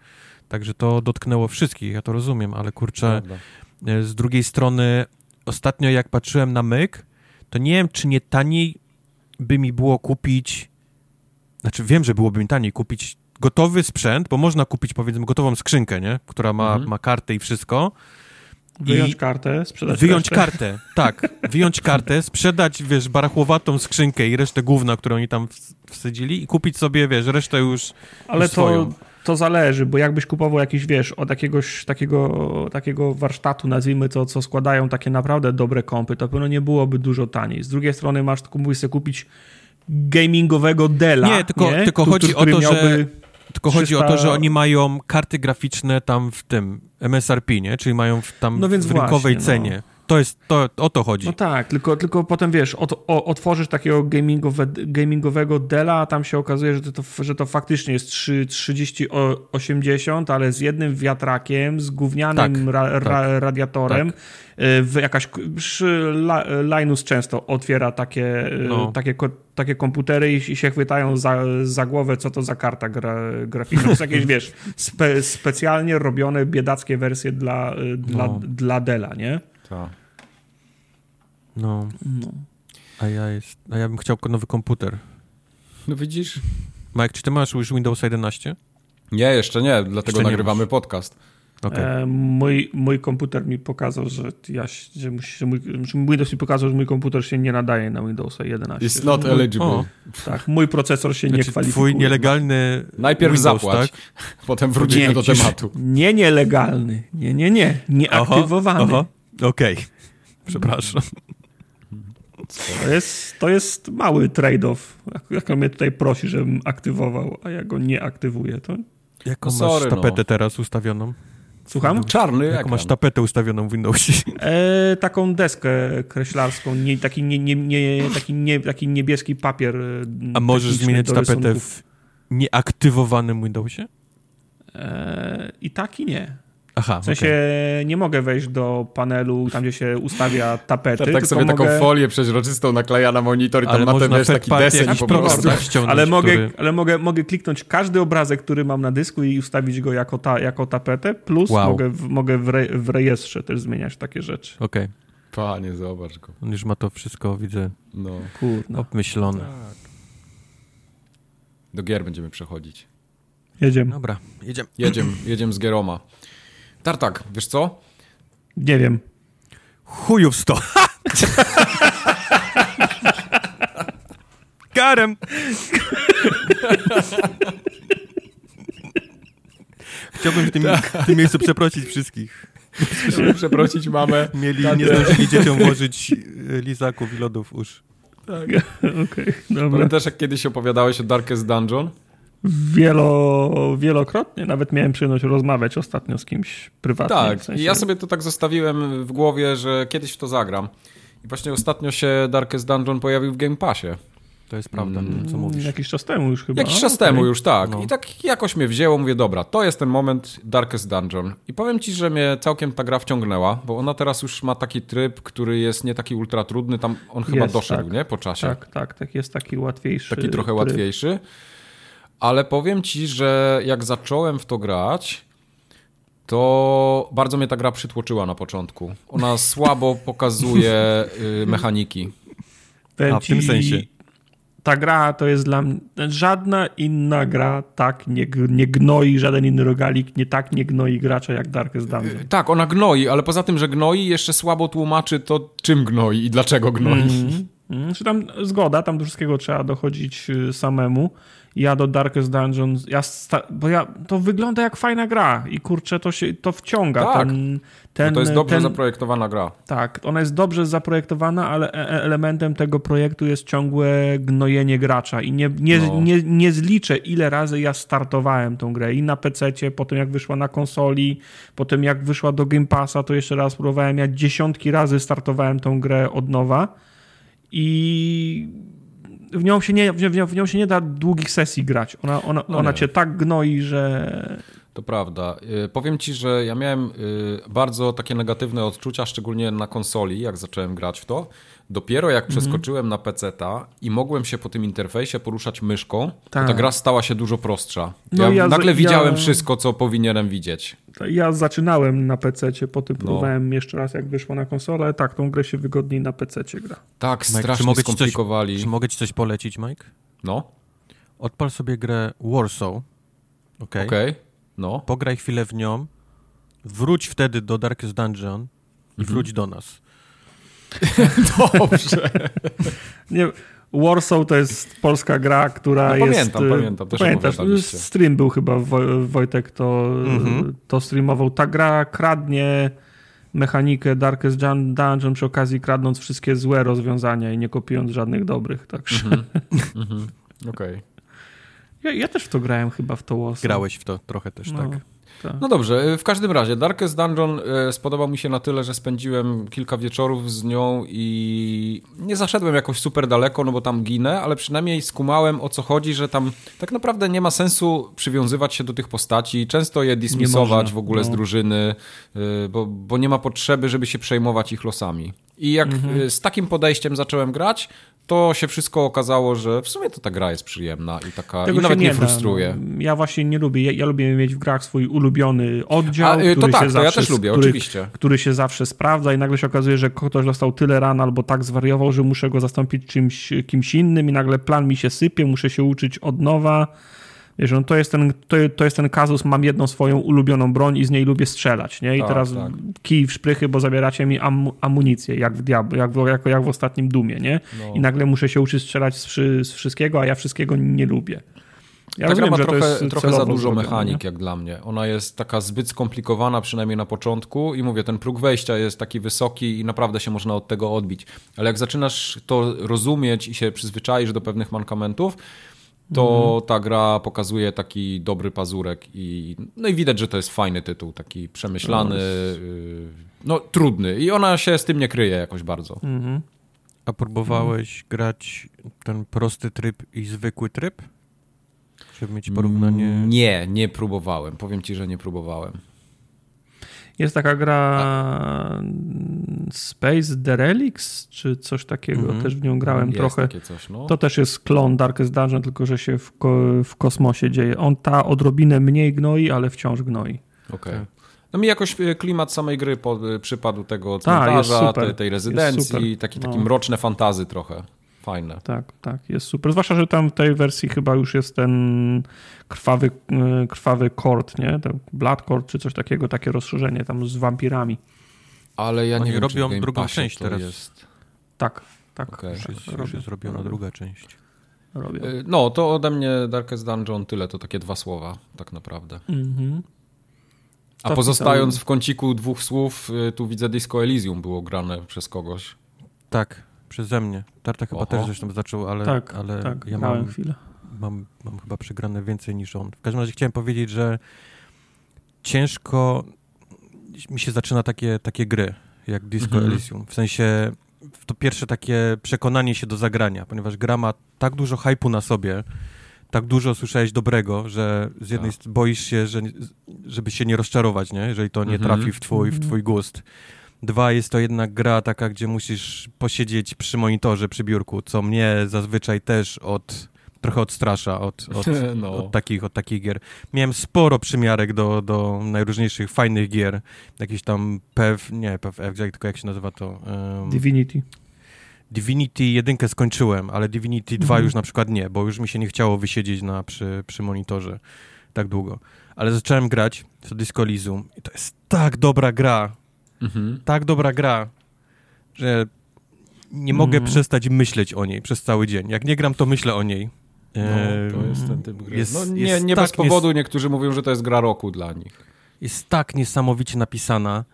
Także to dotknęło wszystkich, ja to rozumiem, ale kurczę, Prawda. E, z drugiej strony ostatnio jak patrzyłem na myk, to nie wiem, czy nie taniej by mi było kupić, znaczy wiem, że byłoby mi taniej kupić gotowy sprzęt, bo można kupić powiedzmy gotową skrzynkę, nie? która ma, mhm. ma kartę i wszystko. Wyjąć I kartę, sprzedać Wyjąć resztę. kartę, tak. Wyjąć kartę, sprzedać, wiesz, barachłowatą skrzynkę i resztę główną, którą oni tam wsadzili i kupić sobie, wiesz, resztę już Ale już to, swoją. to zależy, bo jakbyś kupował jakiś, wiesz, od jakiegoś takiego, takiego warsztatu, nazwijmy to, co składają takie naprawdę dobre kompy, to pewno nie byłoby dużo taniej. Z drugiej strony masz, mógłbyś sobie kupić gamingowego Dela. Nie, tylko, nie? tylko chodzi o to, miałby... że tylko 300... chodzi o to, że oni mają karty graficzne tam w tym MSRP, nie? Czyli mają w, tam no w rynkowej właśnie, no. cenie. To jest, to, o to chodzi. No tak, tylko, tylko potem wiesz, o, o, otworzysz takiego gamingowe, gamingowego Dela, a tam się okazuje, że to, że to faktycznie jest 3, 3080, ale z jednym wiatrakiem, z gównianym tak, ra, ra, tak, radiatorem. Tak. Y, jakaś, Linus często otwiera takie, y, no. takie, takie komputery i, i, się chwytają za, za głowę, co to za karta gra, graficzna. To jest jakieś, wiesz, spe, specjalnie robione biedackie wersje dla, y, dla, no. dla Dela, nie? Tak. No. no. A ja jest, a ja bym chciał nowy komputer. No widzisz? Mike, czy ty masz już Windows 11? Nie, jeszcze nie, dlatego jeszcze nagrywamy nie podcast. Okay. E, mój, mój komputer mi pokazał, że ja że, musi, że mój, Windows mi pokazał, że mój komputer się nie nadaje na Windowsa 11. It's not mój, eligible. O, tak, mój procesor się znaczy, nie kwalifikuje. Twój nielegalny Najpierw Windows, zapłać, tak? potem wrócimy nie, do tematu. Nie nielegalny, nie, nie, nie, nieaktywowany. Okej, okay. przepraszam. To jest, to jest mały trade-off. Jak on mnie tutaj prosi, żebym aktywował, a ja go nie aktywuję, to... Jaką no sorry, masz tapetę no. teraz ustawioną? Słucham? Czarny Jaką masz tapetę ustawioną w Windowsie? E, taką deskę kreślarską, nie, taki, nie, nie, nie, taki, nie, taki niebieski papier. A możesz zmieniać tapetę w nieaktywowanym Windowsie? E, I tak i nie. Aha, w sensie okay. nie mogę wejść do panelu, tam gdzie się ustawia tapety. Tak, tak sobie mogę... taką folię przeźroczystą nakleja na monitor i tam ma ten wiesz, taki deseń po prostu. Ale, mogę, który... ale mogę, mogę kliknąć każdy obrazek, który mam na dysku i ustawić go jako, ta, jako tapetę, plus wow. mogę, w, mogę w, re, w rejestrze też zmieniać takie rzeczy. Okej. Okay. Panie, zobacz go. On już ma to wszystko, widzę, no. Kurna. obmyślone. Tak. Do gier będziemy przechodzić. Jedziemy. Dobra, jedziemy. Jedziemy, jedziemy z Gieroma. Tartak, wiesz co? Nie wiem. Chujów sto. Karem. Chciałbym w tym, w tym miejscu przeprosić wszystkich. Żeby przeprosić mamę. Mieli, nie zdążyli dzieciom włożyć e, lizaków i lodów usz. Tak. Okej, okay, dobra. Pamiętasz, jak kiedyś opowiadałeś o Darkest Dungeon? Wielo, wielokrotnie. Nawet miałem przyjemność rozmawiać ostatnio z kimś prywatnie. Tak, w sensie... i ja sobie to tak zostawiłem w głowie, że kiedyś w to zagram. I właśnie ostatnio się Darkest Dungeon pojawił w Game Passie. To jest prawda, mm, co mówisz. Jakiś czas temu już chyba. Jakiś czas okay. temu już, tak. No. I tak jakoś mnie wzięło, mówię, dobra, to jest ten moment Darkest Dungeon. I powiem ci, że mnie całkiem ta gra wciągnęła, bo ona teraz już ma taki tryb, który jest nie taki ultra trudny, tam on chyba jest, doszedł, tak. nie? Po czasie. Tak, tak, tak, jest taki łatwiejszy. Taki trochę tryb. łatwiejszy. Ale powiem ci, że jak zacząłem w to grać, to bardzo mnie ta gra przytłoczyła na początku. Ona słabo pokazuje y, mechaniki. A, w tym sensie ta gra to jest dla mnie, żadna inna gra tak nie, nie gnoi, żaden inny rogalik nie tak nie gnoi gracza jak Darkest Dungeon. E, tak, ona gnoi, ale poza tym, że gnoi, jeszcze słabo tłumaczy to, czym gnoi i dlaczego gnoi. Mm, mm, czy tam zgoda, tam do wszystkiego trzeba dochodzić y, samemu ja do Darkest Dungeons, ja bo ja, to wygląda jak fajna gra i kurczę, to się to wciąga. Tak. Ten, ten, no to jest dobrze ten, zaprojektowana gra. Tak, ona jest dobrze zaprojektowana, ale e, e, elementem tego projektu jest ciągłe gnojenie gracza i nie, nie, no. nie, nie zliczę ile razy ja startowałem tą grę i na PC, potem jak wyszła na konsoli, potem jak wyszła do Game Passa, to jeszcze raz próbowałem, ja dziesiątki razy startowałem tą grę od nowa i w nią się nie, w nią, w nią się nie da długich sesji grać. Ona, ona, no ona cię tak gnoi, że... To prawda. Y, powiem ci, że ja miałem y, bardzo takie negatywne odczucia, szczególnie na konsoli, jak zacząłem grać w to. Dopiero jak mhm. przeskoczyłem na PC-ta i mogłem się po tym interfejsie poruszać myszką, tak. to ta gra stała się dużo prostsza. No ja, ja nagle widziałem wszystko, co powinienem widzieć. Ja zaczynałem na PC, potem no. próbowałem jeszcze raz, jak wyszło na konsolę. Tak, tą grę się wygodniej na PC gra. Tak, Mike, strasznie czy mogę skomplikowali. Coś, czy mogę ci coś polecić, Mike? No. Odpal sobie grę Warsaw. Ok. okay. No. Pograj chwilę w nią. Wróć wtedy do Darkest Dungeon i mhm. wróć do nas. Dobrze. Nie, Warsaw to jest polska gra, która no, jest... Pamiętam, pamiętam. Też pamiętasz, stream był chyba, Wojtek to, mhm. to streamował. Ta gra kradnie mechanikę Darkest Dungeon przy okazji kradnąc wszystkie złe rozwiązania i nie kopiując żadnych dobrych, także... Mhm. mhm. Okej. Okay. Ja, ja, też w to grałem chyba w to Warsaw. Grałeś w to trochę też, no. tak. Tak. No dobrze, w każdym razie Darkest Dungeon e, spodobał mi się na tyle, że spędziłem kilka wieczorów z nią i nie zaszedłem jakoś super daleko, no bo tam ginę, ale przynajmniej skumałem o co chodzi, że tam tak naprawdę nie ma sensu przywiązywać się do tych postaci, często je dismisować w ogóle no. z drużyny, e, bo, bo nie ma potrzeby, żeby się przejmować ich losami. I jak mhm. E, z takim podejściem zacząłem grać, to się wszystko okazało, że w sumie to ta gra jest przyjemna i taka Tego i nawet nie, nie frustruje. No. Ja właśnie nie lubię. Ja, ja, lubię mieć w grach swój ulubiony oddział, A, y, który to tak, się zawsze, ja też lubię, który, oczywiście. Który się zawsze sprawdza i nagle się okazuje, że ktoś dostał tyle ran albo tak zwariował, że muszę go zastąpić czymś, kimś innym i nagle plan mi się sypie, muszę się uczyć od nowa Wiesz, no to, jest ten, to, to jest ten kazus, mam jedną swoją ulubioną broń i z niej lubię strzelać, nie? I tak, teraz tak. kij w szprychy, bo zabieracie mi am, amunicję, jak w Diablo, jak, w, jak, jak w ostatnim Dumie, nie? No. I nagle muszę się uczyć strzelać z, z wszystkiego, a ja wszystkiego nie lubię. Ja Ta rozumiem, gra ma trochę, trochę za dużo mechanik, nie? jak dla mnie. Ona jest taka zbyt skomplikowana, przynajmniej na początku. I mówię, ten próg wejścia jest taki wysoki i naprawdę się można od tego odbić. Ale jak zaczynasz to rozumieć i się przyzwyczaisz do pewnych mankamentów, to mhm. ta gra pokazuje taki dobry pazurek i no i widać, że to jest fajny tytuł, taki przemyślany, no, no trudny i ona się z tym nie kryje jakoś bardzo. Mhm. A próbowałeś grać ten prosty tryb i zwykły tryb? Żeby mieć porównanie? Mm, nie, nie próbowałem. Powiem ci, że nie próbowałem. Jest taka gra Space Derelics, czy coś takiego, mm -hmm. też w nią grałem jest trochę. Coś, no. To też jest klon Darkest Dungeon, tylko że się w, ko w kosmosie dzieje. On ta odrobinę mniej gnoi, ale wciąż gnoi. Okej. Okay. No mi jakoś e, klimat samej gry e, przypadł tego cmentarza, tej, tej rezydencji, taki, taki no. mroczne fantazy trochę. Fajne. Tak, tak, jest super. Zwłaszcza, że tam w tej wersji chyba już jest ten krwawy, e, krwawy kord, nie? Ten Blood Court czy coś takiego, takie rozszerzenie tam z wampirami. Ale ja nie Oni wiem, robią drugą część teraz. Jest. Tak, tak. Okay. Już, jest, już jest zrobiona robią. druga część. Robią. E, no, to ode mnie Darkest Dungeon tyle, to takie dwa słowa tak naprawdę. Mhm. A pozostając w kąciku dwóch słów, e, tu widzę Disco Elysium było grane przez kogoś. Tak, przeze mnie. Tarta chyba Oho. też zresztą zaczął, ale... Tak, ale tak, ja mam chwilę. mam, mam chyba przegrane więcej niż on. W każdym razie chciałem powiedzieć, że ciężko mi się zaczyna takie, takie gry, jak Disco mhm. Elysium. W sensie to pierwsze takie przekonanie się do zagrania, ponieważ gra ma tak dużo hypu na sobie, tak dużo słyszałeś dobrego, że z jednej tak. strony boisz się, że, żeby się nie rozczarować, nie? jeżeli to nie mhm. trafi w twój, w twój gust. Dwa, jest to jednak gra taka, gdzie musisz posiedzieć przy monitorze, przy biurku, co mnie zazwyczaj też od trochę odstrasza od, od, no. od, takich, od takich gier. Miałem sporo przymiarek do, do najróżniejszych fajnych gier. Jakiś tam PF, nie PF, tylko jak się nazywa to? Um, Divinity. Divinity jedynkę skończyłem, ale Divinity 2 mhm. już na przykład nie, bo już mi się nie chciało wysiedzieć na, przy, przy monitorze tak długo. Ale zacząłem grać w Disco Elysium i to jest tak dobra gra, mhm. tak dobra gra, że nie mogę mm. przestać myśleć o niej przez cały dzień. Jak nie gram, to myślę o niej. No, to jest ten typ gry. Jest, no, nie nie tak bez powodu niektórzy mówią, że to jest gra roku dla nich. Jest tak niesamowicie napisana.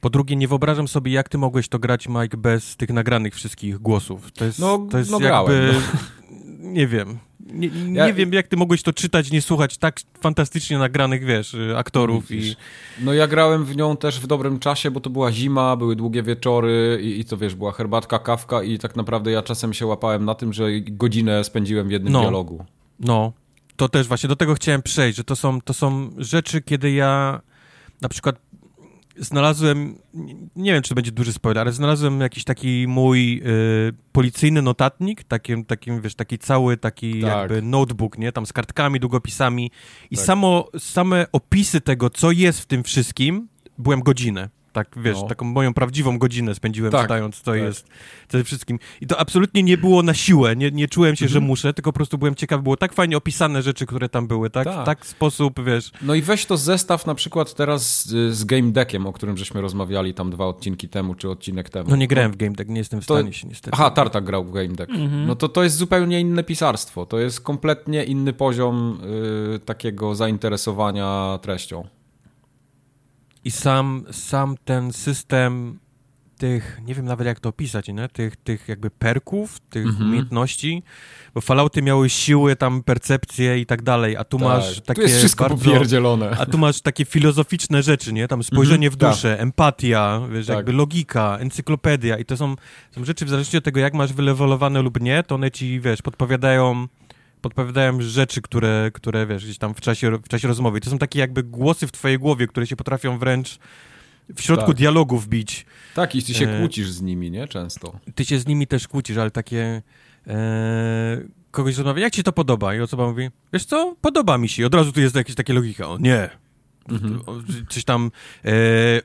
Po drugie, nie wyobrażam sobie, jak ty mogłeś to grać, Mike, bez tych nagranych wszystkich głosów. To jest, no, to jest no jakby... Grałem, no. Nie wiem. Nie, nie ja, wiem, jak ty mogłeś to czytać, nie słuchać tak fantastycznie nagranych, wiesz, y, aktorów i... No ja grałem w nią też w dobrym czasie, bo to była zima, były długie wieczory i, i to, wiesz, była herbatka, kawka i tak naprawdę ja czasem się łapałem na tym, że godzinę spędziłem w jednym no, dialogu. No, to też właśnie do tego chciałem przejść, że to są, to są rzeczy, kiedy ja na przykład znalazłem, nie wiem, czy to będzie duży spoiler, ale znalazłem jakiś taki mój y, policyjny notatnik, takim, takim, wiesz, taki cały taki tak. jakby notebook, nie, tam z kartkami, długopisami i tak. samo, same opisy tego, co jest w tym wszystkim, byłem godzinę. Tak, wiesz, no. taką moją prawdziwą godzinę spędziłem tak, czytając, co tak. jest przede wszystkim. I to absolutnie nie było na siłę, nie, nie czułem się, mhm. że muszę, tylko po prostu byłem ciekawy, było tak fajnie opisane rzeczy, które tam były, tak? tak? W tak sposób, wiesz... No i weź to zestaw na przykład teraz z, z Game Deckiem, o którym żeśmy rozmawiali tam dwa odcinki temu, czy odcinek temu. No nie grałem w Game Deck, nie jestem w stanie się niestety. Aha, Tartak grał w Game Deck. Mhm. No to to jest zupełnie inne pisarstwo, to jest kompletnie inny poziom y, takiego zainteresowania treścią. I sam, sam ten system tych, nie wiem nawet jak to opisać, nie? Tych, tych jakby perków, tych mhm. umiejętności, bo falauty miały siły, tam percepcję i tak dalej, a tu tak, masz takie tu jest wszystko bardzo, popierdzielone. A tu masz takie filozoficzne rzeczy, nie? Tam spojrzenie mhm, w duszę, tak. empatia, wiesz, tak. jakby logika, encyklopedia i to są, są rzeczy w zależności od tego, jak masz wylewolowane lub nie, to one ci, wiesz, podpowiadają podpowiadają rzeczy, które, które wiesz, gdzieś tam w czasie, w czasie rozmowy. to są takie jakby głosy w twojej głowie, które się potrafią wręcz w środku tak. dialogu wbić. Tak, i ty się e... kłócisz z nimi, nie? Często. Ty się z nimi też kłócisz, ale takie... E... Kogoś rozmawia, jak ci to podoba? I osoba mówi, wiesz co, podoba mi się. I od razu tu jest jakieś takie logika. O, nie, Mhm. Coś tam e,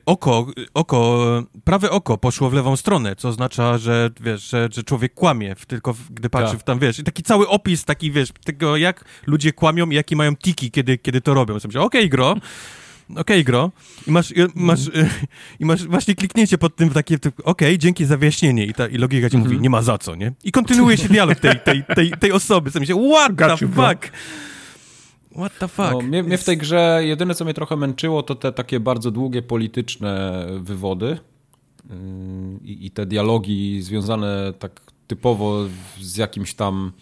oko, oko, prawe oko poszło w lewą stronę, co oznacza, że wiesz, że, że człowiek kłamie, tylko gdy patrzy tak. w tam, wiesz, i taki cały opis taki, wiesz, tego jak ludzie kłamią i jakie mają tiki, kiedy, kiedy to robią. Okej, okay, gro, okej, okay, gro. I masz, i masz, mm. i masz właśnie kliknięcie pod tym takie, okej, okay, dzięki za wyjaśnienie. I, ta, i logika ci mm -hmm. mówi, mhm. nie ma za co, nie? I kontynuuje się dialog tej, tej, tej, tej osoby. Co mi się, what the fuck? Bro. What the fuck? No, mnie, mnie, w tej grze jedyne, co mnie trochę męczyło, to te takie bardzo długie polityczne wywody yy, i, i te dialogi związane tak typowo z jakimś tam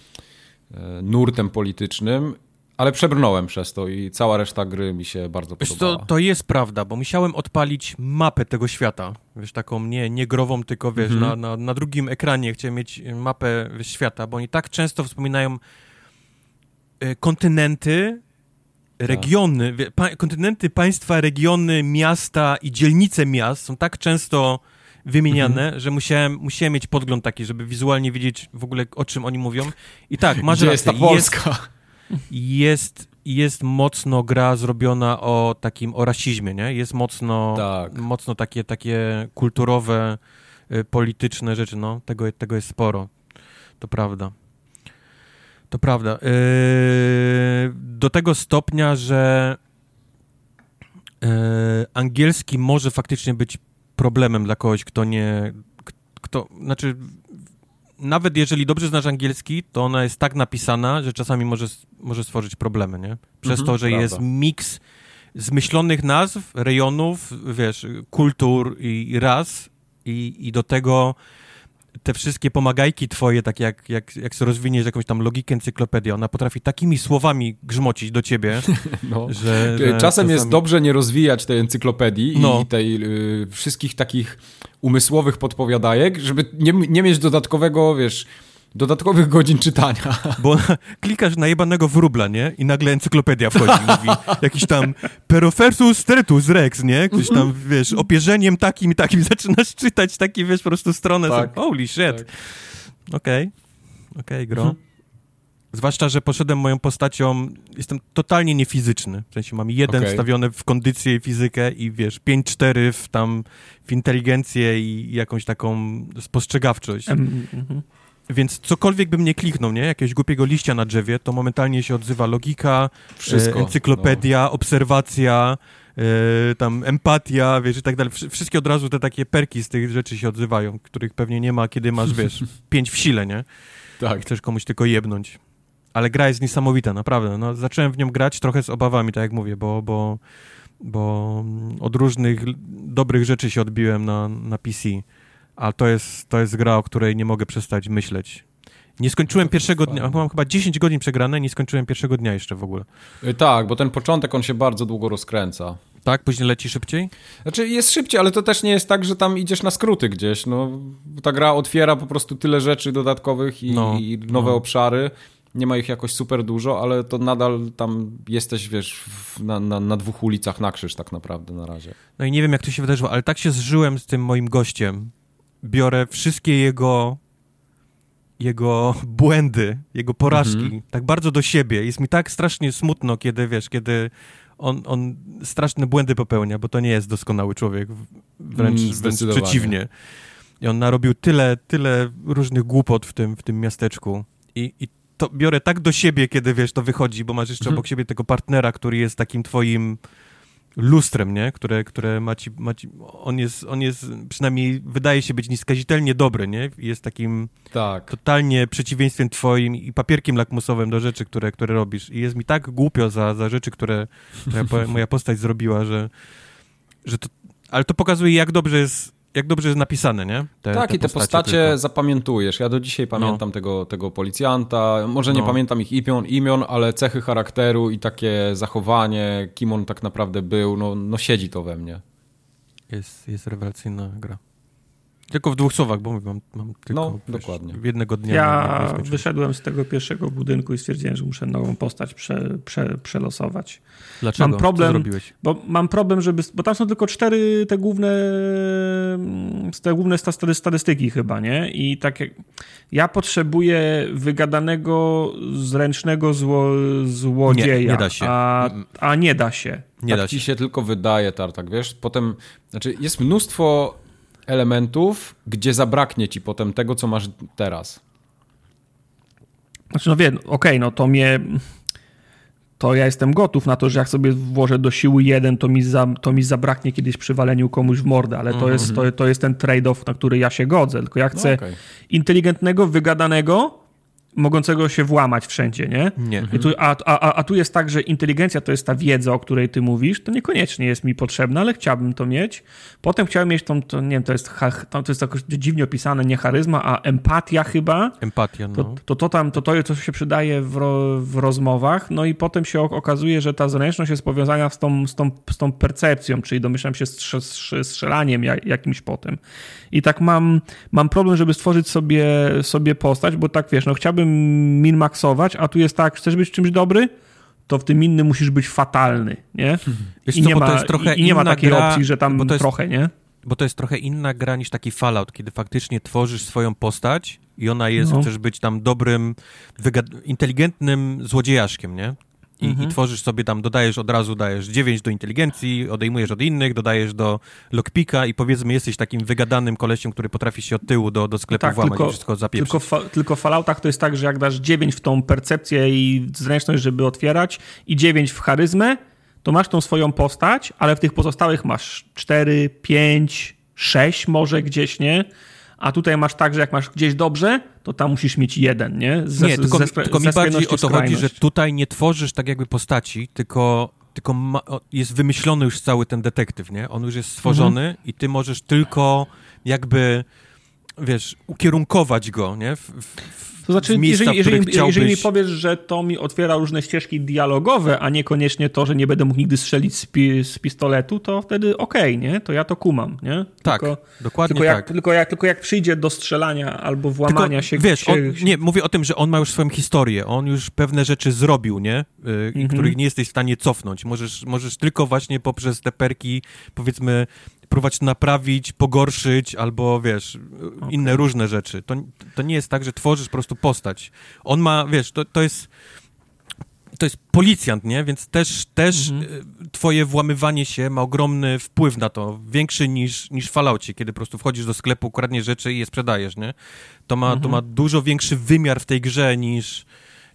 yy, nurtem politycznym, ale przebrnąłem przez to i cała reszta gry mi się bardzo podobała. To, to jest prawda, bo musiałem odpalić mapę tego świata. Wiesz, taką nie, nie grową, tylko wiesz, mm -hmm. na, na, na, drugim ekranie chciałem mieć mapę wiesz, świata, bo oni tak często wspominają kontynenty, tak. regiony, pa, kontynenty, państwa, regiony, miasta i dzielnice miast są tak często wymieniane, mhm. że musiałem, musiałem mieć podgląd taki, żeby wizualnie wiedzieć w ogóle o czym oni mówią. I tak, masz Gdzie jest ta Polska? Jest, jest, jest mocno gra zrobiona o takim, o rasizmie, nie? Jest mocno, tak. mocno takie, takie kulturowe, y, polityczne rzeczy, no. Tego, tego jest sporo. To prawda. To prawda. Yy, do tego stopnia, że yy, angielski może faktycznie być problemem dla kogoś, kto nie. Kto, znaczy, nawet jeżeli dobrze znasz angielski, to ona jest tak napisana, że czasami może, może stworzyć problemy, nie? Przez mhm, to, że prawda. jest miks zmyślonych nazw, rejonów, wiesz, kultur i, i ras, i, i do tego te wszystkie pomagajki twoje, tak jak, jak, jak sobie rozwiniesz jakąś tam logikę encyklopedii, ona potrafi takimi słowami grzmocić do ciebie, no. że, że, Czasem czasami... jest dobrze nie rozwijać tej encyklopedii no. i tej y, wszystkich takich umysłowych podpowiadajek, żeby nie, nie mieć dodatkowego, wiesz dodatkowych godzin czytania. Bo klikasz na jebanego wróbla, nie? I nagle encyklopedia wchodzi, mówi jakiś tam Perofersus tretus rex, nie? Ktoś tam, wiesz, opierzeniem takim i takim zaczynasz czytać taki, wiesz, po prostu stronę. Tak. Holy shit. Tak. Okej. Okay. Okej, okay, gro. Mhm. Zwłaszcza, że poszedłem moją postacią, jestem totalnie niefizyczny. W sensie mam jeden okay. wstawiony w kondycję i fizykę i wiesz, 5-4 w tam w inteligencję i jakąś taką spostrzegawczość. Mm -hmm. Więc cokolwiek bym nie kliknął, nie? Jakiegoś głupiego liścia na drzewie, to momentalnie się odzywa logika, Wszystko, e, encyklopedia, no. obserwacja, e, tam empatia, wiesz, i tak dalej. Wszystkie od razu te takie perki z tych rzeczy się odzywają, których pewnie nie ma, kiedy masz, wiesz, pięć w sile, nie? Tak. Chcesz komuś tylko jebnąć. Ale gra jest niesamowita, naprawdę. No, zacząłem w nią grać trochę z obawami, tak jak mówię, bo, bo, bo od różnych dobrych rzeczy się odbiłem na, na PC a to jest, to jest gra, o której nie mogę przestać myśleć. Nie skończyłem pierwszego dnia, mam chyba 10 godzin przegrane, nie skończyłem pierwszego dnia jeszcze w ogóle. Y, tak, bo ten początek, on się bardzo długo rozkręca. Tak? Później leci szybciej? Znaczy jest szybciej, ale to też nie jest tak, że tam idziesz na skróty gdzieś. No, ta gra otwiera po prostu tyle rzeczy dodatkowych i, no, i nowe no. obszary. Nie ma ich jakoś super dużo, ale to nadal tam jesteś, wiesz, na, na, na, dwóch ulicach na krzyż tak naprawdę na razie. No i nie wiem, jak to się wydarzyło, ale tak się zżyłem z tym moim gościem, biorę wszystkie jego jego błędy, jego porażki mhm. tak bardzo do siebie. Jest mi tak strasznie smutno, kiedy, wiesz, kiedy on, on straszne błędy popełnia, bo to nie jest doskonały człowiek, wręcz, mm, wręcz przeciwnie. I on narobił tyle, tyle różnych głupot w tym, w tym miasteczku. I, I to biorę tak do siebie, kiedy, wiesz, to wychodzi, bo masz jeszcze mhm. obok siebie tego partnera, który jest takim twoim lustrem, nie? Które, które ma ci, ma ci, on, jest, on jest, przynajmniej wydaje się być nieskazitelnie dobry, nie? Jest takim tak. totalnie przeciwieństwem twoim i papierkiem lakmusowym do rzeczy, które, które robisz. I jest mi tak głupio za, za rzeczy, które moja, moja postać zrobiła, że, że to, ale to pokazuje, jak dobrze jest jak dobrze jest napisane, nie? Te, tak, te i te postacie, postacie zapamiętujesz. Ja do dzisiaj pamiętam no. tego, tego policjanta. Może nie no. pamiętam ich imion, imion, ale cechy charakteru i takie zachowanie, kim on tak naprawdę był, no, no siedzi to we mnie. Jest, jest rewelacyjna gra. Tylko w dwóch słowach, bo mam, mam tylko no, wiesz, dokładnie. jednego dnia. Ja wyszedłem z tego pierwszego budynku i stwierdziłem, że muszę nową postać prze, prze, przelosować. Dlaczego? Mam problem, zrobiłeś? Bo mam problem, żeby. Bo tam są tylko cztery te główne. Te główne statystyki chyba, nie? I tak jak. Ja potrzebuję wygadanego, zręcznego zło, złodzieja. Nie, nie da się. A, a nie da się. Nie tak da ci się. się tylko wydaje, Tartak, wiesz? Potem. Znaczy, jest mnóstwo elementów, gdzie zabraknie ci potem tego, co masz teraz. Znaczy, no wiem, okej, okay, no to mnie. To ja jestem gotów na to, że jak sobie włożę do siły jeden, to mi, za, to mi zabraknie kiedyś przy waleniu komuś w mordę, ale to, mm -hmm. jest, to, to jest ten trade-off, na który ja się godzę. Tylko ja chcę no okay. inteligentnego, wygadanego, mogącego się włamać wszędzie, nie? nie. Tu, a, a, a tu jest tak, że inteligencja to jest ta wiedza, o której ty mówisz, to niekoniecznie jest mi potrzebna, ale chciałbym to mieć. Potem chciałem mieć tą, to, nie wiem, to jest, to jest jakoś dziwnie opisane, nie charyzma, a empatia chyba. Empatia, no. To, to, to tam, to, to, co się przydaje w, ro, w rozmowach, no i potem się okazuje, że ta zręczność jest powiązana z tą, z tą, z tą percepcją, czyli domyślam się strzelaniem jakimś potem. I tak mam, mam problem, żeby stworzyć sobie, sobie postać, bo tak wiesz, no chciałbym min-maxować, a tu jest tak, chcesz być czymś dobry, to w tym innym musisz być fatalny, nie? Wiesz I, co, nie ma, i, i nie ma takiej gra, opcji, że tam jest, trochę, nie? Bo to jest trochę inna gra niż taki Fallout, kiedy faktycznie tworzysz swoją postać i ona jest, no. chcesz być tam dobrym, inteligentnym złodziejaszkiem, nie? I, mhm. i, tworzysz sobie tam, dodajesz od razu, dajesz 9 do inteligencji, odejmujesz od innych, dodajesz do lockpicka i powiedzmy jesteś takim wygadanym kolesiem, który potrafi się od tyłu do, do sklepu tak, włamać tylko, i wszystko zapieprzyć. Tylko, fa, tylko w Falloutach to jest tak, że jak dasz 9 w tą percepcję i zręczność, żeby otwierać i 9 w charyzmę, to masz tą swoją postać, ale w tych pozostałych masz 4, 5, 6 może gdzieś, nie? A tutaj masz tak, że jak masz gdzieś dobrze, to tam musisz mieć jeden, nie? Ze, nie, tylko, tylko mi bardziej o to chodzi, że tutaj nie tworzysz tak jakby postaci, tylko, tylko ma, jest wymyślony już cały ten detektyw, nie? On już jest stworzony mhm. i ty możesz tylko jakby wiesz, ukierunkować go, nie? W, w, to znaczy, miejsca, jeżeli, jeżeli, jeżeli mi powiesz, że to mi otwiera różne ścieżki dialogowe, a niekoniecznie to, że nie będę mógł nigdy strzelić z, pi z pistoletu, to wtedy okej, okay, nie? To ja to kumam, nie? Tak, tylko, dokładnie tylko jak, tak. Tylko jak, tylko jak przyjdzie do strzelania albo włamania tylko, się... Wiesz, się, on, nie, mówię o tym, że on ma już swoją historię, on już pewne rzeczy zrobił, nie? Yy, mhm. Których nie jesteś w stanie cofnąć. Możesz, możesz tylko właśnie poprzez te perki, powiedzmy, próbować naprawić, pogorszyć albo wiesz, okay. inne różne rzeczy. To, to nie jest tak, że tworzysz po prostu postać. On ma, wiesz, to, to jest to jest policjant, nie? Więc też, też mhm. Y, twoje włamywanie się ma ogromny wpływ na to, większy niż, niż w Falloutie, kiedy po prostu wchodzisz do sklepu, kradniesz rzeczy i je sprzedajesz, nie? To ma, mhm. to ma dużo większy wymiar w tej grze niż,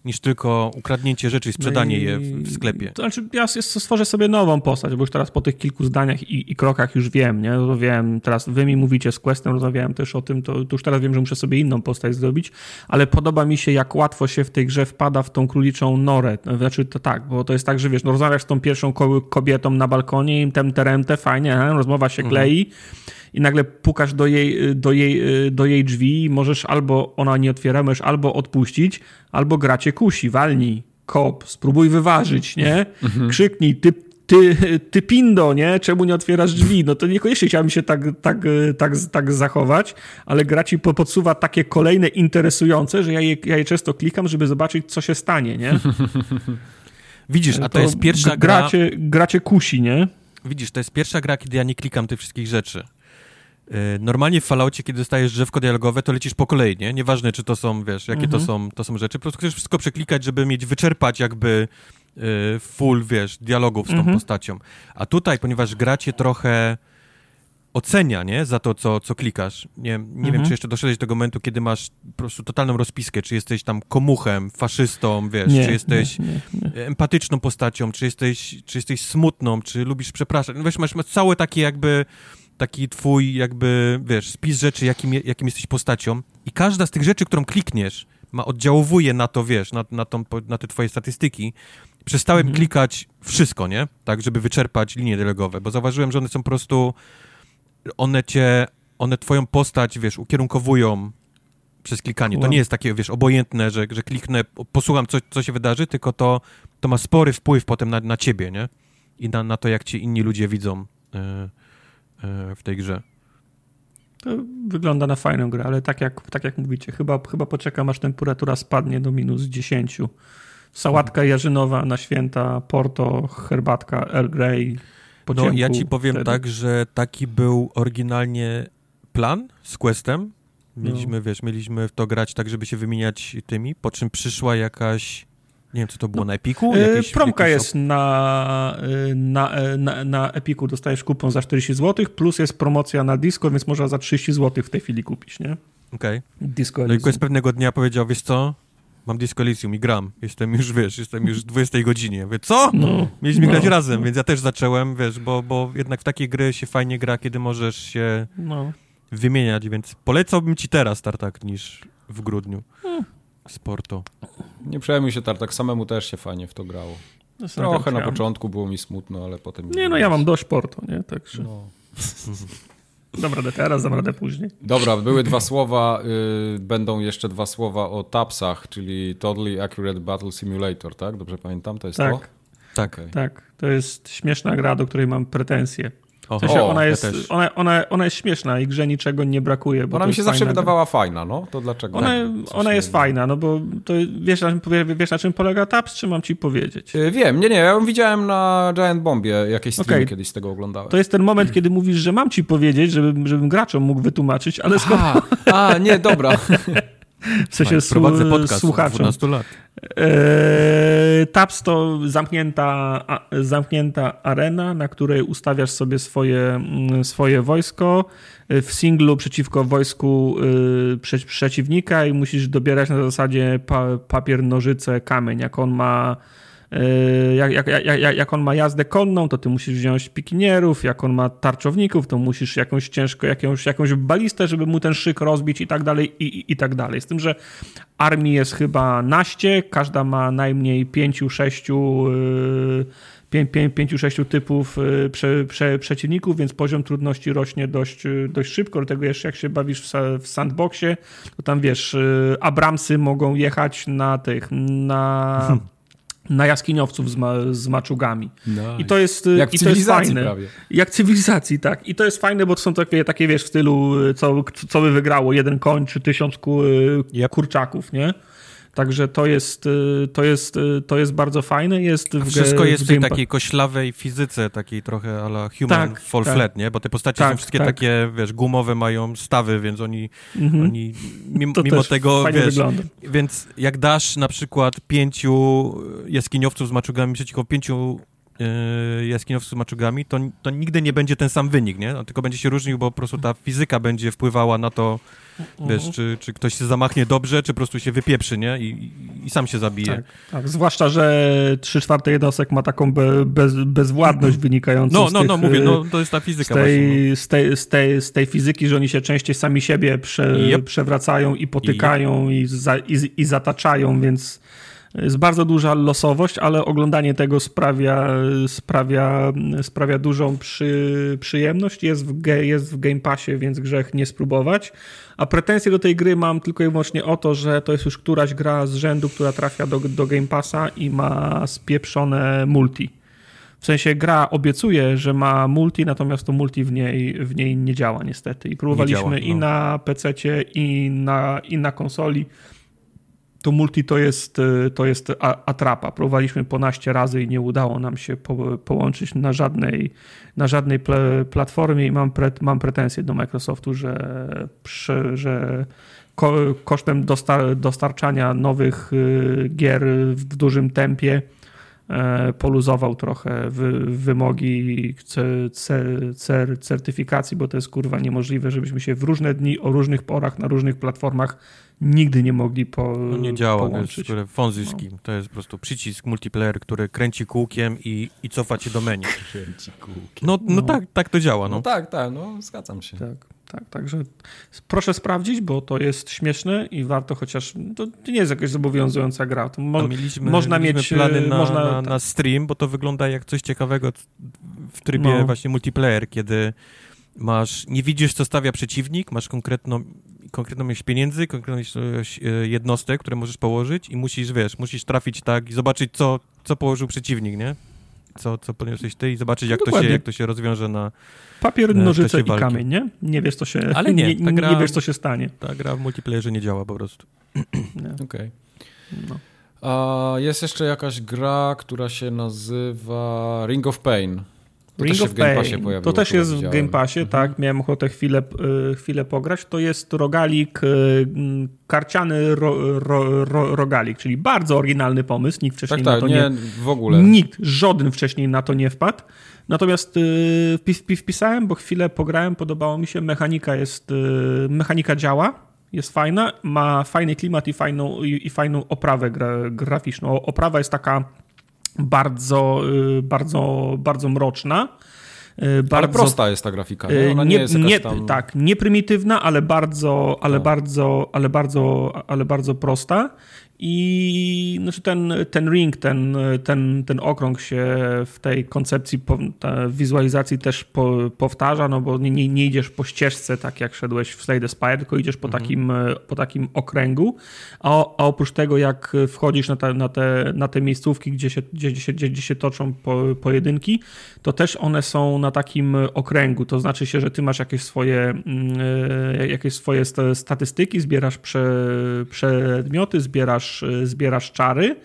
niż tylko ukradnięcie rzeczy i sprzedanie no i, je w, sklepie. To znaczy, ja stworzę sobie nową postać, bo już teraz po tych kilku zdaniach i, i krokach już wiem, nie? No wiem, teraz wy mi mówicie z Questem, rozmawiałem też o tym, to, to, już teraz wiem, że muszę sobie inną postać zrobić, ale podoba mi się, jak łatwo się w tej grze wpada w tą króliczą norę. Znaczy, to tak, bo to jest tak, że wiesz, no, rozmawiasz z tą pierwszą kobietą na balkonie i tem teremte, fajnie, rozmowa się mhm. I nagle pukasz do jej, do jej, do jej drzwi i możesz albo, ona nie otwiera, możesz albo odpuścić, albo gracie kusi, walnij, kop, spróbuj wyważyć, nie? Mhm. Krzyknij, ty, ty, ty pindo, nie? Czemu nie otwierasz drzwi? No to niekoniecznie chciałbym się tak, tak, tak, tak zachować, ale gra ci podsuwa takie kolejne interesujące, że ja je, ja je często klikam, żeby zobaczyć, co się stanie, nie? Widzisz, a to, to jest pierwsza gra... Gracie, gracie kusi, nie? Widzisz, to jest pierwsza gra, kiedy ja nie klikam tych wszystkich rzeczy. Y, normalnie w Falloutie, kiedy dostajesz drzewko dialogowe, to lecisz po kolei, nie? Nieważne, czy to są, wiesz, jakie mhm. to, są, to są rzeczy. Po prostu chcesz wszystko przeklikać, żeby mieć, wyczerpać jakby y, full, wiesz, dialogów z tą mhm. postacią. A tutaj, ponieważ gracie trochę ocenia, nie? Za to, co, co klikasz. Nie, nie mhm. wiem, czy jeszcze doszedłeś do tego momentu, kiedy masz po prostu totalną rozpiskę, czy jesteś tam komuchem, faszystą, wiesz, nie, czy jesteś nie, nie, empatyczną postacią, czy jesteś, czy jesteś smutną, czy lubisz przepraszać. No wiesz, masz, masz całe takie jakby taki twój jakby, wiesz, spis rzeczy, jakim, jakim jesteś postacią i każda z tych rzeczy, którą klikniesz, ma oddziałuje na to, wiesz, na, na, tą, na te twoje statystyki. Przestałem mhm. klikać wszystko, nie? Tak, żeby wyczerpać linie dialogowe, bo zauważyłem, że one są po prostu, one cię, one twoją postać, wiesz, ukierunkowują przez klikanie. To nie jest takie, wiesz, obojętne, że, że kliknę, posłucham, co, co się wydarzy, tylko to, to ma spory wpływ potem na, na ciebie, nie? I na, na to, jak ci inni ludzie widzą E, w tej grze. To wygląda na fajną grę, ale tak jak, tak jak mówicie, chyba, chyba poczekam aż temperatura spadnie do minus 10. Sałatka mhm. jarzynowa na święta, porto, herbatka, Earl Grey. No ja ci powiem wtedy. tak, że taki był oryginalnie plan z Questem. Mieliśmy, no. wiesz, mieliśmy w to grać tak, żeby się wymieniać tymi, po czym przyszła jakaś nie wiem, co to było no, na Epiku? E, jakieś, promka jakieś jest na, e, na, e, na, na Epiku, dostajesz kupon za 40 zł, plus jest promocja na Disco, więc można za 30 zł w tej chwili kupić, nie? Okej. Okay. Disco No i z pewnego dnia powiedział, wiesz co, mam Disco Elysium i gram. Jestem już, wiesz, jestem już w 20 godzinie. Wie co? No, Mieliśmy no. grać razem, więc ja też zacząłem, wiesz, bo, bo jednak w takie gry się fajnie gra, kiedy możesz się no. wymieniać, więc polecałbym ci teraz Tartak niż w grudniu. Hmm sportu. Nie przejmuj się, tak samemu też się fajnie w to grało. No, Trochę na początku było mi smutno, ale potem... Nie, no ja mam dość portu, nie? Także... No. Dam radę teraz, dam radę później. Dobra, były dwa słowa, y, będą jeszcze dwa słowa o TAPSach, czyli Totally Accurate Battle Simulator, tak? Dobrze pamiętam? To jest tak. to? Tak. Okay. Tak, to jest śmieszna gra, do której mam pretensje. W sensie o, ona, jest, ona, ona, ona jest śmieszna i grze niczego nie brakuje. ona mi się zawsze wydawała fajna, no to dlaczego? Ona, ona jest fajna, no bo to wiesz, na czym, wiesz na czym polega TAPS, czy mam ci powiedzieć? Yy, wiem, nie, nie, ja ją widziałem na Giant Bombie, jakieś streamy okay. kiedyś z tego oglądałem. To jest ten moment, kiedy mówisz, że mam ci powiedzieć, żebym, żebym graczom mógł wytłumaczyć, ale skoro... A, nie, dobra. W sensie tak, prowadzę podcast słuchaczom. 12 lat. Eee, TAPS to zamknięta, a, zamknięta arena, na której ustawiasz sobie swoje, mm, swoje wojsko w singlu przeciwko wojsku y, prze, przeciwnika i musisz dobierać na zasadzie pa, papier, nożyce, kamień. Jak on ma jak, jak, jak, jak on ma jazdę konną, to ty musisz wziąć pikinierów, jak on ma tarczowników, to musisz jakąś ciężko, jakąś, jakąś balistę, żeby mu ten szyk rozbić i tak dalej, i, i, i tak dalej. Z tym, że armii jest chyba naście, każda ma najmniej pięciu, sześciu yy, pięciu, sześciu typów y, prze, prze, przeciwników, więc poziom trudności rośnie dość, dość szybko. Do tego jeszcze jak się bawisz w, w sandboxie, to tam wiesz, Abramsy mogą jechać na tych, na... na jaskiniowców z, ma, z maczugami. Nice. I to jest, Jak i to jest fajne. Prawie. Jak cywilizacji, tak. I to jest fajne, bo to są takie, takie wiesz, w stylu, co, co by wygrało, jeden koń czy tysiąc yep. kurczaków, nie? Także to jest, y, to jest, y, to jest bardzo fajne. Jest w, wszystko jest w tej takiej koślawej fizyce, takiej trochę ala human tak, fall tak. flat, nie? Bo te postacie tak, są wszystkie tak. takie, wiesz, gumowe, mają stawy, więc oni, mhm. oni mimo, mimo tego, wiesz, wygląda. więc jak dasz na przykład pięciu jaskiniowców z maczugami przeciwko pięciu jaskiniowców z maczugami, to, to nigdy nie będzie ten sam wynik, nie? On tylko będzie się różnił, bo po prostu ta fizyka będzie wpływała na to, Wiesz, czy, czy ktoś się zamachnie dobrze, czy po prostu się wypieprzy, nie? I, i, i sam się zabije. Tak, tak, zwłaszcza, że 3 czwarte jednostek ma taką be, bez, bezwładność wynikającą no, z no, tych, no, mówię, no, to jest ta fizyka z tej, właśnie, no. z, tej, z, tej, z tej fizyki, że oni się częściej sami siebie prze, yep. przewracają i potykają yep. i, za, i, i zataczają, więc jest bardzo duża losowość, ale oglądanie tego sprawia, sprawia, sprawia dużą przy, przyjemność. Jest w, jest w Game Passie, więc grzech nie spróbować. A pretensje do tej gry mam tylko i wyłącznie o to, że to jest już któraś gra z rzędu, która trafia do, do Game Passa i ma spieprzone multi. W sensie gra obiecuje, że ma multi, natomiast to multi w niej, w niej nie działa niestety. I próbowaliśmy działa, no. i na PC, i na, i na konsoli to multi to jest, y, to jest atrapa. Próbowaliśmy ponaście razy i nie udało nam się po, połączyć na żadnej, na żadnej platformie i mam, pre, mam pretensje do Microsoftu, że, że ko, kosztem dostar, dostarczania nowych y, gier w dużym tempie e, poluzował trochę wymogi certyfikacji, bo to jest kurwa niemożliwe, żebyśmy się w różne dni, o różnych porach, na różnych platformach nigdy nie mogli po, no nie działa, połączyć. To jest fonzyski. No. To jest po prostu przycisk multiplayer, który kręci kółkiem i, i cofa cię do menu. Kręci kółkiem. No, no, no, tak, tak to działa. No. no tak, tak, no zgadzam się. Tak. Tak, także proszę sprawdzić, bo to jest śmieszne i warto chociaż. To nie jest jakaś zobowiązująca gra. To mo mieliśmy, można mieliśmy mieć plany na, można, na, na, stream, bo to wygląda jak coś ciekawego w trybie no. właśnie multiplayer, kiedy masz, nie widzisz, co stawia przeciwnik, masz konkretną konkretną ilość pieniędzy, konkretną ilość e, jednostek, które możesz położyć i musisz, wiesz, musisz trafić tak i zobaczyć, co, co położył przeciwnik, nie? Co, co podniosłeś ty i zobaczyć, jak, to się, jak to się rozwiąże na Papier, nożyce i kamień, nie? Nie wiesz, co się, Ale nie, nie, gra, nie wiesz, co się stanie. Ta gra w multiplayerze nie działa po prostu. Okej. Okay. No. A jest jeszcze jakaś gra, która się nazywa Ring of Pain. To Ring of Pain. To też jest w Game Passie, mhm. tak. Miałem ochotę chwilę, y, chwilę pograć. To jest rogalik, y, karciany ro, ro, ro, rogalik, czyli bardzo oryginalny pomysł. Nikt wcześniej tak, na tak, to nie, nie, w ogóle. Nikt, żaden wcześniej na to nie wpadł. Natomiast yy, wpisałem, bo chwilę pograłem, podobało mi się. Mechanika jest, yy, mechanika działa, jest fajna, ma fajny klimat i fajną, i, i fajną oprawę gra, graficzną. Oprawa jest taka bardzo, y, bardzo, bardzo mroczna. Y, bardzo, ale prosta jest ta grafika. Nie? Ona nie, nie jest nie, tam... Tak, nie prymitywna, ale bardzo, ale, tak. bardzo, ale, bardzo, ale bardzo prosta. I znaczy ten, ten ring, ten, ten, ten okrąg się w tej koncepcji, wizualizacji też po, powtarza, no bo nie, nie idziesz po ścieżce tak jak szedłeś w Slay the Spire, tylko idziesz po, mhm. takim, po takim okręgu, a, a oprócz tego jak wchodzisz na te, na te, na te miejscówki, gdzie się, gdzie, gdzie, gdzie, gdzie się toczą po, pojedynki, to też one są na takim okręgu, to znaczy się, że ty masz jakieś swoje, mm, e, jakieś swoje statystyki, zbierasz prze, przedmioty, zbierasz zbierasz, y, zbierasz czary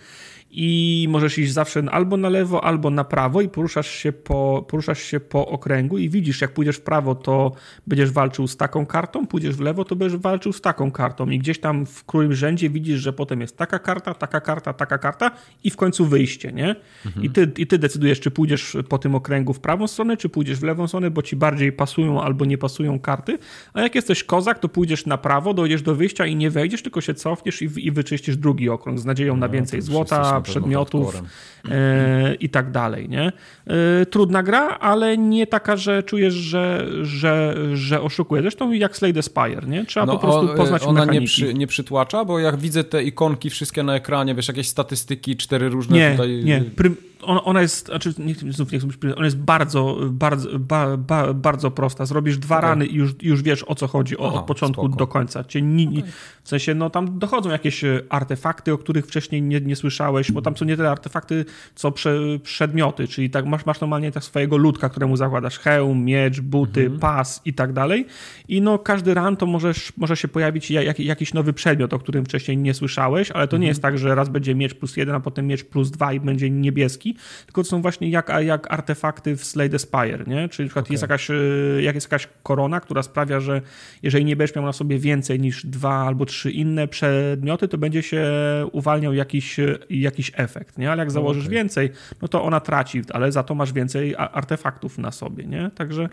i możesz iść zawsze albo na lewo, albo na prawo i poruszasz się po, poruszasz się po okręgu i widzisz, jak pójdziesz w prawo, to będziesz walczył z taką kartą, pójdziesz w lewo, to będziesz walczył z taką kartą i gdzieś tam w którymś rzędzie widzisz, że potem jest taka karta, taka karta, taka karta i w końcu wyjście, nie? Mhm. I, ty, I ty decydujesz, czy pójdziesz po tym okręgu w prawą stronę, czy pójdziesz w lewą stronę, bo ci bardziej pasują albo nie pasują karty, a jak jesteś kozak, to pójdziesz na prawo, dojdziesz do wyjścia i nie wejdziesz, tylko się cofniesz i, i wyczyścisz drugi okrąg z nadzieją no, na więcej złota, na przedmiotów e, i tak dalej, nie? E, trudna gra, ale nie taka, że czujesz, że, że, że oszukuje. Zresztą jak Slade Spire, nie? Trzeba no, po prostu poznać ona mechaniki. nie, przy, nie przytłacza, bo jak widzę te ikonki wszystkie na ekranie, wiesz, jakieś statystyki, cztery różne nie, tutaj... Nie, Prym, ona, ona jest, znaczy, nie, znów nie chcę być, ona jest bardzo, bardzo, ba, ba, bardzo prosta. Zrobisz dwa okay. rany i już, już wiesz o co chodzi Aha, od początku spoko. do końca. Cię ni, ni, okay. W sensie, no tam dochodzą jakieś e, artefakty, o których wcześniej nie, nie słyszałeś, bo tam są nie tyle artefakty, co prze, przedmioty, czyli tak masz, masz normalnie tak swojego ludka, któremu zakładasz hełm, miecz, buty, mhm. pas i tak dalej. I no każdy ran to możesz, może się pojawić jak, jakiś nowy przedmiot, o którym wcześniej nie słyszałeś, ale to mhm. nie jest tak, że raz będzie miecz plus jeden, a potem miecz plus dwa i będzie niebieski, tylko to są właśnie jak, jak artefakty w Slade Spire, nie? Czyli na przykład okay. jest jakaś, e, jak jest jakaś korona, która sprawia, że jeżeli nie będziesz miał na sobie więcej niż dwa albo trzy inne przedmioty, to będzie się uwalniał jakiś, jakiś efekt, nie? Ale jak założysz okay. więcej, no to ona traci, ale za to masz więcej artefaktów na sobie, nie? Także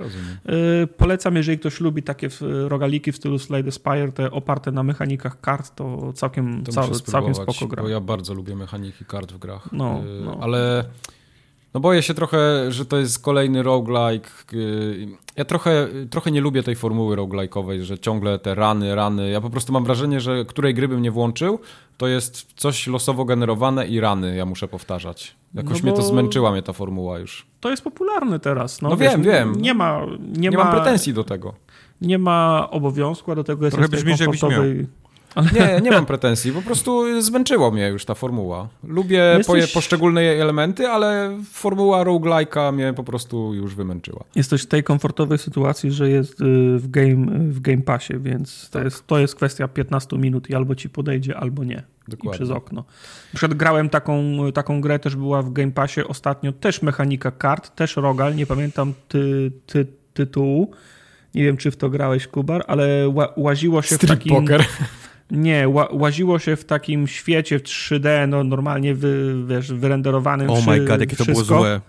y, polecam, jeżeli ktoś lubi takie rogaliki w stylu Slade Spire, te oparte na mechanikach kart, to całkiem, to cał, całkiem spoko gra. Bo ja bardzo lubię mechaniki kart w grach. No, no. Ale no boję się trochę, że to jest kolejny roguelike. Y, ja trochę, trochę nie lubię tej formuły roguelike'owej, że ciągle te rany, rany. Ja po prostu mam wrażenie, że której gry bym nie włączył, to jest coś losowo generowane i rany ja muszę powtarzać. Jakoś no mnie to zmęczyła mnie ta formuła już. To jest popularne teraz. No, no wiesz, wiem, wiem. Nie ma, nie, nie ma, mam pretensji do tego. Nie ma obowiązku, a do tego jest Trochę brzmisz, komfortowej... Ale... Nie, nie mam pretensji, po prostu zmęczyło mnie już ta formuła. Lubię Jesteś... poszczególne elementy, ale formuła roguelike'a mnie po prostu już wymęczyła. Jesteś w tej komfortowej sytuacji, że jest y, w game, w game Passie, więc to, tak. jest, to jest kwestia 15 minut i albo ci podejdzie, albo nie. Dokładnie. I przez okno. Na przykład grałem taką, taką grę, też była w Game Passie ostatnio, też mechanika kart, też rogal, nie pamiętam ty, ty, tytułu. Nie wiem, czy w to grałeś, Kubar, ale łaziło się Street w takim... Poker. Nie, łaziło się w takim świecie w 3D, no normalnie wy, wiesz, wyrenderowanym. Oh my god, jakie to było złe.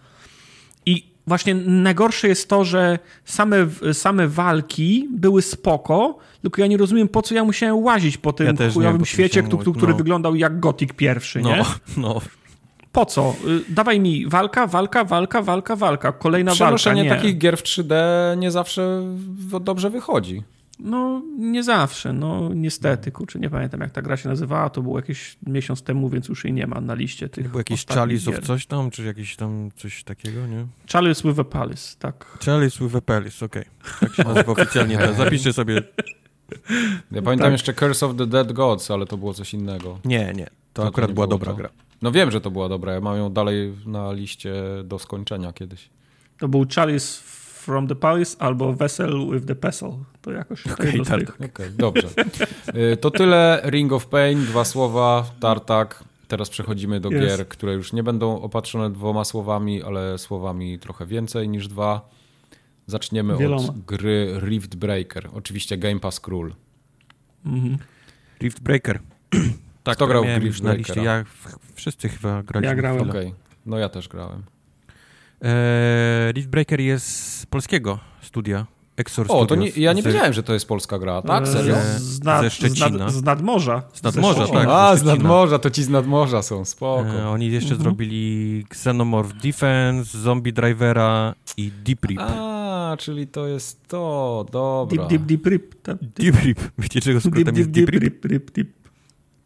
I właśnie najgorsze jest to, że same, same walki były spoko, tylko ja nie rozumiem, po co ja musiałem łazić po tym ja chujowym świecie, który, który no. wyglądał jak Gothic pierwszy, no, nie? No. Po co? Y, dawaj mi walka, walka, walka, walka, walka, kolejna walka. Nie. takich gier w 3D nie zawsze dobrze wychodzi. No, nie zawsze, no niestety, kurczę, nie pamiętam jak ta gra się nazywała, to był jakiś miesiąc temu, więc już jej nie ma na liście tych Był jakiś Chalice of coś tam, czy jakiś tam coś takiego, nie? Chalice with a Palace, tak. Chalice with a Palace, okej. Okay. Tak się nazywa oficjalnie, zapiszcie sobie. Ja pamiętam tak. jeszcze Curse of the Dead Gods, ale to było coś innego. Nie, nie, to, to akurat to była dobra to. gra. No wiem, że to była dobra, ja mam ją dalej na liście do skończenia kiedyś. To był Chalice from the Palace albo Vessel with the Pestle. To jakoś okay, tak. okay, dobrze. Y, to tyle Ring of Pain, dwa słowa, Tartak. Teraz przechodzimy do yes. gier, które już nie będą opatrzone dwoma słowami, ale słowami trochę więcej niż dwa. Zaczniemy Wieloma. od gry Rift Breaker. Oczywiście Game Pass Król. Mhm. Rift Breaker. tak, Kto grał w Rift Breaker? Ja, wszyscy chyba graliśmy. Ja grałem. Okay. No ja też grałem. Eee, Riftbreaker jest z polskiego studia. Exor o, to nie, ja nie wiedziałem, że to jest polska gra, tak? Eee, Serio? Z, nad, ze Szczecina. Z, nad, z nadmorza. Z nadmorza, tak. A, z nadmorza, to ci z nadmorza są, spoko. Eee, oni jeszcze mhm. zrobili Xenomorph Defense, Zombie Drivera i Deep Rip. A, czyli to jest to, dobra. Deep, deep, deep rip. Deep, deep rip. Wiecie, czego skrótem deep, jest deep, deep rip? Deep, rip, deep.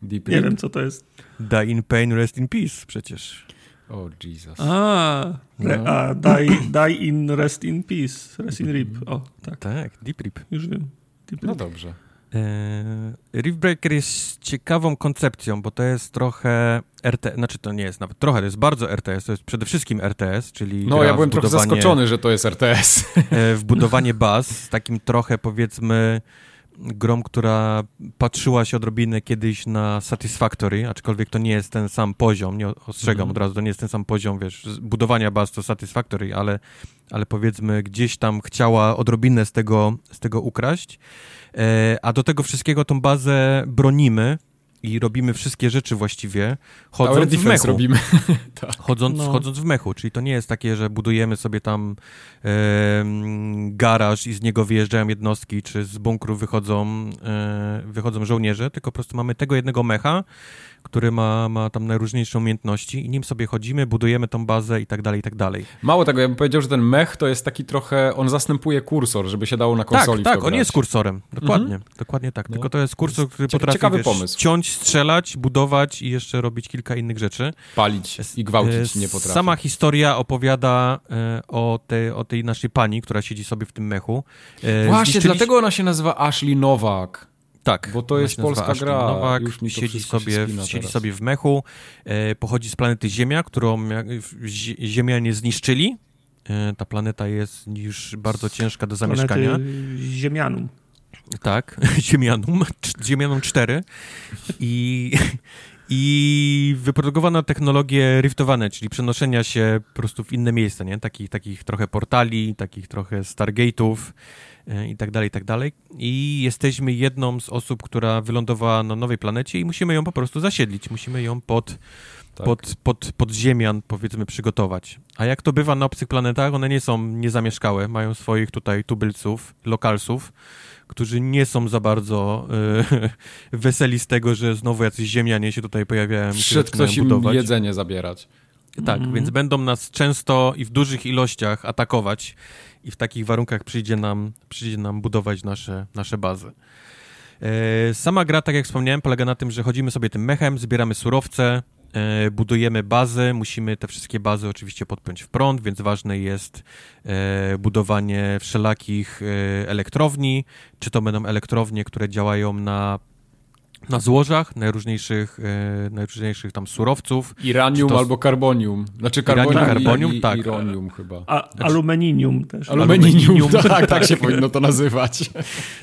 Deep rip? Nie wiem, co to jest. Die in pain, rest in peace przecież. O, oh, Jesus. A, re, no. a die, die in rest in peace. Rest in rip. O, tak. Tak, deep rip. Już wiem. Deep no dobrze. E, Riftbreaker jest ciekawą koncepcją, bo to jest trochę RTS, znaczy to nie jest nawet trochę, to jest bardzo RTS, to jest przede wszystkim RTS, czyli No, ja byłem trochę zaskoczony, że to jest RTS. E, w budowanie baz z takim trochę powiedzmy grom, która patrzyła się odrobinę kiedyś na Satisfactory, aczkolwiek to nie jest ten sam poziom, nie ostrzegam mm. od razu, to nie jest ten sam poziom, wiesz, budowania baz to Satisfactory, ale, ale powiedzmy gdzieś tam chciała odrobinę z tego, z tego ukraść. E, a do tego wszystkiego tą bazę bronimy i robimy wszystkie rzeczy właściwie chodząc w mechu. robimy. tak. chodząc, no. chodząc w mechu, czyli to nie jest takie, że budujemy sobie tam e, garaż i z niego wyjeżdżają jednostki, czy z bunkru wychodzą, e, wychodzą żołnierze, tylko po prostu mamy tego jednego mecha, który ma, ma tam najróżniejsze umiejętności i nim sobie chodzimy, budujemy tą bazę i tak dalej, i tak dalej. Mało tego, ja bym powiedział, że ten mech to jest taki trochę, on zastępuje kursor, żeby się dało na konsoli Tak, tak, on jest kursorem, dokładnie, mhm. dokładnie tak, no. tylko to jest kursor, który potrafi ciekawy wiesz, pomysł. ciąć, strzelać, budować i jeszcze robić kilka innych rzeczy. Palić i gwałcić nie potrafi. Sama historia opowiada e, o, te, o tej naszej pani, która siedzi sobie w tym mechu. E, Właśnie, dlatego ona się nazywa Ashley Nowak. Tak. Bo to jest polska gra. Nowak, już mi siedzi, sobie, siedzi sobie w mechu, e, pochodzi z planety Ziemia, którą Ziemianie zniszczyli. E, ta planeta jest już bardzo ciężka do zamieszkania. Planety Ziemianum. Tak, Ziemianum, Ziemianum 4 i, i wyprodukowano technologie riftowane, czyli przenoszenia się po prostu w inne miejsca, nie? Takich, takich trochę portali, takich trochę Stargate'ów, i tak dalej, i tak dalej. I jesteśmy jedną z osób, która wylądowała na nowej planecie i musimy ją po prostu zasiedlić, musimy ją pod, tak. pod, pod, pod ziemian, powiedzmy, przygotować. A jak to bywa na obcych planetach, one nie są niezamieszkałe, mają swoich tutaj tubylców, lokalsów, którzy nie są za bardzo y, weseli z tego, że znowu jacyś ziemianie się tutaj pojawiają. Przyszedł ktoś im budować. jedzenie zabierać. Tak, mm -hmm. więc będą nas często i w dużych ilościach atakować i w takich warunkach przyjdzie nam, przyjdzie nam budować nasze, nasze bazy. E, sama gra, tak jak wspomniałem, polega na tym, że chodzimy sobie tym mechem, zbieramy surowce, e, budujemy bazy, musimy te wszystkie bazy oczywiście podpiąć w prąd, więc ważne jest e, budowanie wszelakich elektrowni, czy to będą elektrownie, które działają na na złożach najróżniejszych, e, najróżniejszych tam surowców. Iranium to... albo karbonium. Znaczy karbonium, Iranium, karbonium i, tak. ironium chyba. A, znaczy... Alumininium też. Alumininium, tak, tak się powinno to nazywać.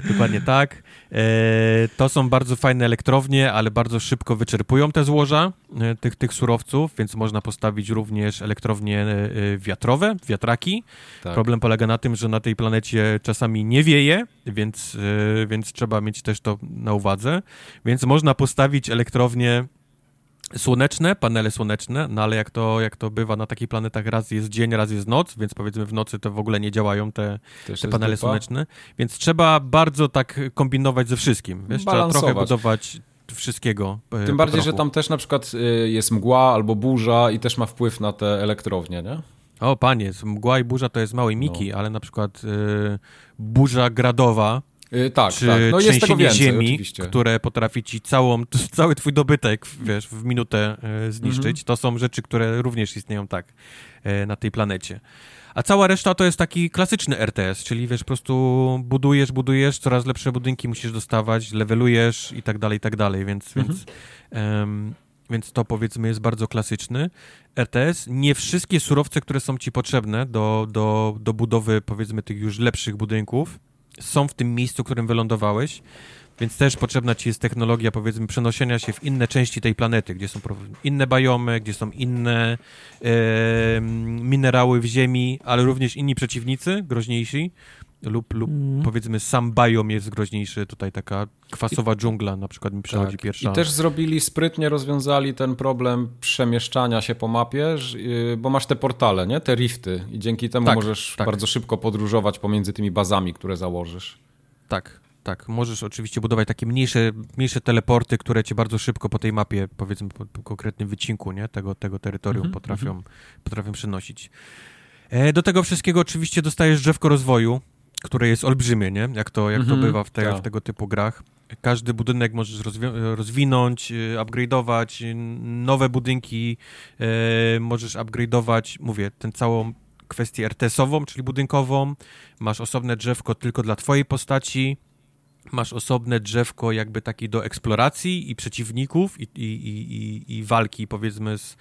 Dokładnie tak. E, to są bardzo fajne elektrownie, ale bardzo szybko wyczerpują te złoża e, tych, tych surowców, więc można postawić również elektrownie e, wiatrowe, wiatraki. Tak. Problem polega na tym, że na tej planecie czasami nie wieje, więc, więc trzeba mieć też to na uwadze. Więc można postawić elektrownie słoneczne, panele słoneczne, no ale jak to, jak to bywa na takich planetach, raz jest dzień, raz jest noc, więc powiedzmy w nocy to w ogóle nie działają te, te panele dupa. słoneczne, więc trzeba bardzo tak kombinować ze wszystkim, wiesz, trzeba trochę budować wszystkiego. E, Tym bardziej, że tam też na przykład e, jest mgła albo burza i też ma wpływ na te elektrownie, nie? O panie, mgła i burza to jest małej miki, no. ale na przykład y, burza gradowa Yy, tak, czy tak. No jest tego więcej, ziemi, oczywiście. które potrafi ci całą, cały twój dobytek wiesz, w minutę e, zniszczyć. Mhm. To są rzeczy, które również istnieją tak e, na tej planecie. A cała reszta to jest taki klasyczny RTS, czyli wiesz, po prostu budujesz, budujesz, coraz lepsze budynki musisz dostawać, levelujesz i tak dalej, i tak dalej, więc, mhm. więc, um, więc to powiedzmy jest bardzo klasyczny RTS. Nie wszystkie surowce, które są ci potrzebne do, do, do budowy powiedzmy tych już lepszych budynków, są w tym miejscu, w którym wylądowałeś, więc też potrzebna ci jest technologia, powiedzmy, przenoszenia się w inne części tej planety, gdzie są inne biomy, gdzie są inne e, minerały w ziemi, ale również inni przeciwnicy, groźniejsi, lub, lub mm. powiedzmy sam biom jest groźniejszy, tutaj taka kwasowa dżungla na przykład mi przychodzi tak. pierwsza. I też zrobili, sprytnie rozwiązali ten problem przemieszczania się po mapie, y, bo masz te portale, nie? Te rifty i dzięki temu tak, możesz tak. bardzo szybko podróżować pomiędzy tymi bazami, które założysz. Tak, tak. Możesz oczywiście budować takie mniejsze, mniejsze teleporty, które cię bardzo szybko po tej mapie, powiedzmy po, po konkretnym wycinku, nie? Tego, tego terytorium mm -hmm, potrafią, mm -hmm. potrafią przenosić. E, do tego wszystkiego oczywiście dostajesz drzewko rozwoju, które jest olbrzymie, nie? Jak to, jak to mhm. bywa w, te, tak. w tego typu grach. Każdy budynek możesz rozwinąć, y, upgrade'ować, y, nowe budynki e, możesz upgrade'ować, mówię, tę całą kwestię RTS-ową, czyli budynkową. Masz osobne drzewko tylko dla twojej postaci, masz osobne drzewko jakby taki do eksploracji i przeciwników i, i, i, i walki powiedzmy z, e,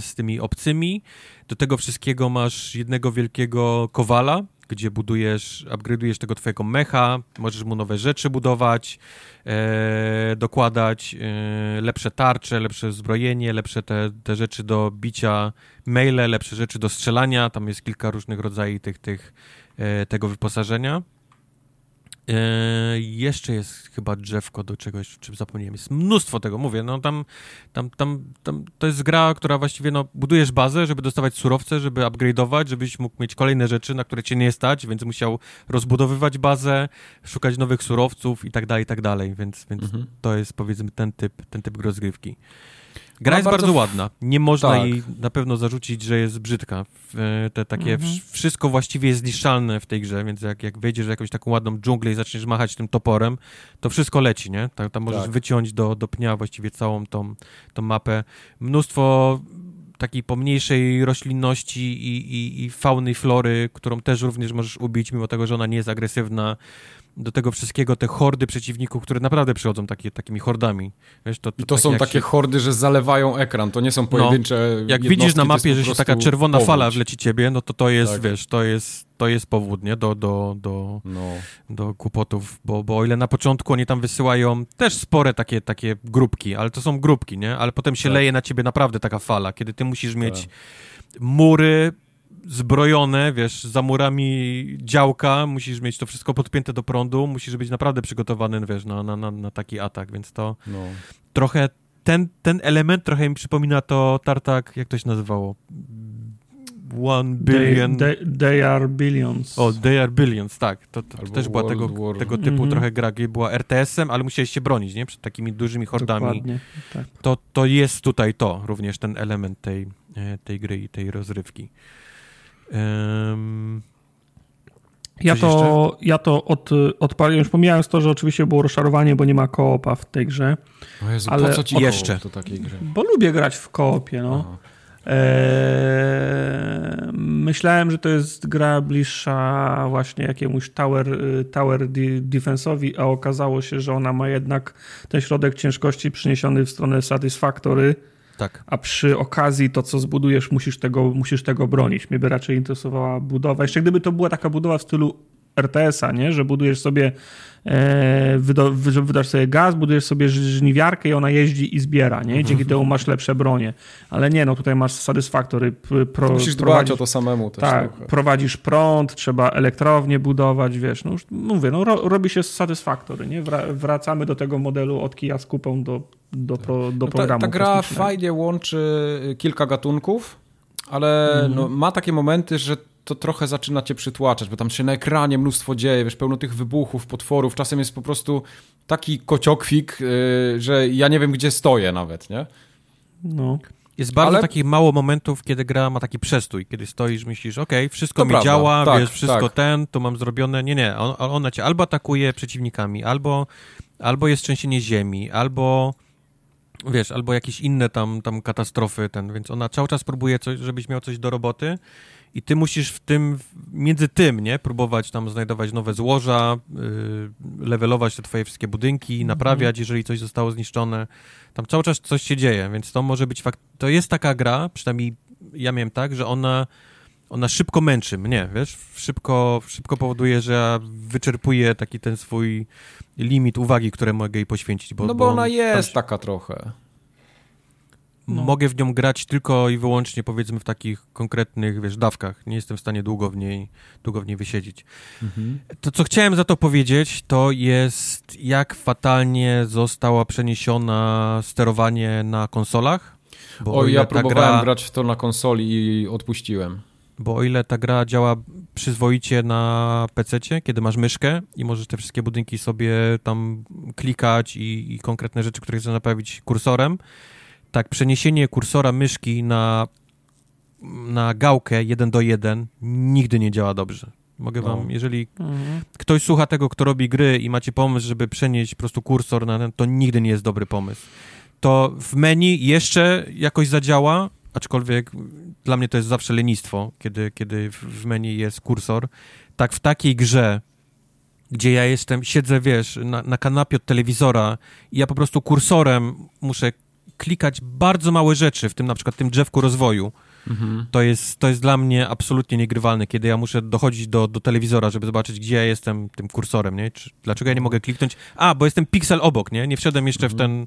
z tymi obcymi. Do tego wszystkiego masz jednego wielkiego kowala, gdzie budujesz, upgrade'ujesz tego twojego mecha, możesz mu nowe rzeczy budować, e, dokładać e, lepsze tarcze, lepsze zbrojenie, lepsze te, te rzeczy do bicia maile, lepsze rzeczy do strzelania, tam jest kilka różnych rodzajów tych, tych, e, tego wyposażenia. E, jeszcze jest chyba drzewko do czegoś, czym zapomniałem. Jest mnóstwo tego, mówię. No tam, tam, tam, tam to jest gra, która właściwie no, budujesz bazę, żeby dostawać surowce, żeby upgrade'ować, żebyś mógł mieć kolejne rzeczy, na które cię nie stać, więc musiał rozbudowywać bazę, szukać nowych surowców i tak dalej, i tak dalej. Więc, więc mhm. to jest powiedzmy ten typ, ten typ rozgrywki. Gra jest bardzo, bardzo ładna. Nie można tak. jej na pewno zarzucić, że jest brzydka. Te takie mhm. wszystko właściwie jest zniszczalne w tej grze, więc jak, jak wejdziesz w jakąś taką ładną dżunglę i zaczniesz machać tym toporem, to wszystko leci, nie? Tam, tam możesz tak. wyciąć do, do pnia właściwie całą tą, tą mapę. Mnóstwo takiej pomniejszej roślinności i, i, i fauny i flory, którą też również możesz ubić, mimo tego, że ona nie jest agresywna do tego wszystkiego te hordy przeciwników, które naprawdę przychodzą takie, takimi hordami. Wiesz, to, to, I to tak są takie się... hordy, że zalewają ekran, to nie są no, pojedyncze no, Jak widzisz na mapie, że się taka czerwona powódź. fala wleci ciebie, no to to jest, tak. wiesz, to jest, to jest powód, nie? Do, do, do, no. do kłopotów, bo, bo o ile na początku oni tam wysyłają też spore takie, takie grupki, ale to są grupki, nie? Ale potem się tak. leje na ciebie naprawdę taka fala, kiedy ty musisz mieć tak. mury zbrojone, wiesz, za murami działka, musisz mieć to wszystko podpięte do prądu, musisz być naprawdę przygotowany, wiesz, na, na, na, na taki atak, więc to no. trochę, ten, ten element trochę mi przypomina to Tartak, jak to się nazywało? One billion. They, they, they, are billions. O, they are billions, tak. To, to, to też była tego, tego typu mm -hmm. trochę gra, gdzie była RTS-em, ale musiałeś się bronić, nie? Przed takimi dużymi hordami. Dokładnie, tak. To, to jest tutaj to, również ten element tej, e, tej gry i tej rozrywki. Um, ja to, ja to od, odpaliłem, już pomijając to, że oczywiście było rozczarowanie, bo nie ma koopa w tej grze. O Jezu, ale po co ci jeszcze do takiej gry? Bo lubię grać w koopie, no. Eee, myślałem, że to jest gra bliższa właśnie jakiemuś tower, tower defense'owi, a okazało się, że ona ma jednak ten środek ciężkości przyniesiony w stronę Satisfactory, tak. A przy okazji to, co zbudujesz, musisz tego, musisz tego bronić. Mnie by raczej interesowała budowa. Jeszcze gdyby to była taka budowa w stylu RTS-a, nie? że budujesz sobie, e, wydasz sobie gaz, budujesz sobie żniwiarkę i ona jeździ i zbiera, nie? dzięki mhm. temu masz lepsze bronie. Ale nie, no tutaj masz Satisfactory. Pro, Musisz dbać o to samemu też. Tak, trochę. prowadzisz prąd, trzeba elektrownię budować, wiesz, no już mówię, no ro, robi się Satisfactory, nie? Wracamy do tego modelu od kija z kupą do, do, pro, do programu. Ta, ta gra fajnie łączy kilka gatunków, ale mhm. no, ma takie momenty, że to trochę zaczyna cię przytłaczać, bo tam się na ekranie mnóstwo dzieje, wiesz, pełno tych wybuchów, potworów, czasem jest po prostu taki kociokwik, yy, że ja nie wiem, gdzie stoję nawet, nie? No. Jest bardzo Ale... takich mało momentów, kiedy gra ma taki przestój, kiedy stoisz, myślisz, ok, wszystko to mi prawda. działa, tak, wiesz, wszystko tak. ten, to mam zrobione. Nie, nie, on, ona cię albo atakuje przeciwnikami, albo, albo jest trzęsienie ziemi, albo wiesz, albo jakieś inne tam, tam katastrofy, ten, więc ona cały czas próbuje coś, żebyś miał coś do roboty i ty musisz w tym, między tym, nie, próbować tam znajdować nowe złoża, yy, levelować te twoje wszystkie budynki, -hmm. naprawiać, jeżeli coś zostało zniszczone. Tam cały czas coś się dzieje, więc to może być fakt... To jest taka gra, przynajmniej ja miałem tak, że ona ona szybko męczy mnie, wiesz, szybko, szybko powoduje, że ja wyczerpuję taki ten swój limit uwagi, które mogę jej poświęcić. Bo, no bo, bo ona jest tam... taka trochę. No. Mogę w nią grać tylko i wyłącznie powiedzmy w takich konkretnych, wiesz, dawkach. Nie jestem w stanie długo w niej, długo w niej wysiedzieć. Mhm. To, co chciałem za to powiedzieć, to jest jak fatalnie została przeniesiona sterowanie na konsolach. Bo o, ja próbowałem gra... grać w to na konsoli i odpuściłem. Bo o ile ta gra działa przyzwoicie na PC, kiedy masz myszkę i możesz te wszystkie budynki sobie tam klikać i, i konkretne rzeczy, które chcesz naprawić kursorem, tak przeniesienie kursora myszki na, na gałkę 1 do 1 nigdy nie działa dobrze. Mogę no. wam, jeżeli mhm. ktoś słucha tego, kto robi gry i macie pomysł, żeby przenieść po prostu kursor na ten, to nigdy nie jest dobry pomysł. To w menu jeszcze jakoś zadziała, aczkolwiek dla mnie to jest zawsze lenistwo, kiedy, kiedy w menu jest kursor. Tak w takiej grze, gdzie ja jestem, siedzę, wiesz, na, na kanapie od telewizora i ja po prostu kursorem muszę klikać bardzo małe rzeczy, w tym na przykład tym drzewku rozwoju. Mhm. To, jest, to jest dla mnie absolutnie niegrywalne, kiedy ja muszę dochodzić do, do telewizora, żeby zobaczyć, gdzie ja jestem tym kursorem, nie? Czy, dlaczego ja nie mogę kliknąć? A, bo jestem piksel obok, nie? Nie wszedłem jeszcze mhm. w ten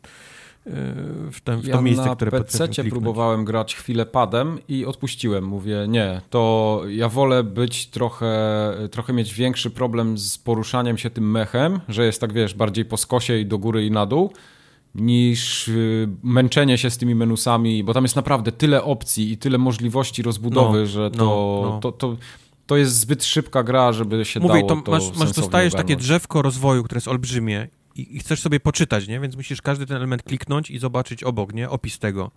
w, ten, w to ja miejsce, na które PC próbowałem grać chwilę padem i odpuściłem. Mówię, nie, to ja wolę być trochę, trochę mieć większy problem z poruszaniem się tym mechem, że jest tak, wiesz, bardziej po skosie i do góry i na dół, niż y, męczenie się z tymi menusami, bo tam jest naprawdę tyle opcji i tyle możliwości rozbudowy, no, że to, no, no. to, to to jest zbyt szybka gra, żeby się Mówię, dało to, to masz, masz dostajesz ogarnąć. takie drzewko rozwoju, które jest olbrzymie i, i, chcesz sobie poczytać, nie? Więc musisz każdy ten element kliknąć i zobaczyć obok, nie? Opis tego.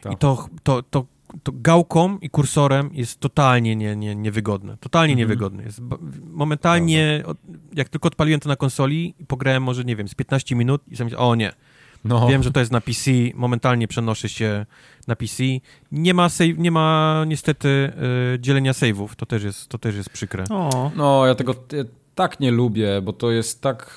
Tak. I to, to, to, to gałką i kursorem jest totalnie nie, nie, niewygodne. Totalnie mhm. niewygodne. Jest momentalnie, jak tylko odpaliłem to na konsoli i pograłem może, nie wiem, z 15 minut i sobie o nie, no. Wiem, że to jest na PC, momentalnie przenoszę się na PC. Nie ma, save, nie ma niestety y, dzielenia save'ów, to też jest, to też jest przykre. O. No, ja tego ja tak nie lubię, bo to jest tak,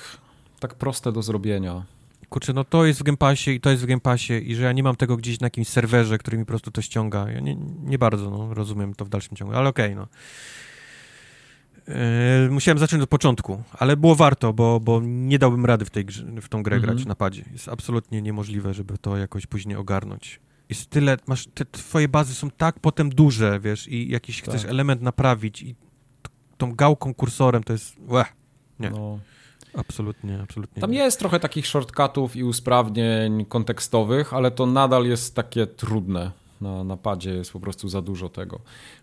tak proste do zrobienia. Kurczę, no to jest w Game Passie i to jest w Game Passie i że ja nie mam tego gdzieś na jakimś serwerze, który mi po prostu to ściąga. Ja nie, nie bardzo no, rozumiem to w dalszym ciągu, ale okej, okay, no. Yy, musiałem zacząć od początku, ale było warto, bo, bo nie dałbym rady w, tej grze, w tą grę grać na padzie. Jest absolutnie niemożliwe, żeby to jakoś później ogarnąć. Jest tyle, masz, te twoje bazy są tak potem duże, wiesz, i jakiś tak. chcesz element naprawić i tą gałką, kursorem to jest, łe, nie. No. Absolutnie, absolutnie. Tam nie. jest trochę takich shortcutów i usprawnień kontekstowych, ale to nadal jest takie trudne. Na, na padzie jest po prostu za dużo tego.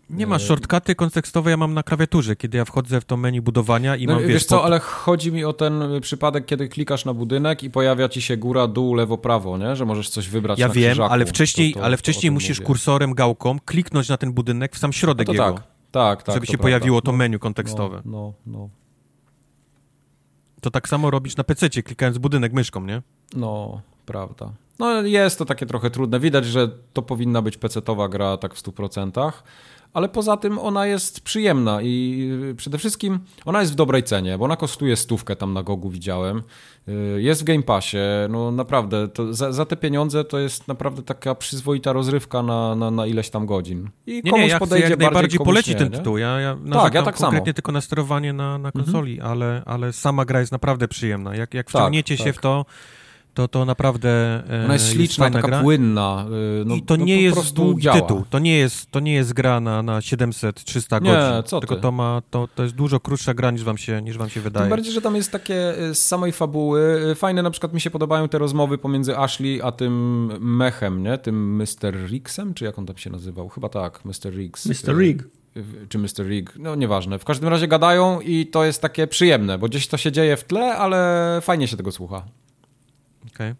Nie ma shortcuty kontekstowe, ja mam na klawiaturze, kiedy ja wchodzę w to menu budowania i no, mam, wiesz, wiesz co, pod... ale chodzi mi o ten przypadek, kiedy klikasz na budynek i pojawia ci się góra, dół, lewo, prawo, nie? Że możesz coś wybrać Ja na wiem, krzyżaku. ale wcześniej, to, to, ale wcześniej musisz mówię. kursorem, gałką kliknąć na ten budynek w sam środek no jego. Tak, tak, tak. Żeby się prawda. pojawiło to no, menu kontekstowe. No, no, no. To tak samo robisz na PC, klikając budynek myszką, nie? No, prawda. No jest to takie trochę trudne. Widać, że to powinna być PC-towa gra tak w 100% ale poza tym ona jest przyjemna i przede wszystkim ona jest w dobrej cenie, bo ona kosztuje stówkę tam na Gogu widziałem. Y, jest w Game Passie, no naprawdę, za, za, te pieniądze to jest naprawdę taka przyzwoita rozrywka na, na, na ileś tam godzin. I nie, nie, ja chcę jak najbardziej polecić ten tytuł. Ja, ja tak, ja tak konkretnie samo. tylko na sterowanie na, na mhm. konsoli, mhm. ale, ale sama gra jest naprawdę przyjemna. Jak, jak tak, wciągniecie tak, się tak. w to, to, to naprawdę e, Ona jest śliczna, jest taka gra. płynna. E, no, I to no, nie jest długi działa. tytuł. To nie jest, to nie jest gra na, na 700-300 godzin. Nie, co tylko to, ma, to, to jest dużo krótsza gra niż wam, się, niż wam się wydaje. Tym bardziej, że tam jest takie e, z samej fabuły. Fajne na przykład mi się podobają te rozmowy pomiędzy Ashley a tym mechem, nie? Tym Mr. Rigsem, czy jak on tam się nazywał? Chyba tak, Mr. Riggs. Mr. Rig czy Mr. Rig, no nieważne. W każdym razie gadają i to jest takie przyjemne, bo gdzieś to się dzieje w tle, ale fajnie się tego słucha. Okej.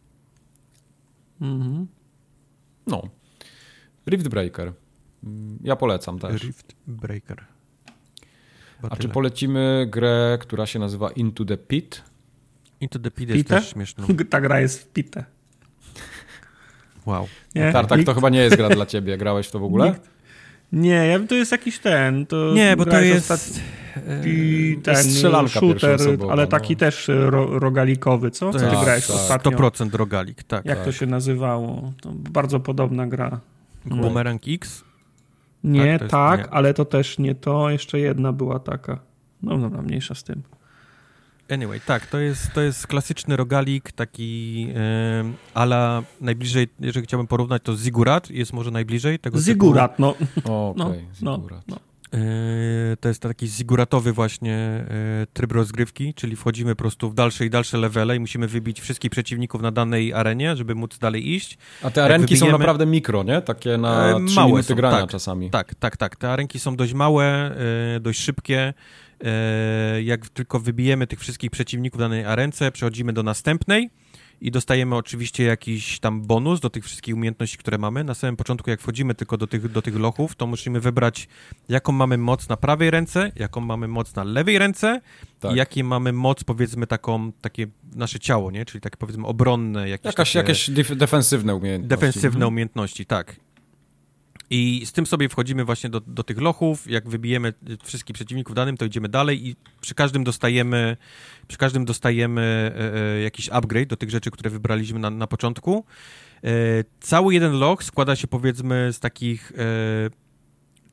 Okay. Mhm. No. Rift Breaker. Mm, ja polecam też. Rift Breaker. Chyba A tyle. czy polecimy grę, która się nazywa Into the Pit? Into the Pit jest też śmieszną. Ta gra jest w pitę. Wow. Nie? Tartak, to chyba nie jest gra dla ciebie. Grałeś w to w ogóle? Nikt? Nie, to jest jakiś ten. To nie, bo to jest. Ostat... I ten strzelanka shooter, ale taki no. też ro, rogalikowy, co? Co ty tak, grałeś tak. ostatnio? 100% rogalik, tak. Jak tak. to się nazywało? To bardzo podobna gra. Boomerang X? Nie, tak, tak nie. ale to też nie to. Jeszcze jedna była taka. No dobra, mniejsza z tym. Anyway, tak, to jest, to jest klasyczny rogalik, taki yy, ala najbliżej, jeżeli chciałbym porównać, to Zigurat jest może najbliżej tego Zigurat, typu. no. Okej, okay, no, Zigurat. No, no. To jest taki ziguratowy właśnie e, tryb rozgrywki, czyli wchodzimy po prostu w dalsze i dalsze levele i musimy wybić wszystkich przeciwników na danej arenie, żeby móc dalej iść. A te arenki wybijemy... są naprawdę mikro, nie? Takie na e, małe minuty są, grania tak, czasami. Tak, tak, tak. Te arenki są dość małe, dość szybkie. Jak tylko wybijemy tych wszystkich przeciwników w danej arence, przechodzimy do następnej i dostajemy oczywiście jakiś tam bonus do tych wszystkich umiejętności, które mamy. Na samym początku, jak wchodzimy tylko do tych, do tych lochów, to musimy wybrać, jaką mamy moc na prawej ręce, jaką mamy moc na lewej ręce tak. i jakie mamy moc, powiedzmy, taką, takie nasze ciało, nie? Czyli takie, powiedzmy, obronne. Jakieś, Jakaś, takie, jakieś defensywne umiejętności. Defensywne mhm. umiejętności, tak. I z tym sobie wchodzimy właśnie do, do tych lochów. Jak wybijemy wszystkich przeciwników danym, to idziemy dalej i przy każdym dostajemy, przy każdym dostajemy e, e, jakiś upgrade do tych rzeczy, które wybraliśmy na, na początku. E, cały jeden loch składa się powiedzmy z takich e,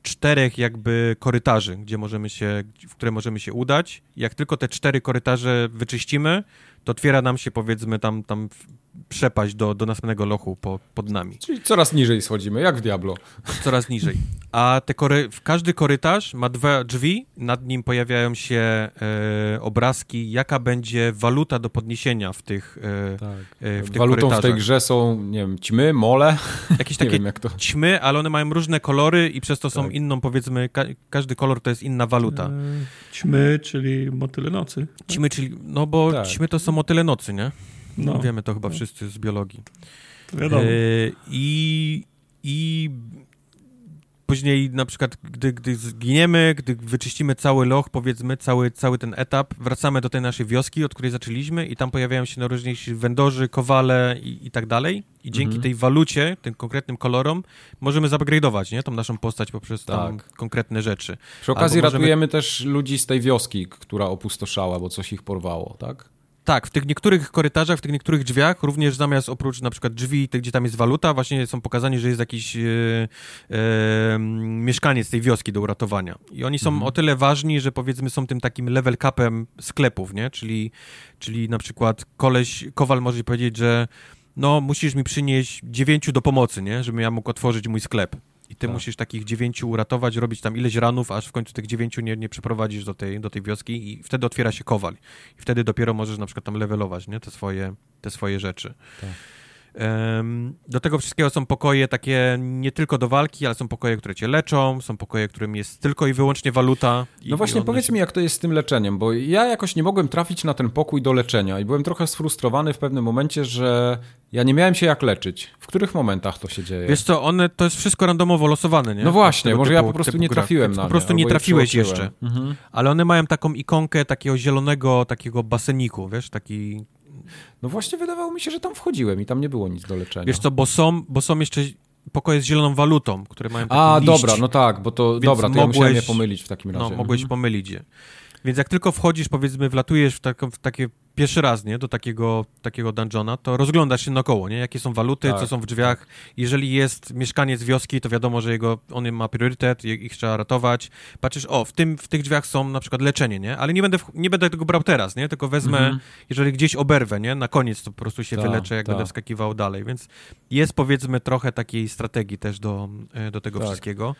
czterech jakby korytarzy, gdzie możemy się, w które możemy się udać. Jak tylko te cztery korytarze wyczyścimy, to otwiera nam się powiedzmy tam, tam przepaść do, do następnego lochu po, pod nami. Czyli coraz niżej schodzimy, jak w Diablo. Coraz niżej. A te kory, każdy korytarz ma dwa drzwi, nad nim pojawiają się e, obrazki, jaka będzie waluta do podniesienia w tych, e, Tak. e, w tych Walutą w tej korytarzach. grze są, nie wiem, ćmy, mole. Jakieś takie wiem, jak to... ćmy, ale one mają różne kolory i przez to są Tak. inną, powiedzmy, ka każdy kolor to jest inna waluta. E, Ćmy, czyli motyle nocy. Ćmy, czyli, no bo Tak. ćmy to są motyle nocy, nie? No, Wiemy to chyba No. wszyscy z biologii. wiadomo. E, I, I później na przykład, gdy, gdy zginiemy, gdy wyczyścimy cały loch, powiedzmy, cały, cały ten etap, wracamy do tej naszej wioski, od której zaczęliśmy i tam pojawiają się najróżniejsi wendorzy, kowale i, i tak dalej. I dzięki Mhm. tej walucie, tym konkretnym kolorom, możemy zupgrade'ować, nie? Tą naszą postać poprzez tam Tak. konkretne rzeczy. Przy okazji Albo możemy- ratujemy też ludzi z tej wioski, która opustoszała, bo coś ich porwało, tak? Tak, w tych niektórych korytarzach, w tych niektórych drzwiach, również zamiast oprócz na przykład drzwi, gdzie tam jest waluta, właśnie są pokazani, że jest jakiś e, mieszkaniec tej wioski do uratowania. I oni są Mhm. o tyle ważni, że powiedzmy są tym takim level capem sklepów, nie? Czyli, czyli na przykład koleś, kowal może powiedzieć, że no musisz mi przynieść dziewięciu do pomocy, nie? Żebym ja mógł otworzyć mój sklep. I ty Tak. musisz takich dziewięciu uratować, robić tam ileś ranów, aż w końcu tych dziewięciu nie, nie przeprowadzisz do tej, do tej wioski i wtedy otwiera się kowal. I wtedy dopiero możesz na przykład tam levelować, nie? Te swoje, te swoje rzeczy. Tak. Do tego wszystkiego są pokoje takie nie tylko do walki, ale są pokoje, które cię leczą, są pokoje, którym jest tylko i wyłącznie waluta. No właśnie, powiedz się- mi, jak to jest z tym leczeniem, bo ja jakoś nie mogłem trafić na ten pokój do leczenia i byłem trochę sfrustrowany w pewnym momencie, że ja nie miałem się jak leczyć. W których momentach to się dzieje? Wiesz co, one, to jest wszystko randomowo losowane, nie? no właśnie, może ja typu- po prostu nie trafiłem na Po prostu nie, trafiłeś jeszcze. Mhm. Ale one mają taką ikonkę takiego zielonego, takiego baseniku, wiesz, taki... No właśnie wydawało mi się, że tam wchodziłem i tam nie było nic do leczenia. Wiesz co, bo są, bo są jeszcze pokoje z zieloną walutą, które mają taki A, liść. dobra, no tak, bo to, dobra, to ja musiałem je mogłeś- pomylić w takim razie. No, mogłeś Mhm. pomylić je. Więc jak tylko wchodzisz, powiedzmy, wlatujesz w, taką, w takie pierwszy raz, nie, do takiego, takiego dungeona, to rozglądasz się naokoło, nie, jakie są waluty, Tak, co są w drzwiach. Jeżeli jest mieszkaniec wioski, to wiadomo, że jego, on ma priorytet, ich trzeba ratować. Patrzysz, o, w, tym, w tych drzwiach są na przykład leczenie, nie, ale nie będę, nie będę tego brał teraz, nie, tylko wezmę, Mhm. jeżeli gdzieś oberwę, nie, na koniec to po prostu się Tak, wyleczę, jak tak. będę wskakiwał dalej, więc jest powiedzmy trochę takiej strategii też do, e, do tego Tak. wszystkiego.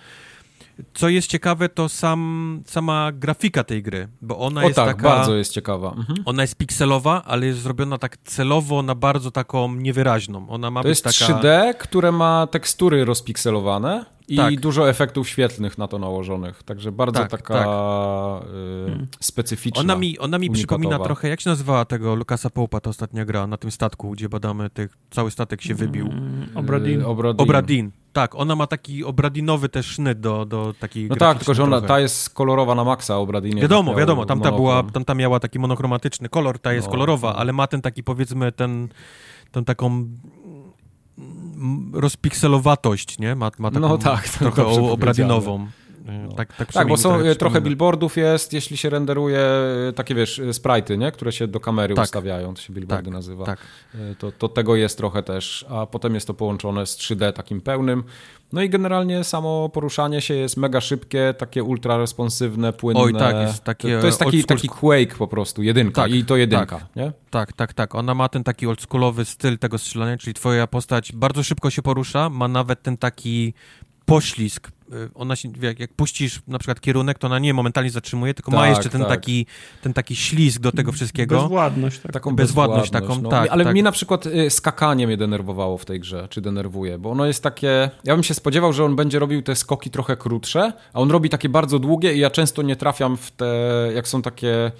Co jest ciekawe, to sam, sama grafika tej gry, bo ona O jest tak, taka... bardzo jest ciekawa. Mhm. Ona jest pikselowa, ale jest zrobiona tak celowo na bardzo taką niewyraźną. Ona ma To być jest taka... 3D, które ma tekstury rozpikselowane i Tak. dużo efektów świetlnych na to nałożonych. Także bardzo Tak, taka tak. y, specyficzna. Ona mi, ona mi unikatowa. przypomina trochę, jak się nazywała tego Lukasa Pope'a, ta ostatnia gra na tym statku, gdzie badamy, tych, cały statek się wybił. Mm, Obradin. Obradin. Obradin. Tak, ona ma taki obradinowy też sznyt do, do takiej No tak, tylko że ona, trochę. ta jest kolorowa na maksa, Obradinie. Wiadomo, wiadomo, tamta, była, tamta miała taki monochromatyczny kolor, ta jest No, kolorowa, no. ale ma ten taki powiedzmy ten, tą taką rozpikselowatość, nie? Ma, ma taką No tak, trochę obradinową. E, No. Tak, tak, Tak, bo są trochę trochę, trochę billboardów jest, jeśli się renderuje y, takie, wiesz, sprite'y, nie? Które się do kamery Tak. ustawiają, to się billboardy Tak, nazywa. Tak. To, to tego jest trochę też, a potem jest to połączone z 3D takim pełnym. No i generalnie samo poruszanie się jest mega szybkie, takie ultra responsywne, płynne. Oj, tak, jest takie To, to jest taki, school- taki Quake po prostu, jedynka Tak, i to jedynka, tak. nie? Tak, tak, tak. Ona ma ten taki oldschoolowy styl tego strzelania, czyli twoja postać bardzo szybko się porusza, ma nawet ten taki poślizg. Y, Ona się, jak, jak puścisz na przykład kierunek, to ona nie momentalnie zatrzymuje, tylko ma Tak, jeszcze ten, tak. taki, ten taki ślizg do tego wszystkiego. Bezwładność. Tak. Taką Bezwładność bezwładność, taką, no. tak, Ale tak. mnie na przykład y, skakanie mnie denerwowało w tej grze, czy denerwuje, bo ono jest takie... Ja bym się spodziewał, że on będzie robił te skoki trochę krótsze, a on robi takie bardzo długie i ja często nie trafiam w te... jak są takie...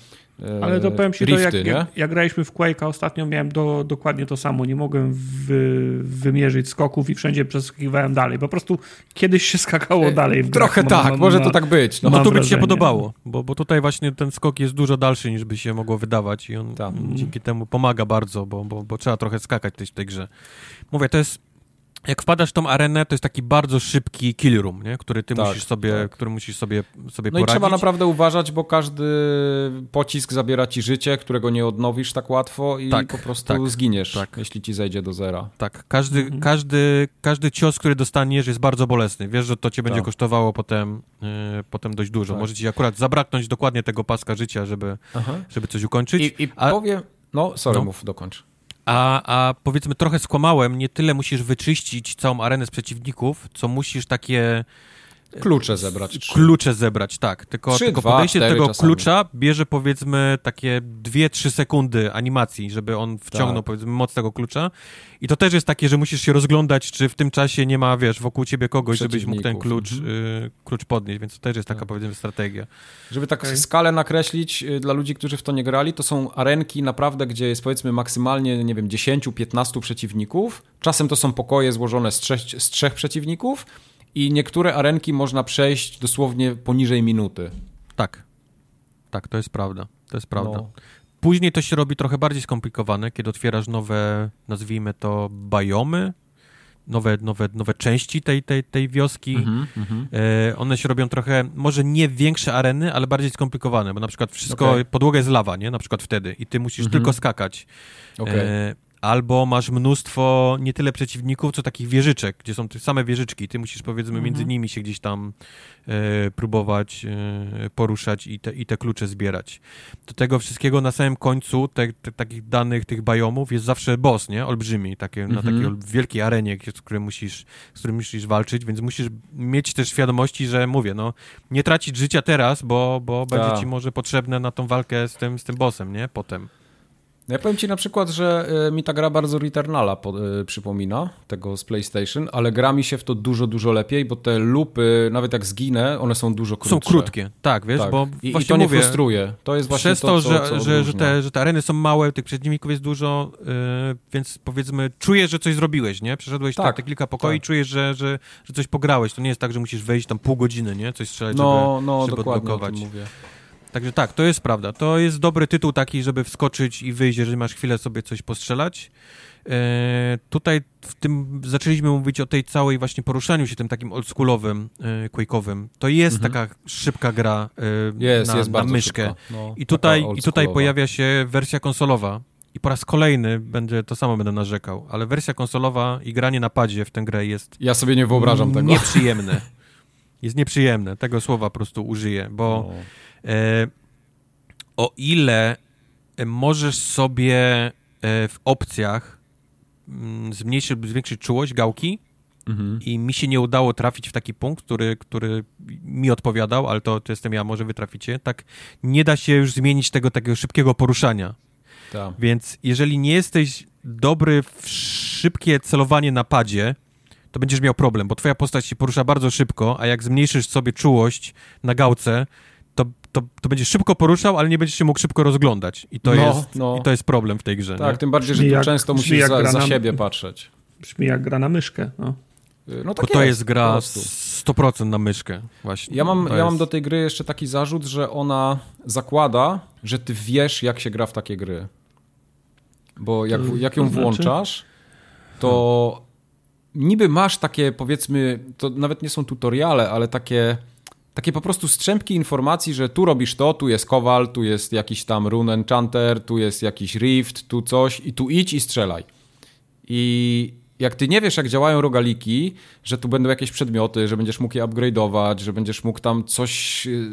Ale to powiem ci, rifty, to jak, jak, jak graliśmy w Quake'a ostatnio, miałem do, dokładnie to samo. Nie mogłem wy, wymierzyć skoków i wszędzie przeskakiwałem dalej. Po prostu kiedyś się skakało dalej. W. Trochę Mam- tak, mam- może na- to tak być. No, No Mam to by ci się podobało, bo, bo tutaj właśnie ten skok jest dużo dalszy niż by się mogło wydawać i on Tak. dzięki temu pomaga bardzo, bo, bo, bo trzeba trochę skakać też w tej grze. Mówię, to jest jak wpadasz w tą arenę, to jest taki bardzo szybki kill room, nie? który ty Tak, musisz sobie, tak. który musisz sobie, sobie No i poradzić. trzeba naprawdę uważać, bo każdy pocisk zabiera ci życie, którego nie odnowisz tak łatwo i Tak, po prostu tak, zginiesz, tak. jeśli ci zejdzie do zera. Tak, każdy, Mhm. każdy, każdy cios, który dostaniesz jest bardzo bolesny. Wiesz, że to cię będzie Tak. kosztowało potem, e, potem dość dużo. Tak. Może ci akurat zabraknąć dokładnie tego paska życia, żeby, żeby coś ukończyć. I, i A- powiem... No, sorry, No. mów, dokończ. A, a powiedzmy trochę skłamałem, nie tyle musisz wyczyścić całą arenę z przeciwników, co musisz takie Klucze zebrać. Trzy. Klucze zebrać, tak. Tylko, trzy, tylko dwa, podejście do tego czasami. klucza bierze powiedzmy takie 2-3 sekundy animacji, żeby on wciągnął Tak. powiedzmy moc tego klucza. I to też jest takie, że musisz się rozglądać, czy w tym czasie nie ma, wiesz, wokół ciebie kogoś, żebyś mógł ten klucz, Mhm. y, klucz podnieść, więc to też jest taka Tak. powiedzmy strategia. Żeby tak Okej. skalę nakreślić y, dla ludzi, którzy w to nie grali, to są arenki naprawdę, gdzie jest powiedzmy maksymalnie, nie wiem, 10-15 przeciwników. Czasem to są pokoje złożone z trzech, z trzech przeciwników i niektóre arenki można przejść dosłownie poniżej minuty. Tak. Tak, to jest prawda. To jest prawda. No. Później to się robi trochę bardziej skomplikowane, kiedy otwierasz nowe, nazwijmy to, biomy, nowe, nowe, nowe części tej, tej, tej wioski. Mhm, mhm. E, one się robią trochę, może nie większe areny, ale bardziej skomplikowane, bo na przykład wszystko, Okej. podłoga jest lawa, nie? Na przykład wtedy i ty musisz Mhm. tylko skakać. Okej. E, albo masz mnóstwo nie tyle przeciwników, co takich wieżyczek, gdzie są te same wieżyczki. Ty musisz powiedzmy Mhm. między nimi się gdzieś tam e, próbować e, poruszać i te, i te klucze zbierać. Do tego wszystkiego na samym końcu te, te, takich danych, tych biomów jest zawsze boss, nie? Olbrzymi, takie, na Mhm. takiej ol- wielkiej arenie, z którym musisz, z którym musisz walczyć, więc musisz mieć też świadomości, że mówię, no nie tracić życia teraz, bo, bo będzie Tak. ci może potrzebne na tą walkę z tym, z tym bossem, nie? Potem. Ja powiem ci na przykład, że y, mi ta gra bardzo Returnala y, przypomina, tego z PlayStation, ale gra mi się w to dużo, dużo lepiej, bo te lupy, nawet jak zginę, one są dużo krótsze. Są krótkie, tak, wiesz, Tak. bo I, I że nie mówię, frustruje. To jest właśnie przez to, to, co, że, co że, że, te, że te areny są małe, tych przeciwników jest dużo, yy, więc powiedzmy czujesz, że coś zrobiłeś, nie? Przeszedłeś Tak, te kilka pokoi, tak. czujesz, że, że, że coś pograłeś. To nie jest tak, że musisz wejść tam pół godziny, nie? Coś strzelać, No, żeby, no żeby dokładnie o odblokować. tym mówię. Także tak, to jest prawda. To jest dobry tytuł taki, żeby wskoczyć i wyjść, jeżeli masz chwilę sobie coś postrzelać. E, tutaj w tym zaczęliśmy mówić o tej całej właśnie poruszaniu się tym takim oldschoolowym, e, quake'owym. To jest Mhm. taka szybka gra e, Jest, na, jest na myszkę. No, I tutaj, I tutaj pojawia się wersja konsolowa. I po raz kolejny będzie to samo będę narzekał, ale wersja konsolowa i granie na padzie w tę grę jest Ja sobie nie wyobrażam tego. nieprzyjemne. Jest nieprzyjemne, tego słowa po prostu użyję, bo No. E, o ile e, możesz sobie e, w opcjach mm, zmniejszyć lub zwiększyć czułość gałki Mhm. i mi się nie udało trafić w taki punkt, który, który mi odpowiadał, ale to, to jestem ja, może wy traficie, tak nie da się już zmienić tego takiego szybkiego poruszania. Tak. Więc jeżeli nie jesteś dobry w szybkie celowanie na padzie, to będziesz miał problem, bo twoja postać się porusza bardzo szybko, a jak zmniejszysz sobie czułość na gałce, to, to, będziesz szybko poruszał, ale nie będziesz się mógł szybko rozglądać. I to, No, jest, no. I to jest problem w tej grze. Tak, nie? tym bardziej, że jak- często musisz za, gra za na- siebie patrzeć. Brzmi jak gra na myszkę. No. No Bo tak to jest gra prostu. 100% na myszkę właśnie. Ja mam, ja mam jest- do tej gry jeszcze taki zarzut, że ona zakłada, że ty wiesz, jak się gra w takie gry. Bo jak, To- jak ją to znaczy? włączasz, to niby masz takie, powiedzmy, to nawet nie są tutoriale, ale takie, takie po prostu strzępki informacji, że tu robisz to, tu jest kowal, tu jest jakiś tam rune enchanter, tu jest jakiś rift, tu coś i tu idź i strzelaj. I jak ty nie wiesz, jak działają rogaliki, że tu będą jakieś przedmioty, że będziesz mógł je upgrade'ować, że będziesz mógł tam coś y,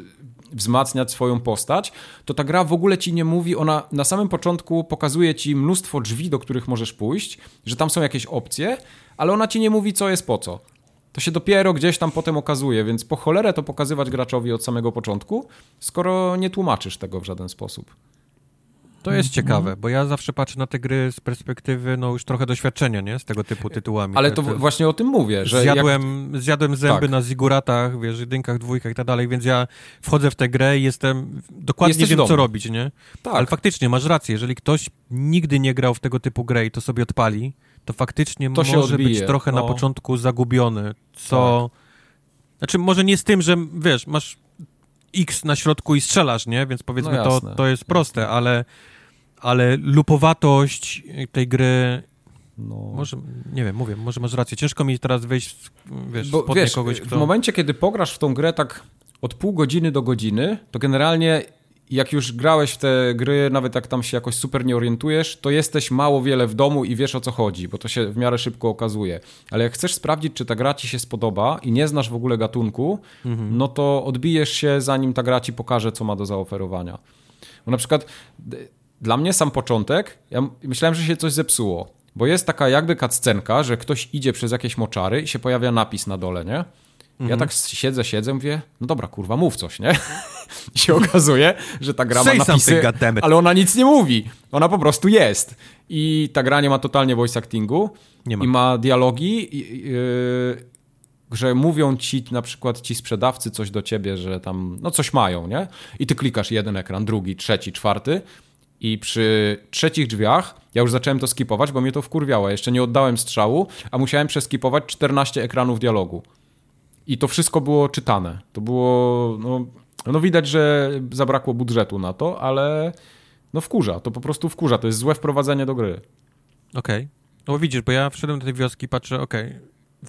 wzmacniać swoją postać, to ta gra w ogóle ci nie mówi, ona na samym początku pokazuje ci mnóstwo drzwi, do których możesz pójść, że tam są jakieś opcje, ale ona ci nie mówi, co jest po co. To się dopiero gdzieś tam potem okazuje, więc po cholerę to pokazywać graczowi od samego początku, skoro nie tłumaczysz tego w żaden sposób. To jest ciekawe, bo ja zawsze patrzę na te gry z perspektywy no już trochę doświadczenia, nie? Z tego typu tytułami. Ale Tak, to to- właśnie o tym mówię, że jak... zjadłem, zjadłem zęby Tak. na ziguratach, wiesz, jedynkach, dwójkach i tak dalej, więc ja wchodzę w tę grę i jestem, dokładnie Jesteś wiem, co robić, nie? Tak. Ale faktycznie, masz rację, jeżeli ktoś nigdy nie grał w tego typu grę i to sobie odpali, to faktycznie To może odbije, być trochę na no. początku zagubiony, co... Znaczy, może nie z tym, że, wiesz, masz X na środku i strzelasz, nie? Więc powiedzmy, No to, jasne, to jest proste, ale, ale lupowatość tej gry No. może, nie wiem, mówię, może masz rację. Ciężko mi teraz wejść, w, wiesz, Bo w wiesz, kogoś, w kto... momencie, kiedy pograsz w tą grę tak od pół godziny do godziny, to generalnie jak już grałeś w te gry, nawet jak tam się jakoś super nie orientujesz, to jesteś mało wiele w domu i wiesz o co chodzi, bo to się w miarę szybko okazuje. Ale jak chcesz sprawdzić, czy ta gra ci się spodoba i nie znasz w ogóle gatunku, no to odbijesz się, zanim ta gra ci pokaże, co ma do zaoferowania. Bo na przykład dla mnie sam początek, ja myślałem, że się coś zepsuło, bo jest taka jakby cutscenka, że ktoś idzie przez jakieś moczary i się pojawia napis na dole, nie? Mhm. Ja tak siedzę, siedzę, mówię, no dobra, kurwa, mów coś, nie? I się okazuje, że ta gra ma napisy, ale ona nic nie mówi. Ona po prostu jest. I ta gra nie ma totalnie voice actingu. Nie ma. I ma dialogi, yy, że mówią ci na przykład ci sprzedawcy coś do ciebie, że tam, no coś mają, nie? I ty klikasz jeden ekran, drugi, trzeci, czwarty i przy trzecich drzwiach ja już zacząłem to skipować, bo mnie to wkurwiało. Jeszcze nie oddałem strzału, a musiałem przeskipować 14 ekranów dialogu. I to wszystko było czytane. To było, no, no widać, że zabrakło budżetu na to, ale no wkurza, to po prostu wkurza. To jest złe wprowadzenie do gry. Okej. Okay. No widzisz, bo ja wszedłem do tej wioski, patrzę, okej, okay.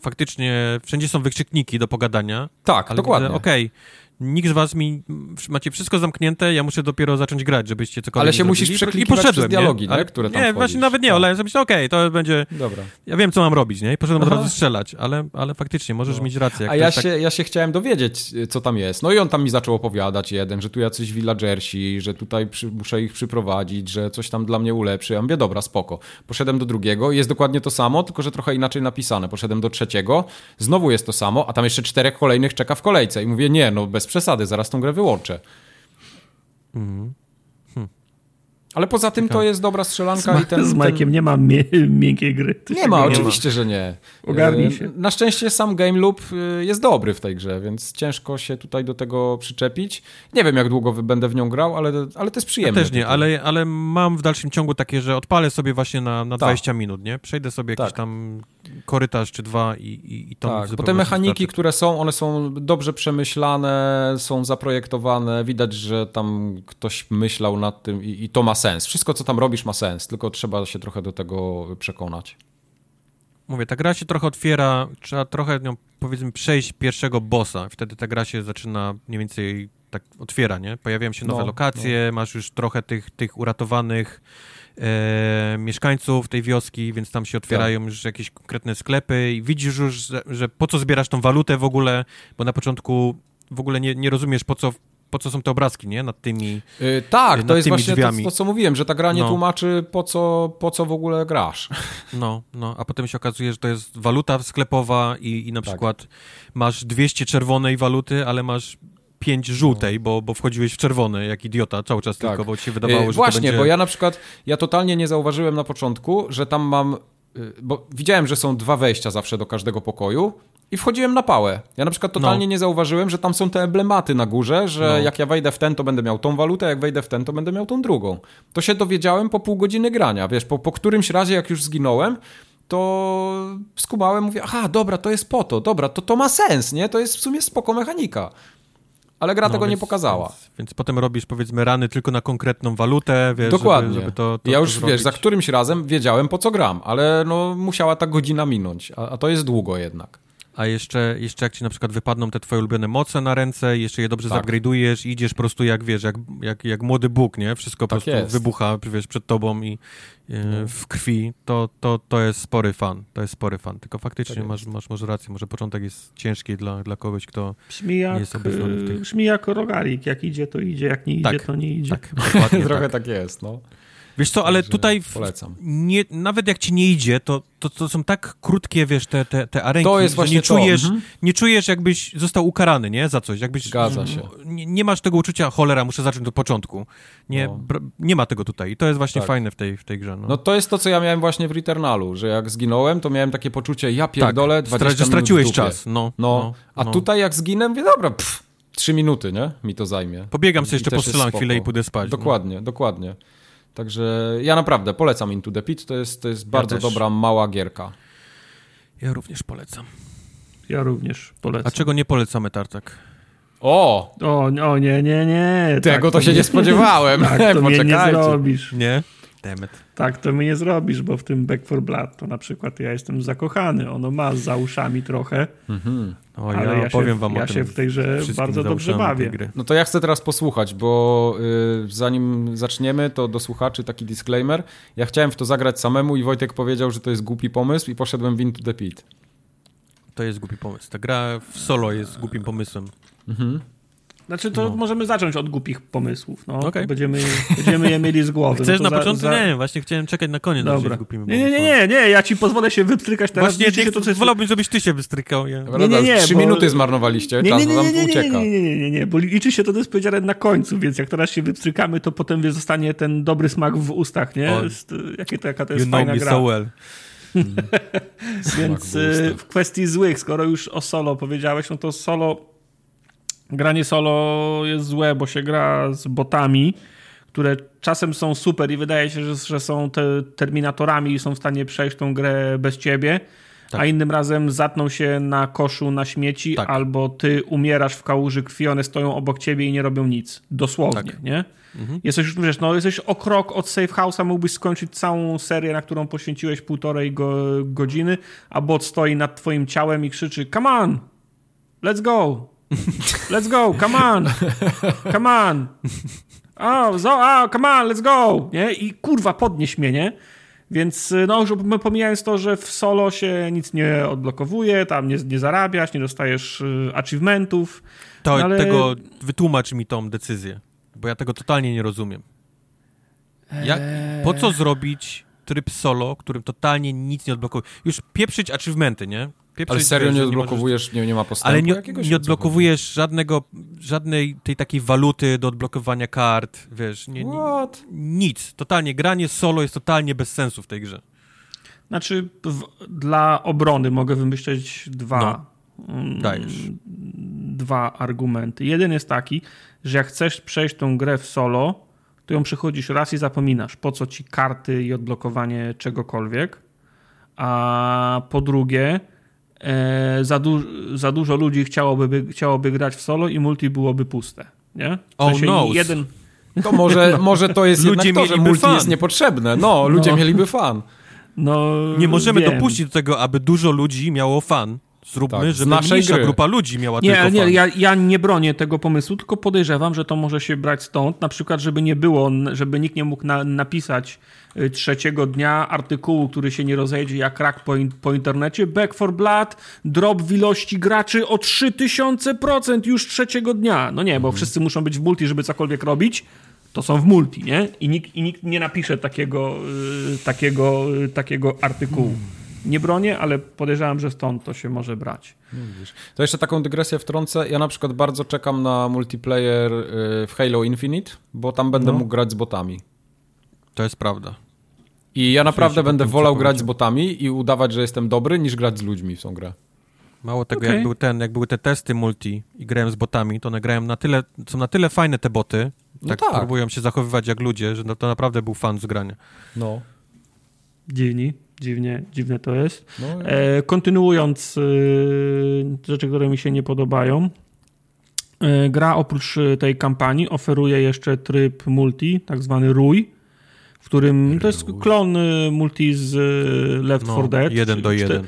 faktycznie wszędzie są wykrzykniki do pogadania. Tak, dokładnie. Okej, okay nikt z was mi, macie wszystko zamknięte, ja muszę dopiero zacząć grać, żebyście cokolwiek Ale się musisz przeklikiwać I poszedłem, dialogi, nie? Ale, które tam Nie, właśnie nawet nie, tak. ale sobie okej, okay, to będzie, Dobra. ja wiem, co mam robić, nie? I poszedłem Aha. od razu strzelać, ale, ale faktycznie, możesz no. mieć rację. A ja się, tak... ja się chciałem dowiedzieć, co tam jest. No i on tam mi zaczął opowiadać jeden, że tu jacyś villagersi, że tutaj przy, muszę ich przyprowadzić, że coś tam dla mnie ulepszy. Ja mówię, dobra, spoko. Poszedłem do drugiego, jest dokładnie to samo, tylko że trochę inaczej napisane. Poszedłem do trzeciego, znowu jest to samo, a tam jeszcze czterech kolejnych czeka w kolejce. I mówię, nie, no bez przesady, zaraz tą grę wyłączę. Mhm. Ale poza tym to jest dobra strzelanka. Z, i ten, z Majkiem nie ma mie miękkiej gry. Nie ma, oczywiście, ma. że nie. Ogarnij e, się. Na szczęście sam game loop e, jest dobry w tej grze, więc ciężko się tutaj do tego przyczepić. Nie wiem, jak długo będę w nią grał, ale, ale to jest przyjemne. Ja też nie, ale, ale mam w dalszym ciągu takie, że odpalę sobie właśnie na, na tak. 20 minut, nie? Przejdę sobie tak. jakiś tam korytarz czy dwa i, i, i to Tak, bo te mechaniki, wystarczy. które są, one są dobrze przemyślane, są zaprojektowane, widać, że tam ktoś myślał nad tym i, i to ma sens. Wszystko, co tam robisz, ma sens, tylko trzeba się trochę do tego przekonać. Mówię, ta gra się trochę otwiera, trzeba trochę nią, powiedzmy, przejść pierwszego bossa. Wtedy ta gra się zaczyna mniej więcej tak otwiera, nie? Pojawiają się nowe no, lokacje, no. masz już trochę tych, tych uratowanych e, mieszkańców tej wioski, więc tam się otwierają tak. już jakieś konkretne sklepy i widzisz już, że, że, po co zbierasz tą walutę w ogóle, bo na początku w ogóle nie, nie rozumiesz, po co po co są te obrazki, nie? Nad tymi yy, Tak, nad to jest właśnie to, to, co mówiłem, że ta gra nie no. tłumaczy, po co, po co w ogóle grasz. No, no, a potem się okazuje, że to jest waluta sklepowa i, i na tak. przykład masz 200 czerwonej waluty, ale masz pięć żółtej, bo, bo wchodziłeś w czerwone jak idiota cały czas tak. tylko, bo ci się wydawało, yy, że Właśnie, będzie... bo ja na przykład, ja totalnie nie zauważyłem na początku, że tam mam, yy, bo widziałem, że są dwa wejścia zawsze do każdego pokoju i wchodziłem na pałę. Ja na przykład totalnie no. nie zauważyłem, że tam są te emblematy na górze, że no. jak ja wejdę w ten, to będę miał tą walutę, jak wejdę w ten, to będę miał tą drugą. To się dowiedziałem po pół godziny grania, wiesz, po, po którymś razie, jak już zginąłem, to skumałem, mówię, aha, dobra, to jest po to, dobra, to to ma sens, nie? To jest w sumie spoko mechanika. Ale gra no, tego więc, nie pokazała. Więc, więc, potem robisz, powiedzmy, rany tylko na konkretną walutę, wiesz, Dokładnie. Żeby, żeby to, to, ja już, to wiesz, za którymś razem wiedziałem, po co gram, ale no, musiała ta godzina minąć, a, a to jest długo jednak a jeszcze, jeszcze jak ci na przykład wypadną te twoje ulubione moce na ręce, jeszcze je dobrze tak. i idziesz po prostu jak, wiesz, jak, jak, jak młody Bóg, nie? Wszystko tak po prostu jest. wybucha, wiesz, przed tobą i e, no. w krwi, to, to, to jest spory fan, to jest spory fan, tylko faktycznie tak masz, masz może rację, może początek jest ciężki dla, dla kogoś, kto brzmi jak, nie jest obeznany w tych... Brzmi jak rogalik, jak idzie to idzie, jak nie idzie tak, to nie idzie. Tak, Trochę tak. tak jest, no. Wiesz co, ale tutaj w, nie, nawet jak ci nie idzie, to, to, to są tak krótkie, wiesz, te, te, te arenki, to jest że nie czujesz, mhm. nie czujesz, jakbyś został ukarany, nie, za coś. Jakbyś, Zgadza się. Nie, nie, masz tego uczucia, cholera, muszę zacząć od początku. Nie, no. nie ma tego tutaj i to jest właśnie tak. fajne w tej, w tej grze. No. no. to jest to, co ja miałem właśnie w Returnalu, że jak zginąłem, to miałem takie poczucie, ja pierdolę, tak. 20 Stra straciłeś czas, no, no. no a no. tutaj jak zginę, mówię, dobra, pff, trzy minuty, nie? Mi to zajmie. Pobiegam sobie jeszcze, postrzelam chwilę i pójdę spać. No. Dokładnie, dokładnie. Także ja naprawdę polecam Into the Pit. To jest, to jest ja bardzo też. dobra, mała gierka. Ja również polecam. Ja również polecam. A czego nie polecamy, Tartak? O! O, o nie, nie, nie. Tego tak, to, to się nie, nie spodziewałem. tak, to mnie nie zrobisz. Nie? Demet. Tak, to mi nie zrobisz, bo w tym Back for Blood to na przykład ja jestem zakochany. Ono ma za uszami trochę. Mhm. O, ale ja, ja powiem się, wam ja o się w tej grze bardzo dobrze bawię. No to ja chcę teraz posłuchać, bo y, zanim zaczniemy, to do słuchaczy taki disclaimer. Ja chciałem w to zagrać samemu i Wojtek powiedział, że to jest głupi pomysł i poszedłem w Into the Pit. To jest głupi pomysł. Ta gra w solo jest głupim pomysłem. Mhm. Znaczy, to No. możemy zacząć od głupich pomysłów. No. Okej. Będziemy, będziemy je mieli z głowy. Chcesz no na za- początku? za- Nie, właśnie chciałem czekać na koniec. Dobra. Nie, nie, nie, nie, nie, ja ci pozwolę się wypstrykać teraz. Właśnie nie, się to, co jest... wolałbym, żebyś ty się wystrykał. Ja. Prawda? nie, nie, Trzy bo- minuty zmarnowaliście, Nie, czas nie, nie, nie, nie, nie, ucieka. nie, nie, nie, nie, nie, bo liczy się to, to jest powiedziane na końcu, więc jak teraz się wypstrykamy, to potem wie, zostanie ten dobry smak w ustach, nie? Jest, jakie to, jaka to You jest know fajna me gra. so well. Więc w y, w kwestii złych, skoro już o solo powiedziałeś, no to solo, granie solo jest złe, bo się gra z botami, które czasem są super i wydaje się, że, że są te terminatorami i są w stanie przejść tą grę bez ciebie, Tak. a innym razem zatną się na koszu na śmieci, Tak. albo ty umierasz w kałuży krwi, one stoją obok ciebie i nie robią nic. Dosłownie, Tak. nie? Jesteś już, wiesz, no, jesteś o krok od safe house'a, mógłbyś skończyć całą serię, na którą poświęciłeś półtorej go, godziny, a bot stoi nad twoim ciałem i krzyczy come on, let's go, let's go, come on, come on, oh, so, oh, come on, let's go, nie? I kurwa, podnieś mnie, nie? Więc no, już pomijając to, że w solo się nic nie odblokowuje, tam nie, nie zarabiasz, nie dostajesz y, achievementów, To, Ale- tego, wytłumacz mi tą decyzję, bo ja tego totalnie nie rozumiem. Jak, po co zrobić tryb solo, którym totalnie nic nie odblokuje? Już pieprzyć achievementy, nie? Ale serio nie odblokowujesz, nie, nie ma postępu Ale nie, jakiegoś? nie odblokowujesz żadnego, żadnej tej takiej waluty do odblokowania kart, wiesz, nie, nie, What? nic. Totalnie, granie solo jest totalnie bez sensu w tej grze. Znaczy, w, dla obrony mogę wymyśleć dwa, mm, Dajesz. dwa argumenty. Jeden jest taki, że jak chcesz przejść tą grę w solo, to ją przychodzisz raz i zapominasz, po co ci karty i odblokowanie czegokolwiek. A po drugie, za, du za dużo ludzi chciałoby, by, chciałoby grać w solo i multi byłoby puste. Nie? W Oh, sensie no. jeden, To może, może to jest Ludzie jednak to, że mieliby multi fan. jest niepotrzebne. No, ludzie No. mieliby fan. no, Nie możemy wiem. dopuścić do tego, aby dużo ludzi miało fan. Zróbmy, Tak, z żeby naszej mniejsza gry. grupa ludzi miała Nie, tylko nie, fan. ja, ja nie bronię tego pomysłu, tylko podejrzewam, że to może się brać stąd, na przykład, żeby nie było, żeby nikt nie mógł na, napisać y, trzeciego dnia artykułu, który się nie rozejdzie jak rak po, in, po internecie. Back for Blood, drop w ilości graczy o 3000% już trzeciego dnia. No nie, bo wszyscy muszą być w multi, żeby cokolwiek robić. To są w multi, nie? I nikt, i nikt nie napisze takiego, y, takiego, y, takiego artykułu. Nie bronię, ale podejrzewam, że stąd to się może brać. To jeszcze taką dygresję wtrącę. Ja na przykład bardzo czekam na multiplayer y, w Halo Infinite, bo tam będę No. mógł grać z botami. To jest prawda. I ja naprawdę będę wolał grać z botami i udawać, że jestem dobry, niż grać z ludźmi w tą grę. Mało tego, Okej. jak, był ten, jak były te testy multi i grałem z botami, to one grają na tyle, są na tyle fajne te boty, No tak, tak. próbują się zachowywać jak ludzie, że no to naprawdę był fan z grania. No. Dziwni, dziwnie, dziwne to jest. no E, kontynuując e, rzeczy, które mi się nie podobają. E, gra oprócz e, tej kampanii oferuje jeszcze tryb multi, tak zwany RUI, w którym to jest klon e, multi z e, Left No, 4 Dead. jeden do jeden.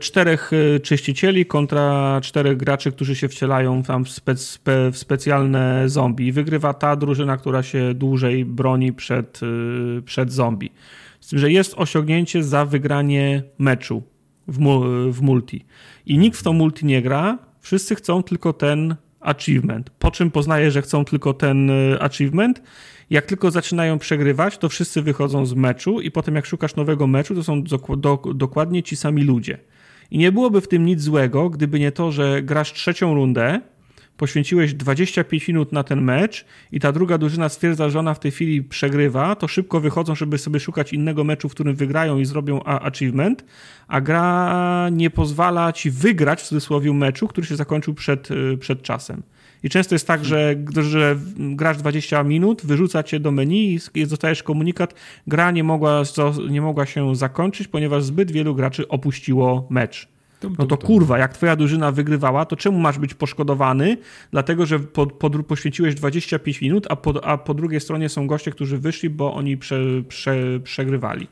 Czterech czyścicieli kontra czterech graczy, którzy się wcielają tam w, spe, spe, w specjalne zombie. Wygrywa ta drużyna, która się dłużej broni przed, przed zombie. Tym, że jest osiągnięcie za wygranie meczu w, w multi. I nikt w to multi nie gra, wszyscy chcą tylko ten achievement. Po czym poznaje, że chcą tylko ten e, achievement. Jak tylko zaczynają przegrywać, to wszyscy wychodzą z meczu i potem jak szukasz nowego meczu, to są dok- dok- dokładnie ci sami ludzie. I nie byłoby w tym nic złego, gdyby nie to, że grasz trzecią rundę, poświęciłeś 25 minut na ten mecz i ta druga drużyna stwierdza, że ona w tej chwili przegrywa, to szybko wychodzą, żeby sobie szukać innego meczu, w którym wygrają i zrobią achievement, a gra nie pozwala ci wygrać w cudzysłowie meczu, który się zakończył przed, y, przed czasem. I często jest tak, że, że grasz 20 minut, wyrzuca cię do menu i dostajesz komunikat, gra nie mogła, nie mogła się zakończyć, ponieważ zbyt wielu graczy opuściło mecz. No to kurwa, jak twoja drużyna wygrywała, to czemu masz być poszkodowany? Dlatego, że po, po, poświęciłeś 25 minut, a po, a po drugiej stronie są goście, którzy wyszli, bo oni prze, prze, przegrywali.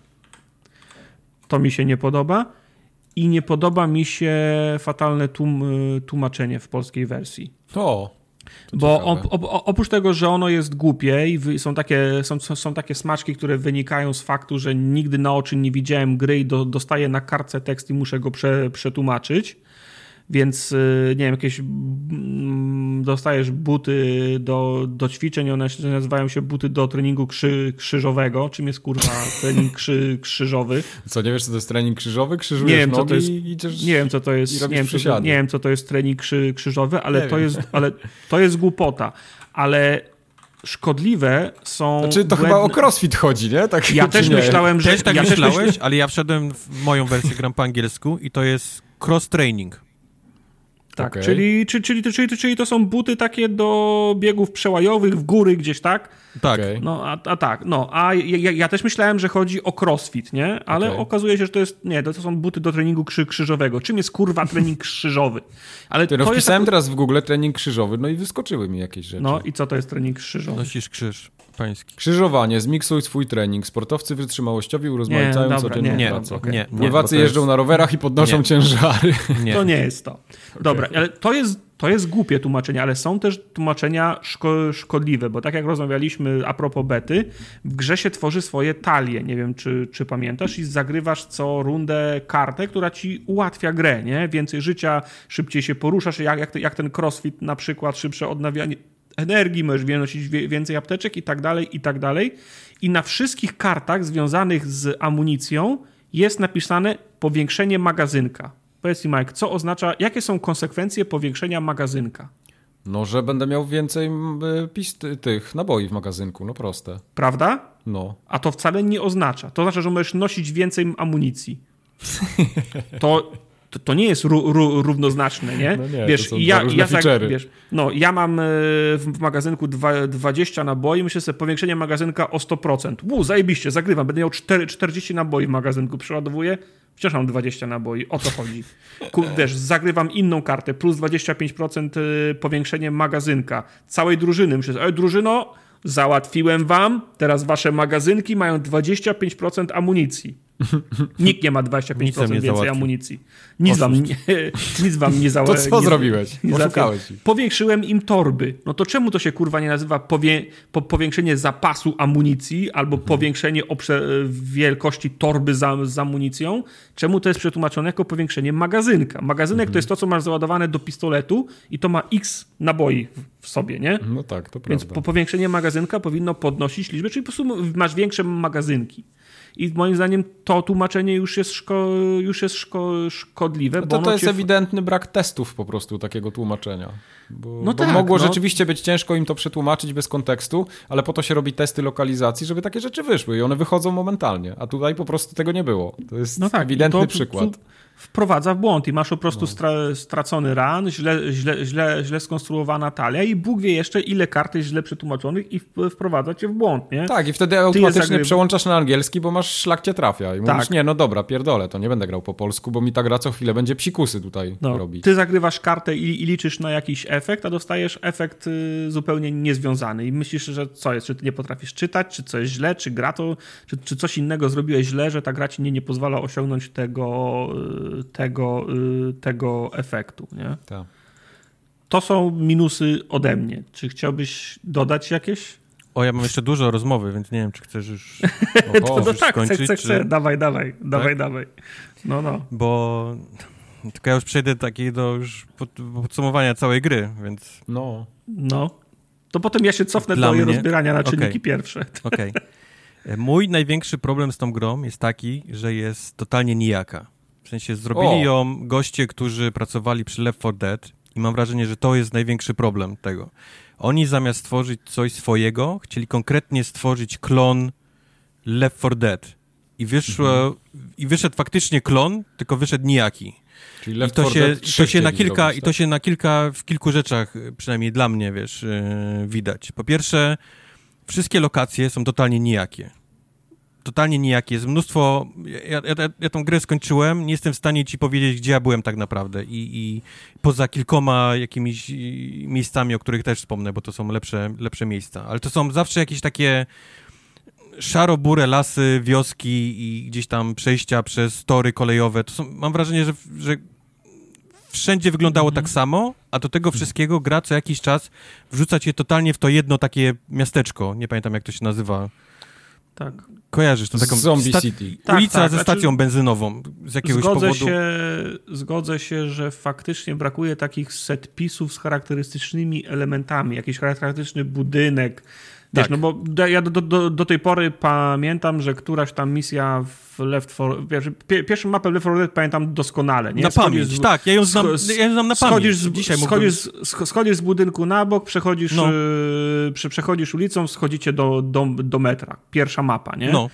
To mi się nie podoba. I nie podoba mi się fatalne tłum, tłumaczenie w polskiej wersji. O, to Bo op, op, oprócz tego, że ono jest głupie i są takie, są, są takie smaczki, które wynikają z faktu, że nigdy na oczy nie widziałem gry i do, dostaję na kartce tekst i muszę go prze, przetłumaczyć. Więc y, nie wiem, jakieś mm, dostajesz buty do, do ćwiczeń, one się nazywają się buty do treningu krzy, krzyżowego. Czym jest kurwa trening krzy, krzyżowy? Co, nie wiesz co to jest trening krzyżowy? Krzyżujesz Nie wiem, co nogi to jest- i idziesz... Nie wiem, co to I jest. Nie wiem, co nie wiem, co to jest trening krzy, krzyżowy, ale Nie to, wiem. jest, ale to jest głupota. Ale szkodliwe są. Znaczy to chyba o crossfit chodzi, nie? Tak, Ja też nie? myślałem, że. Też tak ja myślałeś, ale ja wszedłem w moją wersję, gram po angielsku i to jest cross-training. Tak, Okej. czyli, czy, czyli, czyli, czyli to są buty takie do biegów przełajowych w góry gdzieś, tak? Tak. Okej. No, a, a tak, no, a ja, ja, też myślałem, że chodzi o crossfit, nie? Ale Okej. okazuje się, że to jest, nie, to są buty do treningu krzy, krzyżowego. Czym jest kurwa trening krzyżowy? Ale Ty, no to jest... wpisałem teraz w Google trening krzyżowy, no i wyskoczyły mi jakieś rzeczy. No i co to jest trening krzyżowy? Nosisz krzyż pański. Krzyżowanie, zmiksuj swój trening. Sportowcy wytrzymałościowi urozmaicają dobra, codzienną nie, Nie, pracę. okej. nie, nie. Pływacy jest- jeżdżą na rowerach i podnoszą Nie. ciężary. Nie. To nie jest to. Dobra, ale to jest, to jest głupie tłumaczenie, ale są też tłumaczenia szko szkodliwe, bo tak jak rozmawialiśmy a propos bety, w grze się tworzy swoje talie, nie wiem czy, czy pamiętasz, i zagrywasz co rundę kartę, która ci ułatwia grę, nie? Więcej życia, szybciej się poruszasz, jak, jak, jak ten crossfit na przykład, szybsze odnawianie energii, możesz wynosić więcej apteczek i tak dalej, i tak dalej. I na wszystkich kartach związanych z amunicją jest napisane powiększenie magazynka. Powiedz mi, Mike, co oznacza, jakie są konsekwencje powiększenia magazynka? No, że będę miał więcej y, pist tych naboi w magazynku, no proste. Prawda? No. A to wcale nie oznacza. To oznacza, że możesz nosić więcej amunicji. To, to, to nie jest ró, ró, równoznaczne, nie? No nie, wiesz, ja, ja tak, wiesz, no, ja mam e, w, magazynku dwa, 20 naboi, myślę sobie, powiększenie magazynka o 100%. Wu, zajebiście, zagrywam, będę miał 4, 40 naboi w magazynku, przeładowuję, wciąż mam 20 naboi, o to chodzi. Wiesz, zagrywam inną kartę, plus 25% y, powiększenie magazynka, całej drużyny. Myślę, sobie, drużyno, załatwiłem wam, teraz wasze magazynki mają 25% amunicji. Nikt nie ma Nic nam 25% nie więcej załatwił. amunicji. Nic wam, nie, nic wam nie To załatwił. co zrobiłeś? nie Oszukałeś załatwiłem. ich. Powiększyłem im torby. No to czemu to się kurwa nie nazywa powie, po, powiększenie zapasu amunicji albo Mhm. powiększenie obsze, wielkości torby za, z amunicją? Czemu to jest przetłumaczone jako powiększenie magazynka? Magazynek Mhm. to jest to, co masz załadowane do pistoletu i to ma x naboi w- sobie, nie? No tak, to Więc prawda. po powiększenie magazynka powinno podnosić liczbę, czyli po prostu masz większe magazynki. I moim zdaniem to tłumaczenie już jest, szko, już jest szko, szkodliwe. No bo to, to jest cię- ewidentny brak testów po prostu takiego tłumaczenia. Bo, No bo tak, mogło no. rzeczywiście być ciężko im to przetłumaczyć bez kontekstu, ale po to się robi testy lokalizacji, żeby takie rzeczy wyszły i one wychodzą momentalnie, a tutaj po prostu tego nie było. To jest No tak, ewidentny to przykład. tu Wprowadza w błąd i masz po prostu No. stra, stracony ran, źle, źle, źle, źle skonstruowana talia i Bóg wie jeszcze ile kart jest źle przetłumaczonych i wprowadza cię w błąd, nie? Tak, i wtedy automatycznie przełączasz na angielski, bo masz szlak cię trafia. I mówisz, Tak. nie, no dobra, pierdolę, to nie będę grał po polsku, bo mi ta gra co chwilę będzie psikusy tutaj No, robić. ty zagrywasz kartę i, i liczysz na jakiś efekt, a dostajesz efekt y, zupełnie niezwiązany i myślisz, że co jest, czy ty nie potrafisz czytać, czy coś źle, czy gra to, czy, czy coś innego zrobiłeś źle, że ta gra ci nie, nie pozwala osiągnąć tego, y, tego, y, tego efektu, nie? Tak. To są minusy ode mnie. Czy chciałbyś dodać jakieś? O, ja mam jeszcze dużo rozmowy, więc nie wiem, czy chcesz już, O No Boże. tak, chcę, skończyć, chcę, czy- chcę. Dawaj, dawaj, dawaj, dawaj. No, no. bo tylko ja już przejdę takiej do już pod, podsumowania całej gry, więc No. No. To potem ja się cofnę Dla do mnie? rozbierania na czynniki Okej. pierwsze. okej. E, Mój największy problem z tą grą jest taki, że jest totalnie nijaka. W sensie zrobili O. ją goście, którzy pracowali przy Left 4 Dead i mam wrażenie, że to jest największy problem tego. Oni zamiast stworzyć coś swojego, chcieli konkretnie stworzyć klon Left 4 Dead. I, wyszło, I wyszedł faktycznie klon, tylko wyszedł nijaki. Czyli I Left to 4 się, Dead to 3 się na kilka, zrobić, i to tak? się na kilka, w kilku rzeczach, y, przynajmniej dla mnie, wiesz, yy, widać. Po pierwsze, wszystkie lokacje są totalnie nijakie. Totalnie nijakie. Jest mnóstwo... Ja, ja, ja tą grę skończyłem, nie jestem w stanie ci powiedzieć, gdzie ja byłem tak naprawdę i, i poza kilkoma jakimiś miejscami, o których też wspomnę, bo to są lepsze, lepsze miejsca. Ale to są zawsze jakieś takie szaro-burę lasy, wioski i gdzieś tam przejścia przez tory kolejowe. To są, mam wrażenie, że, że wszędzie wyglądało tak samo, a do tego wszystkiego gra co jakiś czas wrzuca cię totalnie w to jedno takie miasteczko. Nie pamiętam, jak to się nazywa. Tak. Kojarzysz to taką Zombie City. ulica Tak, tak, ze znaczy- stacją benzynową z jakiegoś Zgodzę powodu. się, zgodzę się, że faktycznie brakuje takich setpisów z charakterystycznymi elementami, jakiś charakterystyczny budynek. Wiesz, Tak. no bo do- ja do, do, do tej pory pamiętam, że któraś tam misja w Left 4... Pierwszy, pie- pierwszą mapę Left 4 Dead pamiętam doskonale. Nie? Na Schodzisz pamięć, z- tak, ja ją znam, ja ją znam na pamięć. Schodzisz z, Dzisiaj schodzisz, z- sch- schodzisz z budynku na bok, przechodzisz, No. yy, prze, przechodzisz ulicą, schodzicie do, do, do metra. Pierwsza mapa, nie? No,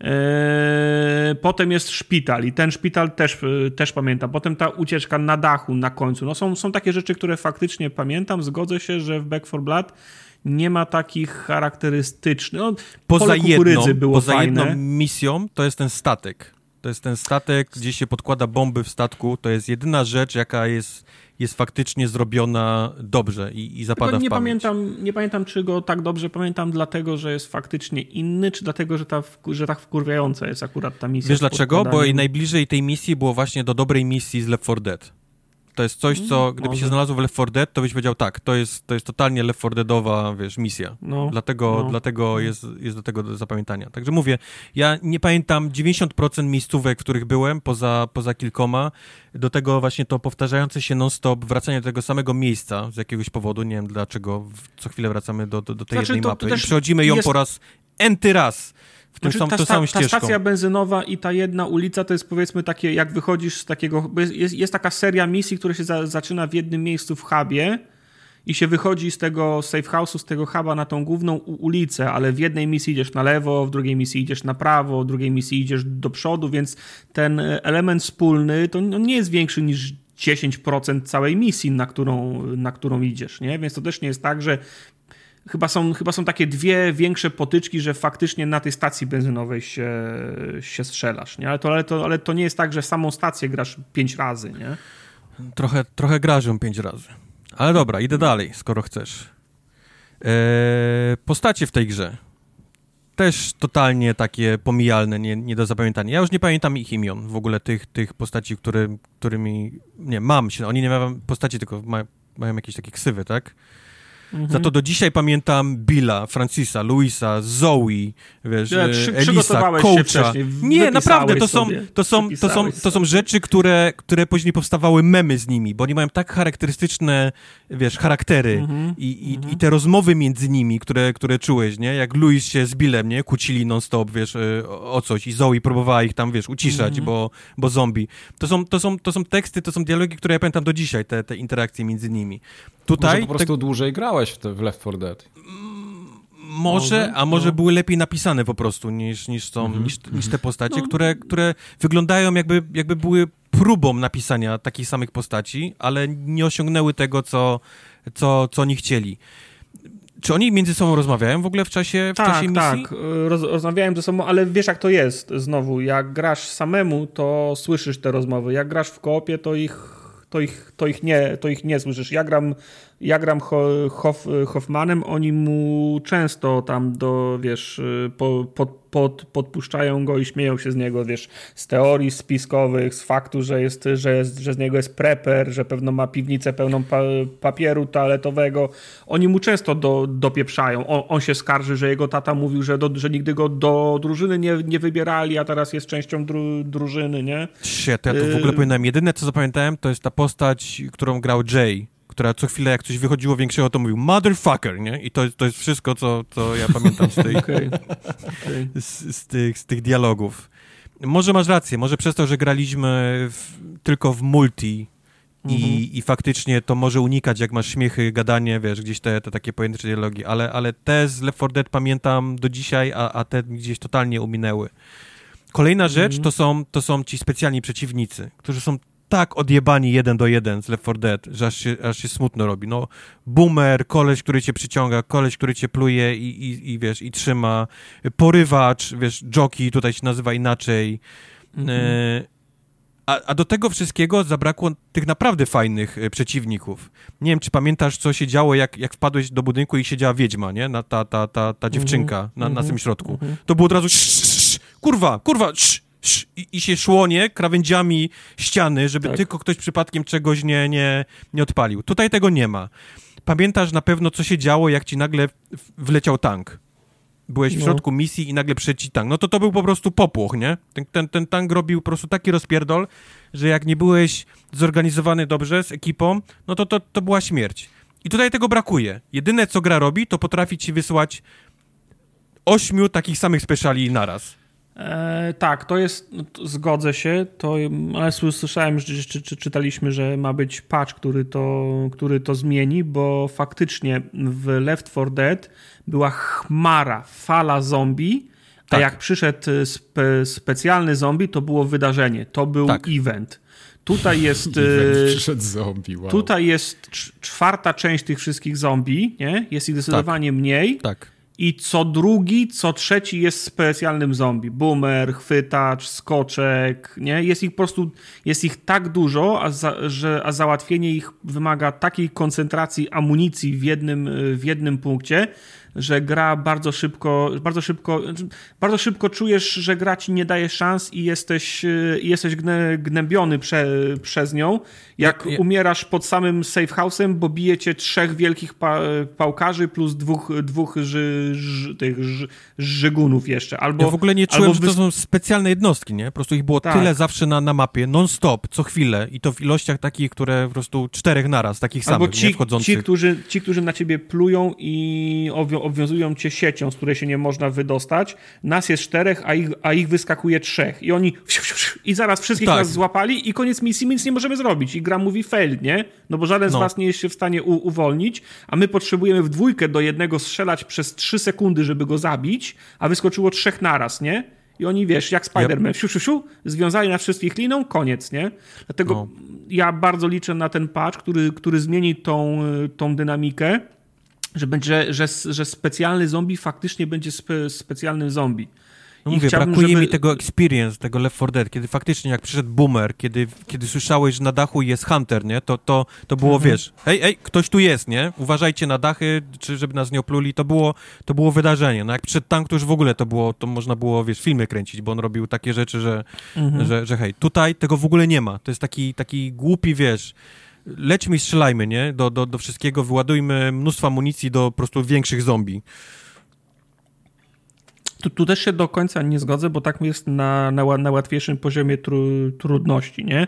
Eee, Potem jest szpital i ten szpital też, e, też pamiętam. Potem ta ucieczka na dachu na końcu. No są, są takie rzeczy, które faktycznie pamiętam. Zgodzę się, że w Back 4 Blood nie ma takich charakterystycznych. No, poza jedną, było poza fajne. jedną misją to jest ten statek. To jest ten statek, gdzie się podkłada bomby w statku. To jest jedyna rzecz, jaka jest, jest faktycznie zrobiona dobrze i, i zapada Tylko nie w pamięć. pamiętam, nie pamiętam, czy go tak dobrze pamiętam, dlatego, że jest faktycznie inny, czy dlatego, że, ta, że tak wkurwiająca jest akurat ta misja. Wiesz dlaczego? Bo najbliżej tej misji było właśnie do dobrej misji z Left 4 Dead. To jest coś, co gdyby może. się znalazło w Left 4 Dead, to byś powiedział tak, to jest, to jest totalnie Left 4 Deadowa, wiesz, misja. No, Dlatego, no. dlatego jest, jest do tego do zapamiętania. Także mówię, ja nie pamiętam 90% miejscówek, w których byłem, poza, poza kilkoma. Do tego właśnie to powtarzające się non-stop, wracanie do tego samego miejsca z jakiegoś powodu, nie wiem dlaczego, co chwilę wracamy do, do, do tej Znaczy, jednej to- mapy to i przechodzimy ją jest- po raz enty raz w tym Znaczy, sam, ta, tą sta- samą ta stacja benzynowa i ta jedna ulica to jest powiedzmy takie, jak wychodzisz z takiego. bo Jest, jest, jest taka seria misji, która się za, zaczyna w jednym miejscu w hubie i się wychodzi z tego safe house'u, z tego huba na tą główną ulicę, ale w jednej misji idziesz na lewo, w drugiej misji idziesz na prawo, w drugiej misji idziesz do przodu, więc ten e, element wspólny to on nie jest większy niż 10% całej misji, na którą, na którą idziesz, nie? Więc to też nie jest tak, że Chyba są, chyba są takie dwie większe potyczki, że faktycznie na tej stacji benzynowej się, się strzelasz, nie? Ale to, ale, to, ale to nie jest tak, że samą stację grasz pięć razy, nie? Trochę, trochę grażę pięć razy. Ale dobra, idę dalej, skoro chcesz. Eee, postacie w tej grze. Też totalnie takie pomijalne, nie, nie do zapamiętania. Ja już nie pamiętam ich imion, w ogóle tych, tych postaci, którymi... Nie, mam się, oni nie mają postaci, tylko ma, mają jakieś takie ksywy, tak? Mhm. Za to do dzisiaj pamiętam Billa, Francisa, Luisa, Zoe, wiesz, Ja, e, przy- Elisa, Coacha. Nie, naprawdę, to są, to, są, to, są, to są rzeczy, które, które później powstawały memy z nimi, bo oni mają tak charakterystyczne, wiesz, charaktery Mhm, i, i, i te rozmowy między nimi, które, które czułeś, nie? Jak Louis się z Billem, nie? Kłócili non-stop, wiesz, e, o o coś i Zoe próbowała ich tam, wiesz, uciszać, Mhm. bo, bo zombie. To są, to, są, to są teksty, to są dialogi, które ja pamiętam do dzisiaj, te, te interakcje między nimi. Tutaj Może po prostu dłużej grałeś w, te, w Left 4 Dead. Może, a może no. były lepiej napisane po prostu niż, niż, są, Mhm, niż, niż te postacie, No. które, które wyglądają jakby, jakby były próbą napisania takich samych postaci, ale nie osiągnęły tego, co, co, co oni chcieli. Czy oni między sobą rozmawiają w ogóle w czasie, w Tak, czasie misji? tak. Roz, rozmawiałem ze sobą, ale wiesz jak to jest znowu. Jak grasz samemu, to słyszysz te rozmowy. Jak grasz w koopie, to ich, to ich, to ich, nie, to ich nie słyszysz. Ja gram, ja gram Ho, Hoff, Hoffmanem, oni mu często tam do, wiesz, po, pod, pod, podpuszczają go i śmieją się z niego, wiesz, z teorii spiskowych, z faktu, że, jest, że, jest, że z niego jest preper, że pewno ma piwnicę pełną pa, papieru toaletowego. Oni mu często do, dopieprzają. On, on się skarży, że jego tata mówił, że, do, że nigdy go do drużyny nie, nie wybierali, a teraz jest częścią dru, drużyny, nie? Shit, to ja to w ogóle Yy. pamiętam. Jedyne, co zapamiętałem, to jest ta postać, którą grał Jay, która co chwilę, jak coś wychodziło większego, to mówił motherfucker, nie? I to, to jest wszystko, co, co ja pamiętam z tej, Okej. okej. z, z, tych, z tych dialogów. Może masz rację, może przez to, że graliśmy w, tylko w multi Mhm. i, i faktycznie to może unikać, jak masz śmiechy, gadanie, wiesz, gdzieś te, te takie pojedyncze dialogi, ale, ale te z Left 4 Dead pamiętam do dzisiaj, a, a te gdzieś totalnie uminęły. Kolejna rzecz Mhm. to, są, to są ci specjalni przeciwnicy, którzy są tak odjebani jeden do jeden z Left 4 Dead, że aż się, aż się smutno robi. No, boomer, koleś, który cię przyciąga, koleś, który cię pluje i, i, i wiesz, i trzyma, porywacz, wiesz, jockey tutaj się nazywa inaczej. Mhm. E, a, a do tego wszystkiego zabrakło tych naprawdę fajnych e, przeciwników. Nie wiem, czy pamiętasz, co się działo, jak, jak wpadłeś do budynku i siedziała wiedźma, nie? Na, ta, ta, ta, ta dziewczynka na, na mhm, samym środku. mhm. To było od razu kurwa, kurwa, sz, i, się szło, nie? Krawędziami ściany, żeby Tak. tylko ktoś przypadkiem czegoś nie, nie, nie odpalił. Tutaj tego nie ma. Pamiętasz na pewno, co się działo, jak ci nagle wleciał tank. byłeś w No. środku misji i nagle przeci tank. No to to był po prostu popłoch, nie? Ten, ten, ten tank robił po prostu taki rozpierdol, że jak nie byłeś zorganizowany dobrze z ekipą, no to to, to była śmierć. I tutaj tego brakuje. Jedyne, co gra robi, to potrafi ci wysłać ośmiu takich samych speciali naraz. E, tak, to jest, no, to zgodzę się, to, ale sły- słyszałem, że, czy, czy, czytaliśmy, że ma być patch, który to, który to zmieni, bo faktycznie w Left 4 Dead była chmara, fala zombie, a Tak. jak przyszedł spe, specjalny zombie, to było wydarzenie, to był Tak. event. Tutaj jest... E, przyszedł zombie, wow. Tutaj jest cz- czwarta część tych wszystkich zombie, nie? Jest ich zdecydowanie mniej. Tak. I co drugi, co trzeci jest specjalnym zombie. Boomer, chwytacz, skoczek, nie? Jest ich po prostu, jest ich tak dużo, a, za, że, a załatwienie ich wymaga takiej koncentracji amunicji w jednym, w jednym punkcie, że gra bardzo szybko, bardzo szybko, bardzo szybko czujesz, że gra ci nie daje szans i jesteś, y, jesteś gnębiony prze, przez nią. Jak Ja- umierasz pod samym safe house'em, bo bije cię trzech wielkich pa, pałkarzy plus dwóch, dwóch ży, ży, tych ży, żygunów jeszcze. Albo, Ja w ogóle nie czułem, że to są specjalne jednostki, nie? Po prostu ich było Tak. tyle zawsze na, na mapie, non-stop, co chwilę i to w ilościach takich, które po prostu czterech naraz, takich Albo samych, nie? ci, Wchodzących. ci, którzy, ci, którzy na ciebie plują i obwią, obwiązują cię siecią, z której się nie można wydostać. Nas jest czterech, a ich, a ich wyskakuje trzech. I oni i zaraz wszystkich Tak. nas złapali i koniec misji, my nic nie możemy zrobić. I gra mówi fail, nie? No bo żaden z No. was nie jest się w stanie u, uwolnić, a my potrzebujemy w dwójkę do jednego strzelać przez trzy sekundy, żeby go zabić, a wyskoczyło trzech naraz, nie? I oni, wiesz, jak Spider-Man, siu, siu, siu, związali na wszystkich liną, koniec, nie? Dlatego No. ja bardzo liczę na ten patch, który, który zmieni tą, y, tą dynamikę, że, będzie, że, że specjalny zombie faktycznie będzie spe, specjalnym zombie. No mówię, brakuje żeby- mi tego experience, tego Left 4 Dead, kiedy faktycznie jak przyszedł boomer, kiedy, kiedy słyszałeś, że na dachu jest hunter, nie? To, to, to było, Mhm. wiesz, ej, ej, ktoś tu jest, nie? Uważajcie na dachy, czy żeby nas nie opluli. To było, to było wydarzenie. No jak przyszedł tank, to już w ogóle to było, to można było, wiesz, filmy kręcić, bo on robił takie rzeczy, że, Mhm. że, że hej, tutaj tego w ogóle nie ma. To jest taki, taki głupi, wiesz, lećmy i strzelajmy, nie? Do, do, do wszystkiego, wyładujmy mnóstwo amunicji do po prostu większych zombie. Tu, tu też się do końca nie zgodzę, bo tak jest na, na, na łatwiejszym poziomie tru, trudności, nie?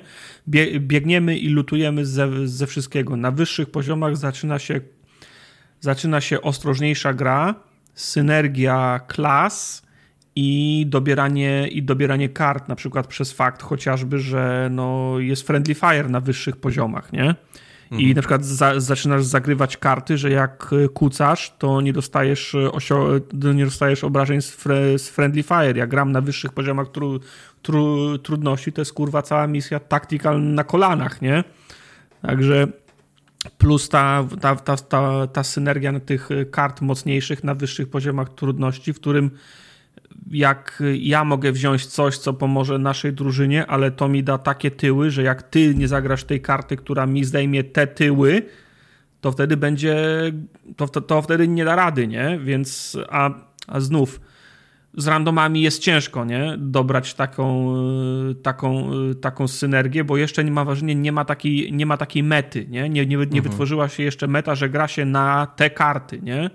Bie, biegniemy i lutujemy ze, ze wszystkiego. Na wyższych poziomach zaczyna się, zaczyna się ostrożniejsza gra, synergia klas i dobieranie, i dobieranie kart, na przykład przez fakt chociażby, że no, jest friendly fire na wyższych poziomach, nie? I na przykład za, zaczynasz zagrywać karty, że jak y, kucasz, to nie dostajesz, y, osio, to nie dostajesz obrażeń z, fre, z Friendly Fire. Jak gram na wyższych poziomach tru, tru, trudności, to jest kurwa cała misja tactical na kolanach, nie? Także plus ta, ta, ta, ta, ta synergia na tych kart mocniejszych na wyższych poziomach trudności, w którym jak ja mogę wziąć coś, co pomoże naszej drużynie, ale to mi da takie tyły, że jak ty nie zagrasz tej karty, która mi zdejmie te tyły, to wtedy będzie, to, to, to wtedy nie da rady, nie? Więc, a, a znów, z randomami jest ciężko, nie? Dobrać taką, y, taką, y, taką synergię, bo jeszcze nie ma wrażenia, nie ma takiej, nie ma takiej mety, nie? Nie, nie, nie wytworzyła się jeszcze meta, że gra się na te karty, nie?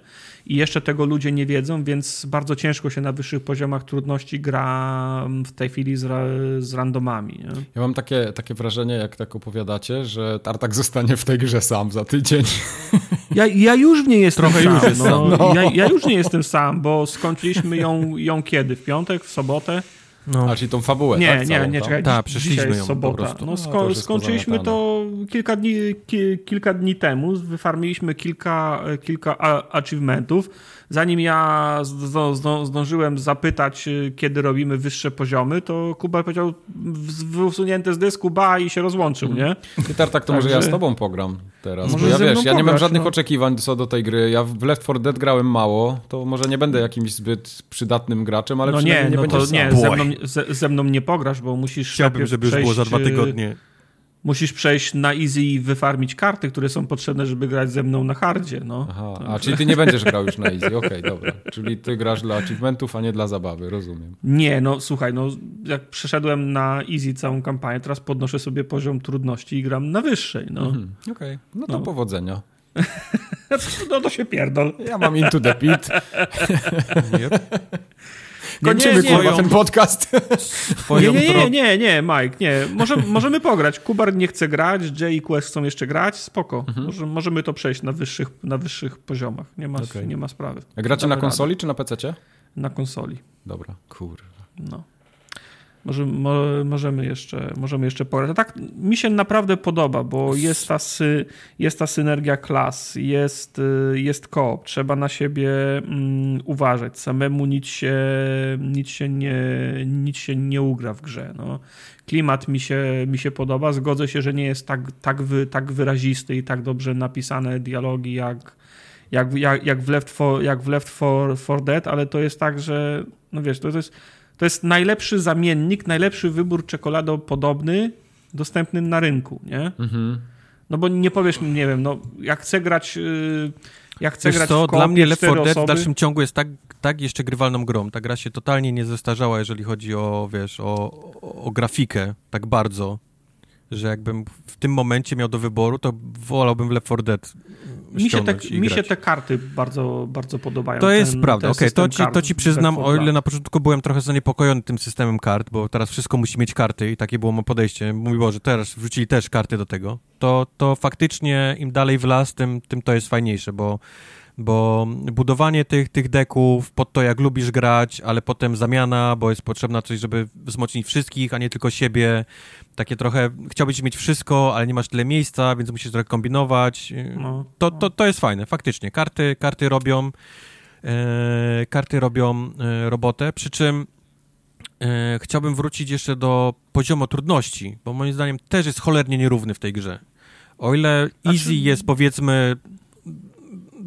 I jeszcze tego ludzie nie wiedzą, więc bardzo ciężko się na wyższych poziomach trudności gra w tej chwili z, ra, z randomami, nie? Ja mam takie, takie wrażenie, jak tak opowiadacie, że Tartak zostanie w tej grze sam za tydzień. Ja, ja już nie jestem Trochę sam. już jest no, sam, no. Ja, ja już nie jestem sam, bo skończyliśmy ją, ją kiedy? W piątek? W sobotę? No. A czyli tą fabułę, Nie, tak? nie, Całą nie, tam? czekaj. Tak, przeszliśmy dzisiaj jest ją po sobota. prostu. No, No, to sko- jest skończyliśmy to kilka dni, ki, kilka dni temu. Wyfarmiliśmy kilka, kilka a- achievementów. Zanim ja zdo, zdo, zdążyłem zapytać, y, kiedy robimy wyższe poziomy, to Kuba powiedział wysunięte z dysku, ba i się rozłączył, nie? Ty, Tartak, to może ja z tobą pogram teraz. Może Bo ja wiesz, ja nie mam żadnych no. oczekiwań co do tej gry. Ja w Left 4 Dead grałem mało, to może nie będę jakimś zbyt przydatnym graczem, ale no nie, nie, no będziesz to nie, ze mną, ze, ze mną nie pograsz, bo musisz Chciałbym, żeby już było za dwa y, tygodnie. Musisz przejść na easy i wyfarmić karty, które są potrzebne, żeby grać ze mną na hardzie. No. Aha, a czyli ty nie będziesz grał już na easy, okej, dobra. Czyli ty grasz dla achievementów, a nie dla zabawy, rozumiem. Nie, no słuchaj, no jak przeszedłem na easy całą kampanię, teraz podnoszę sobie poziom trudności i gram na wyższej. No. Mhm. Okej, no to No. powodzenia. No to się pierdol. Ja mam Into the Pit. Kończymy nie, nie, kurwa ten podcast. Nie, nie, nie, nie, nie, Mike, nie. Może, możemy pograć. Kubar nie chce grać, Jay i Quest chcą jeszcze grać, spoko. Mhm. Może, możemy to przejść na wyższych, na wyższych poziomach. Nie ma, okay. nie ma sprawy. A gracie Damy na konsoli radę. czy na PC? Na konsoli. Dobra, kurwa. No. Może, mo, możemy, jeszcze, możemy jeszcze pograć. Tak, mi się naprawdę podoba, bo jest ta, sy, jest ta synergia klas, jest, y, jest koop, trzeba na siebie mm, uważać. Samemu nic się, nic, się nie, nic się nie ugra w grze. No. Klimat mi się, mi się podoba. Zgodzę się, że nie jest tak, tak, wy, tak wyrazisty i tak dobrze napisane dialogi jak, jak, jak, jak w Left, for, jak w Left for, for Dead, ale to jest tak, że no wiesz, to, to jest to jest najlepszy zamiennik, najlepszy wybór podobny dostępny na rynku, nie? Mhm. No bo nie powiesz mi, nie wiem, no jak chcę grać... Yy, jak chcę Wiesz grać co, dla mnie Left 4 Dead w dalszym ciągu jest tak, tak jeszcze grywalną grą. Ta gra się totalnie nie zestarzała, jeżeli chodzi o, wiesz, o, o grafikę, tak bardzo że jakbym w tym momencie miał do wyboru, to wolałbym w Left 4 Dead mi się, te, mi się te karty bardzo, bardzo podobają. To jest ten, prawda, okej, okay, to, ci, to ci przyznam, o ile na początku byłem trochę zaniepokojony tym systemem kart, bo teraz wszystko musi mieć karty i takie było moje podejście. Mój Boże, teraz wrzucili też karty do tego. To, to faktycznie im dalej w las, tym, tym to jest fajniejsze, bo bo budowanie tych, tych deków pod to, jak lubisz grać, ale potem zamiana, bo jest potrzebna coś, żeby wzmocnić wszystkich, a nie tylko siebie. Takie trochę, chciałbyś mieć wszystko, ale nie masz tyle miejsca, więc musisz trochę kombinować. No, to, to, to jest fajne, faktycznie. Karty, karty robią e, karty robią e, robotę, przy czym e, chciałbym wrócić jeszcze do poziomu trudności, bo moim zdaniem też jest cholernie nierówny w tej grze. O ile znaczy... easy jest powiedzmy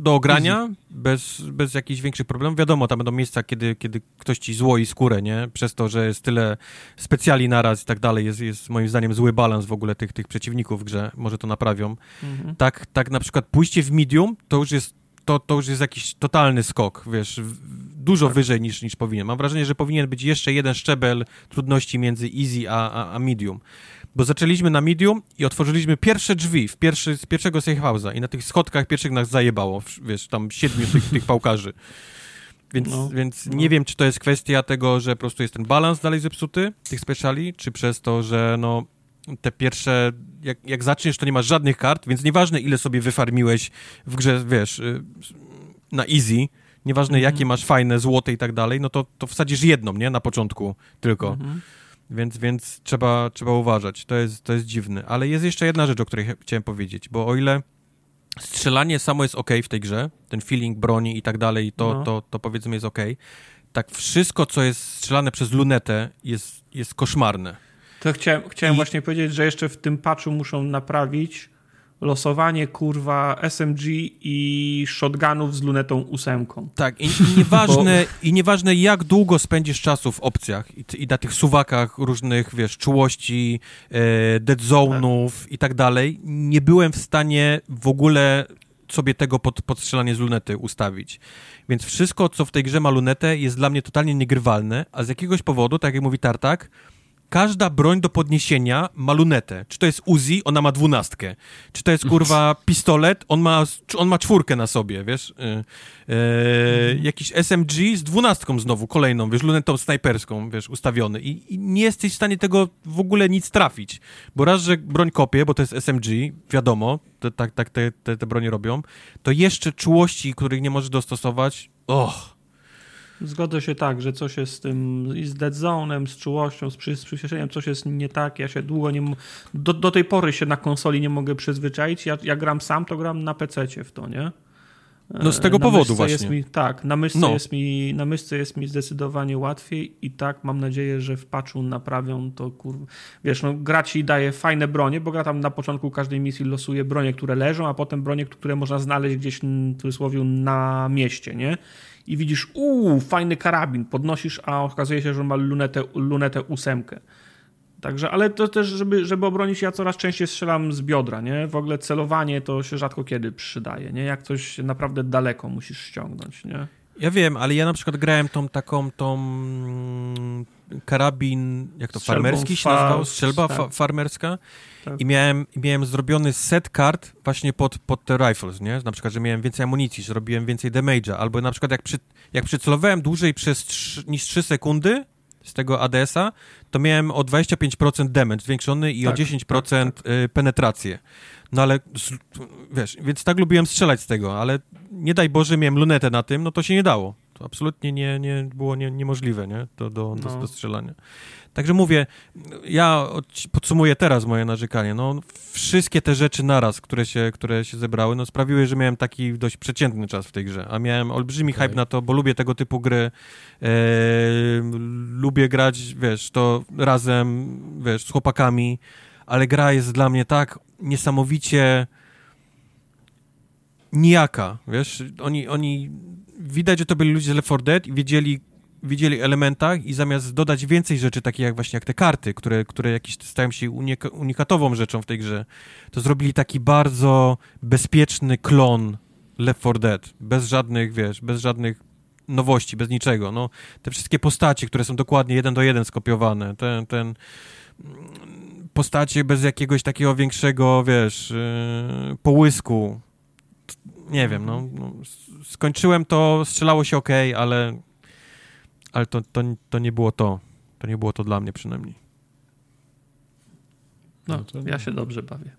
do ogrania, bez, bez jakichś większych problemów. Wiadomo, tam będą miejsca, kiedy, kiedy ktoś ci złoi skórę, nie? Przez to, że jest tyle specjali naraz i tak dalej. Jest, jest moim zdaniem zły balans w ogóle tych, tych przeciwników w grze. Może to naprawią. Mhm. Tak, tak na przykład pójście w medium, to już jest to, to już jest jakiś totalny skok, wiesz, dużo tak. wyżej niż, niż powinien. Mam wrażenie, że powinien być jeszcze jeden szczebel trudności między easy a, a, a medium bo zaczęliśmy na medium i otworzyliśmy pierwsze drzwi w pierwszy, z pierwszego safe house'a i na tych schodkach pierwszych nas zajebało, wiesz, tam siedmiu tych, tych pałkarzy. Więc, no, więc no. nie wiem, czy to jest kwestia tego, że po prostu jest ten balans dalej zepsuty, tych speciali, czy przez to, że no te pierwsze, jak, jak zaczniesz, to nie masz żadnych kart, więc nieważne ile sobie wyfarmiłeś w grze, wiesz, y, na easy, nieważne mhm. jakie masz fajne, złote i tak dalej, no to, to wsadzisz jedną, nie, na początku tylko. Mhm. Więc, więc trzeba, trzeba uważać. To jest, to jest dziwne. Ale jest jeszcze jedna rzecz, o której chciałem powiedzieć, bo o ile strzelanie samo jest ok w tej grze, ten feeling broni i tak dalej, to, no. to, to powiedzmy jest ok, tak wszystko, co jest strzelane przez lunetę, jest, jest koszmarne. To chciałem, chciałem I... właśnie powiedzieć, że jeszcze w tym patchu muszą naprawić losowanie kurwa SMG i shotgunów z lunetą ósemką. Tak, i, i nieważne, Bo... i nieważne jak długo spędzisz czasu w opcjach i, i na tych suwakach różnych, wiesz, czułości, e, dead zone'ów tak. i tak dalej, nie byłem w stanie w ogóle sobie tego pod, podstrzelanie z lunety ustawić. Więc wszystko, co w tej grze ma lunetę, jest dla mnie totalnie niegrywalne, a z jakiegoś powodu, tak jak mówi Tartak, każda broń do podniesienia ma lunetę. Czy to jest Uzi, ona ma dwunastkę. Czy to jest, kurwa, pistolet, on ma, on ma czwórkę na sobie, wiesz. Yy, yy, jakiś SMG z dwunastką znowu, kolejną, wiesz, lunetą snajperską, wiesz, ustawiony. I, I, nie jesteś w stanie tego w ogóle nic trafić. Bo raz, że broń kopie, bo to jest SMG, wiadomo, te, tak, tak te, te, te bronie robią, to jeszcze czułości, których nie możesz dostosować, och Zgodzę się tak, że coś jest z tym, i z dead zone'em, z czułością, z, przy, z przyspieszeniem, coś jest nie tak. Ja się długo nie. Do, do tej pory się na konsoli nie mogę przyzwyczaić. Ja, ja gram sam, to gram na PC w to, nie? No z tego na powodu właśnie. Jest mi, tak, na myszce, no. jest mi, na myszce jest mi zdecydowanie łatwiej i tak mam nadzieję, że w patchu naprawią to kurwa. Wiesz, no gra ci daje fajne bronie, bo gra tam na początku każdej misji losuje bronie, które leżą, a potem bronie, które można znaleźć gdzieś w cudzysłowie na mieście, nie? I widzisz, uuu, fajny karabin, podnosisz, a okazuje się, że ma lunetę, lunetę ósemkę. Także, ale to też, żeby, żeby obronić, ja coraz częściej strzelam z biodra, nie? W ogóle celowanie to się rzadko kiedy przydaje, nie? Jak coś naprawdę daleko musisz ściągnąć, nie? Ja wiem, ale ja na przykład grałem tą taką, tą mm, karabin, jak to, Strzelbą farmerski się fa- nazywał? Strzelba tak. fa farmerska. Tak. I miałem, miałem zrobiony set kart właśnie pod, pod te rifles, nie? Na przykład, że miałem więcej amunicji, że robiłem więcej damage'a, albo na przykład jak, przy, jak przycelowałem dłużej przez 3, niż 3 sekundy z tego ADS-a, to miałem o 25% damage zwiększony i o Tak, 10% y, penetrację. No ale, wiesz, więc tak lubiłem strzelać z tego, ale nie daj Boże, miałem lunetę na tym, no to się nie dało. To absolutnie nie, nie było nie, niemożliwe, nie? Do, do, do, No. do strzelania. Także mówię, ja podsumuję teraz moje narzekanie. No, wszystkie te rzeczy naraz, które się, które się zebrały, no, sprawiły, że miałem taki dość przeciętny czas w tej grze. A miałem olbrzymi Okej. hype na to, bo lubię tego typu gry. E, lubię grać, wiesz, to razem, wiesz, z chłopakami, ale gra jest dla mnie tak niesamowicie nijaka, wiesz, oni, oni, widać, że to byli ludzie z Left 4 Dead i wiedzieli, widzieli elementach i zamiast dodać więcej rzeczy, takich jak właśnie jak te karty, które, które jakieś stają się unika unikatową rzeczą w tej grze, to zrobili taki bardzo bezpieczny klon Left 4 Dead, bez żadnych, wiesz, bez żadnych nowości, bez niczego, no, te wszystkie postacie, które są dokładnie jeden do jeden skopiowane, ten, ten mm, postacie bez jakiegoś takiego większego, wiesz, yy, połysku, nie wiem, no, no skończyłem to, strzelało się ok, ale, ale to, to, to nie było to. To nie było to dla mnie przynajmniej. No, No to- ja się dobrze bawię.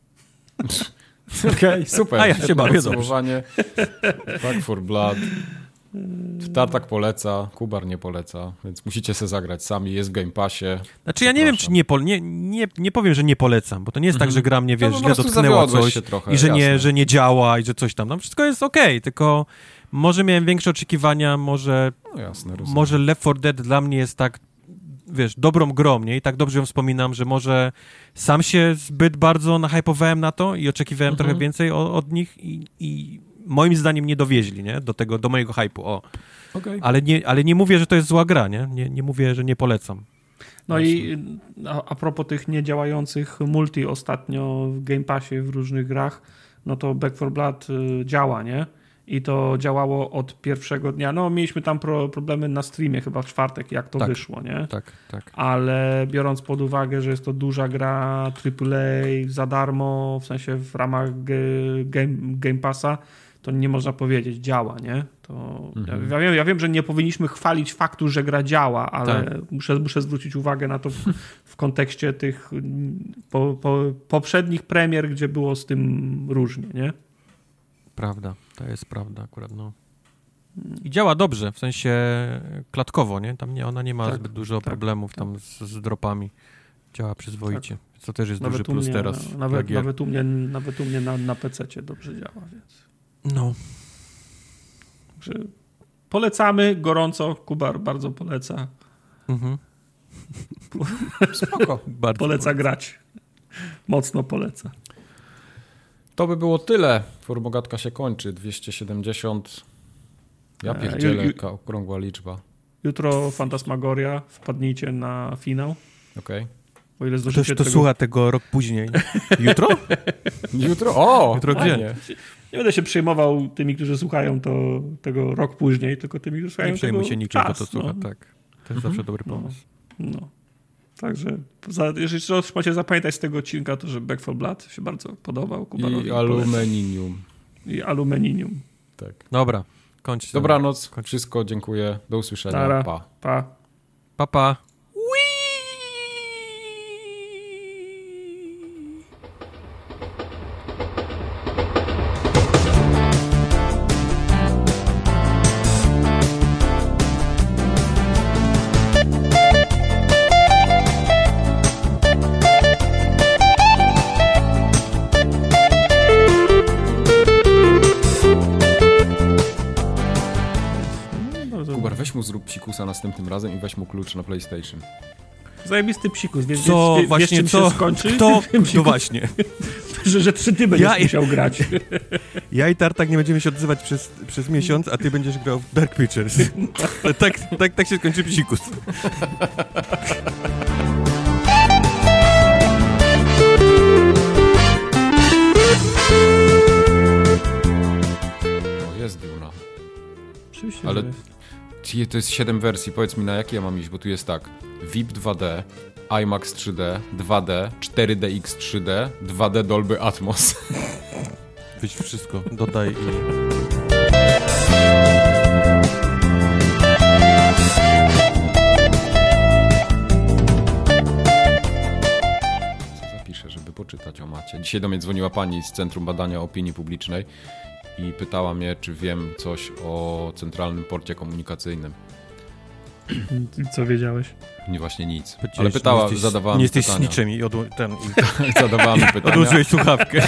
Okej, super. A ja się bawię dobrze. Back for Blood. Tartak poleca, Kubar nie poleca, więc musicie se zagrać sami, jest w Game Passie. Znaczy ja nie wiem, czy nie, pol, nie, nie, nie powiem, że nie polecam, bo to nie jest tak, Mhm. że gra mnie, To wiesz, po źle dotknęła coś trochę, i że nie, że nie działa i że coś tam. No wszystko jest okej, tylko może miałem większe oczekiwania, może, No jasne, może Left 4 Dead dla mnie jest tak, wiesz, dobrą grą, nie? I tak dobrze ją wspominam, że może sam się zbyt bardzo nahypowałem na to i oczekiwałem Mhm. trochę więcej o, od nich i, i moim zdaniem nie dowieźli, nie? Do tego, do mojego hypu, o. Okej. Ale nie, ale nie mówię, że to jest zła gra, nie? Nie, nie mówię, że nie polecam. No i a, a propos tych niedziałających multi ostatnio w Game Passie w różnych grach, no to Back 4 Blood y, działa, nie? I to działało od pierwszego dnia. No, mieliśmy tam pro, problemy na streamie chyba w czwartek, jak to Tak. wyszło, nie? Tak, tak. Ale biorąc pod uwagę, że jest to duża gra AAA za darmo, w sensie w ramach Game, game Passa, to nie można powiedzieć, działa, nie? To Mhm. ja, wiem, ja wiem, że nie powinniśmy chwalić faktu, że gra działa, ale Tak. muszę, muszę zwrócić uwagę na to w, w kontekście tych po, po, poprzednich premier, gdzie było z tym różnie, nie? Prawda, to jest prawda akurat, no. I działa dobrze, w sensie klatkowo, nie? Tam nie, ona nie ma Tak, zbyt dużo tak, problemów tam z, z dropami. Działa przyzwoicie, co też jest duży Nawet u plus mnie, teraz. nawet, nawet u mnie, nawet u mnie na, na PC dobrze działa, więc... No, Także polecamy gorąco, Kubar bardzo poleca. mhm. Spoko. bardzo Poleca grać. Mocno poleca. To by było tyle. Formogatka się kończy. 270. Ja pierdzielę, ju- ju- ka- okrągła liczba. Jutro Fantasmagoria, wpadnijcie na finał. Okej. O ile Ktoś to tego... słucha tego rok później. Jutro? Jutro? O! Jutro gdzie? fajnie. Nie będę się przejmował tymi, którzy słuchają to tego rok później, tylko tymi, którzy słuchają Nie przejmuj się niczym, kto to słucha, no. tak. To jest zawsze dobry No. pomysł. No. Także za, jeżeli coś macie zapamiętać z tego odcinka, to że Back 4 Blood się bardzo podobał Kubarowi. I polecam. alumininium. I alumininium. Tak. Dobra, kończcie. Dobranoc. Wszystko. Dziękuję. Do usłyszenia. Nara. Pa. Pa. Pa, pa. Następnym razem i weź mu klucz na PlayStation. Zajebisty psikus, wiesz, Co, wiesz, wiesz właśnie, czym co? się skończy? Kto? No właśnie. że, że trzy ty będziesz Ja- musiał grać. Ja i Tartak nie będziemy się odzywać przez, przez miesiąc, a ty będziesz grał w Dark Pictures. tak, tak, tak się skończy psikus. O, jest Duna. Oczywiście, Ale To jest 7 wersji, powiedz mi na jakie ja mam iść, bo tu jest tak. VIP 2D, IMAX 3D, 2D, 4DX 3D, 2D Dolby Atmos. Wyś wszystko, dodaj i... Co zapiszę, żeby poczytać o macie. Dzisiaj do mnie dzwoniła pani z Centrum Badania Opinii Publicznej i pytała mnie, czy wiem coś o Centralnym Porcie Komunikacyjnym. Co wiedziałeś? Nie właśnie nic. Ale pytała, nie jesteś, zadawała Nie mi jesteś pytania. niczym i, odło- ten, i Zadawała mi pytania. odłożyłeś słuchawkę.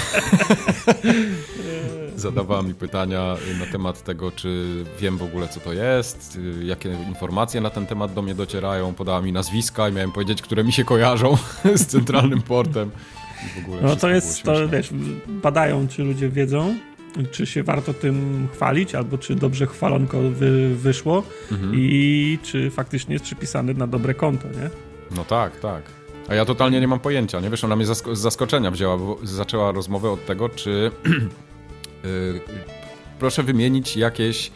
zadawała mi pytania na temat tego, czy wiem w ogóle, co to jest, jakie informacje na ten temat do mnie docierają. Podała mi nazwiska i miałem powiedzieć, które mi się kojarzą z centralnym portem. I w ogóle No to jest, to wiesz, badają, czy ludzie wiedzą, czy się warto tym chwalić, albo czy dobrze chwalonko wy, wyszło Mhm. i czy faktycznie jest przypisane na dobre konto, nie? No tak, tak. A ja totalnie nie mam pojęcia, nie wiesz, ona mnie zasko- z zaskoczenia wzięła, bo zaczęła rozmowę od tego, czy y, proszę wymienić jakieś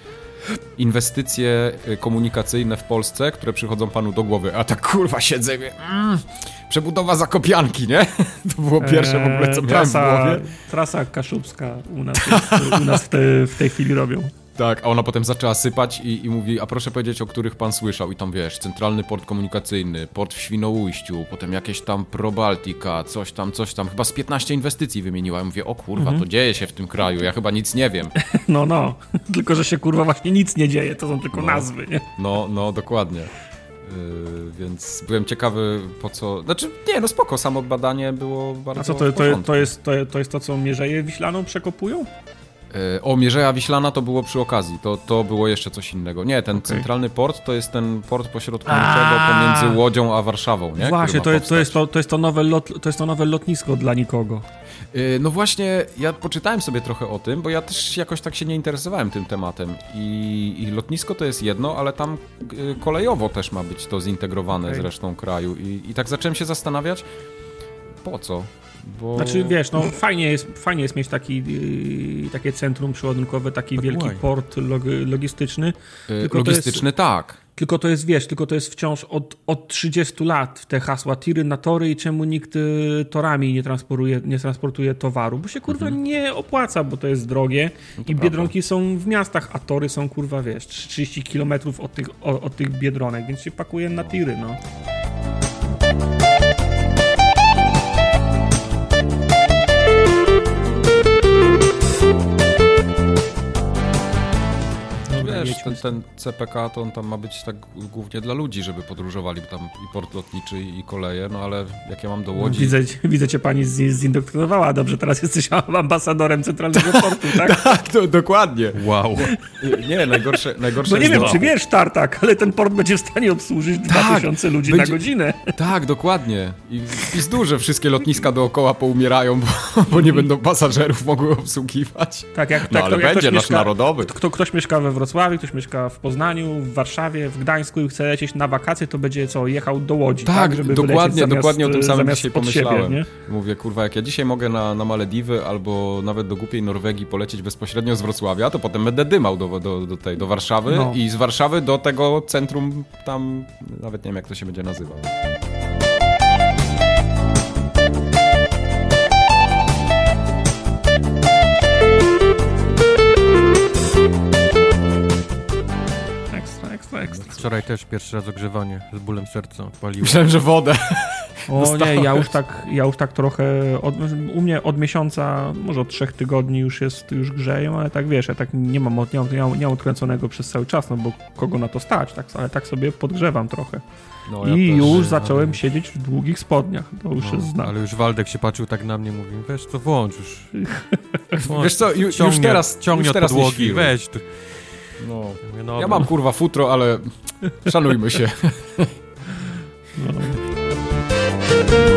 inwestycje y, komunikacyjne w Polsce, które przychodzą panu do głowy. A tak kurwa siedzę i mówię, mm, przebudowa Zakopianki, nie? To było pierwsze w ogóle, co Eee, miałem w trasa, głowie. Trasa kaszubska u nas, jest, u nas w, te, w tej chwili robią. Tak, a ona potem zaczęła sypać i, i mówi, a proszę powiedzieć, o których pan słyszał. I tam wiesz, centralny port komunikacyjny, port w Świnoujściu, potem jakieś tam ProBaltica, coś tam, coś tam. Chyba z 15 inwestycji wymieniła. Ja mówię, o kurwa, to dzieje się w tym kraju, ja chyba nic nie wiem. No, no. Tylko, że się kurwa właśnie nic nie dzieje, to są tylko No. nazwy, nie? No, no, dokładnie. Yy, więc byłem ciekawy po co... Znaczy, nie, no spoko, samo badanie było bardzo A co, to, to, to, jest, to, to jest to, co Mierzeję Wiślaną przekopują? Yy, O, Mierzeja Wiślana to było przy okazji, to, to było jeszcze coś innego. Nie, ten centralny port to jest ten port pośrodkowego A. pomiędzy Łodzią a Warszawą, nie? Właśnie, to jest, to, jest to, to, jest to, nowe lot, to jest to nowe lotnisko dla nikogo. Yy, No właśnie, ja poczytałem sobie trochę o tym, bo ja też jakoś tak się nie interesowałem tym tematem. I, i lotnisko to jest jedno, ale tam yy, kolejowo też ma być to zintegrowane Okej. z resztą kraju. I, I tak zacząłem się zastanawiać, po co? Bo... Znaczy, wiesz, no fajnie jest, fajnie jest mieć taki, yy, takie centrum przeładunkowe, taki Tak wielki port log, logistyczny, Yy, Logistyczny tak. Tylko to jest, wiesz, tylko to jest wciąż od, od 30 lat te hasła tiry na tory i czemu nikt y, torami nie transportuje, nie transportuje towaru, bo się kurwa nie opłaca, bo to jest drogie i biedronki są w miastach, a tory są kurwa, wiesz, 30 km od tych, od, od tych biedronek, więc się pakuje na tiry, no. Jedźmy ten, ten CPK to on tam ma być tak głównie dla ludzi, żeby podróżowali, bo tam i port lotniczy i koleje, no ale jak ja mam do Łodzi... Widzę, widzę cię pani zindoktrynowała. Dobrze, teraz jesteś ambasadorem Centralnego Portu, tak? Tak, to, dokładnie. Wow. Nie, najgorsze, najgorsze Bo nie jest wiem, to- czy wiesz, Tartak, ale ten port będzie w stanie obsłużyć 2000 ludzi na będzie- godzinę. Tak, dokładnie. I w pizdu, że wszystkie lotniska dookoła poumierają, bo, bo nie będą pasażerów mogły obsługiwać. Tak, jak, No tak, ale to, jak będzie nasz mieszka, narodowy. Kto, ktoś mieszka we Wrocławiu, ktoś mieszka w Poznaniu, w Warszawie, w Gdańsku i chce lecieć na wakacje, to będzie co, jechał do Łodzi, tak? Tak, żeby dokładnie, zamiast, dokładnie o tym samym dzisiaj siebie, pomyślałem. nie? Mówię, kurwa, jak ja dzisiaj mogę na, na Malediwy albo nawet do głupiej Norwegii polecieć bezpośrednio z Wrocławia, to potem będę dymał do, do, do, tej, do Warszawy No. i z Warszawy do tego centrum tam, nawet nie wiem jak to się będzie nazywał. Ekstra, ekstra, ekstra. Wczoraj też pierwszy raz ogrzewanie z bólem serca paliło. Myślałem, że wodę. O nie, ja już tak, ja już tak trochę, od, u mnie od miesiąca, może od trzech tygodni już jest, już grzeją, ale tak wiesz, ja tak nie mam, od- nie mam, nie mam, nie mam odkręconego przez cały czas, no bo kogo na to stać, tak, ale tak sobie podgrzewam trochę. No, ja I też. już zacząłem siedzieć w długich spodniach, to już No, jest znak. ale już Waldek się patrzył tak na mnie, mówi, weź to włącz już. Włącz, Wiesz co, ju, już ciągnie, teraz, ciągnie już teraz podłogi, weź. Tu. No. Ja, mówię, no ja mam kurwa futro, ale szanujmy się. No.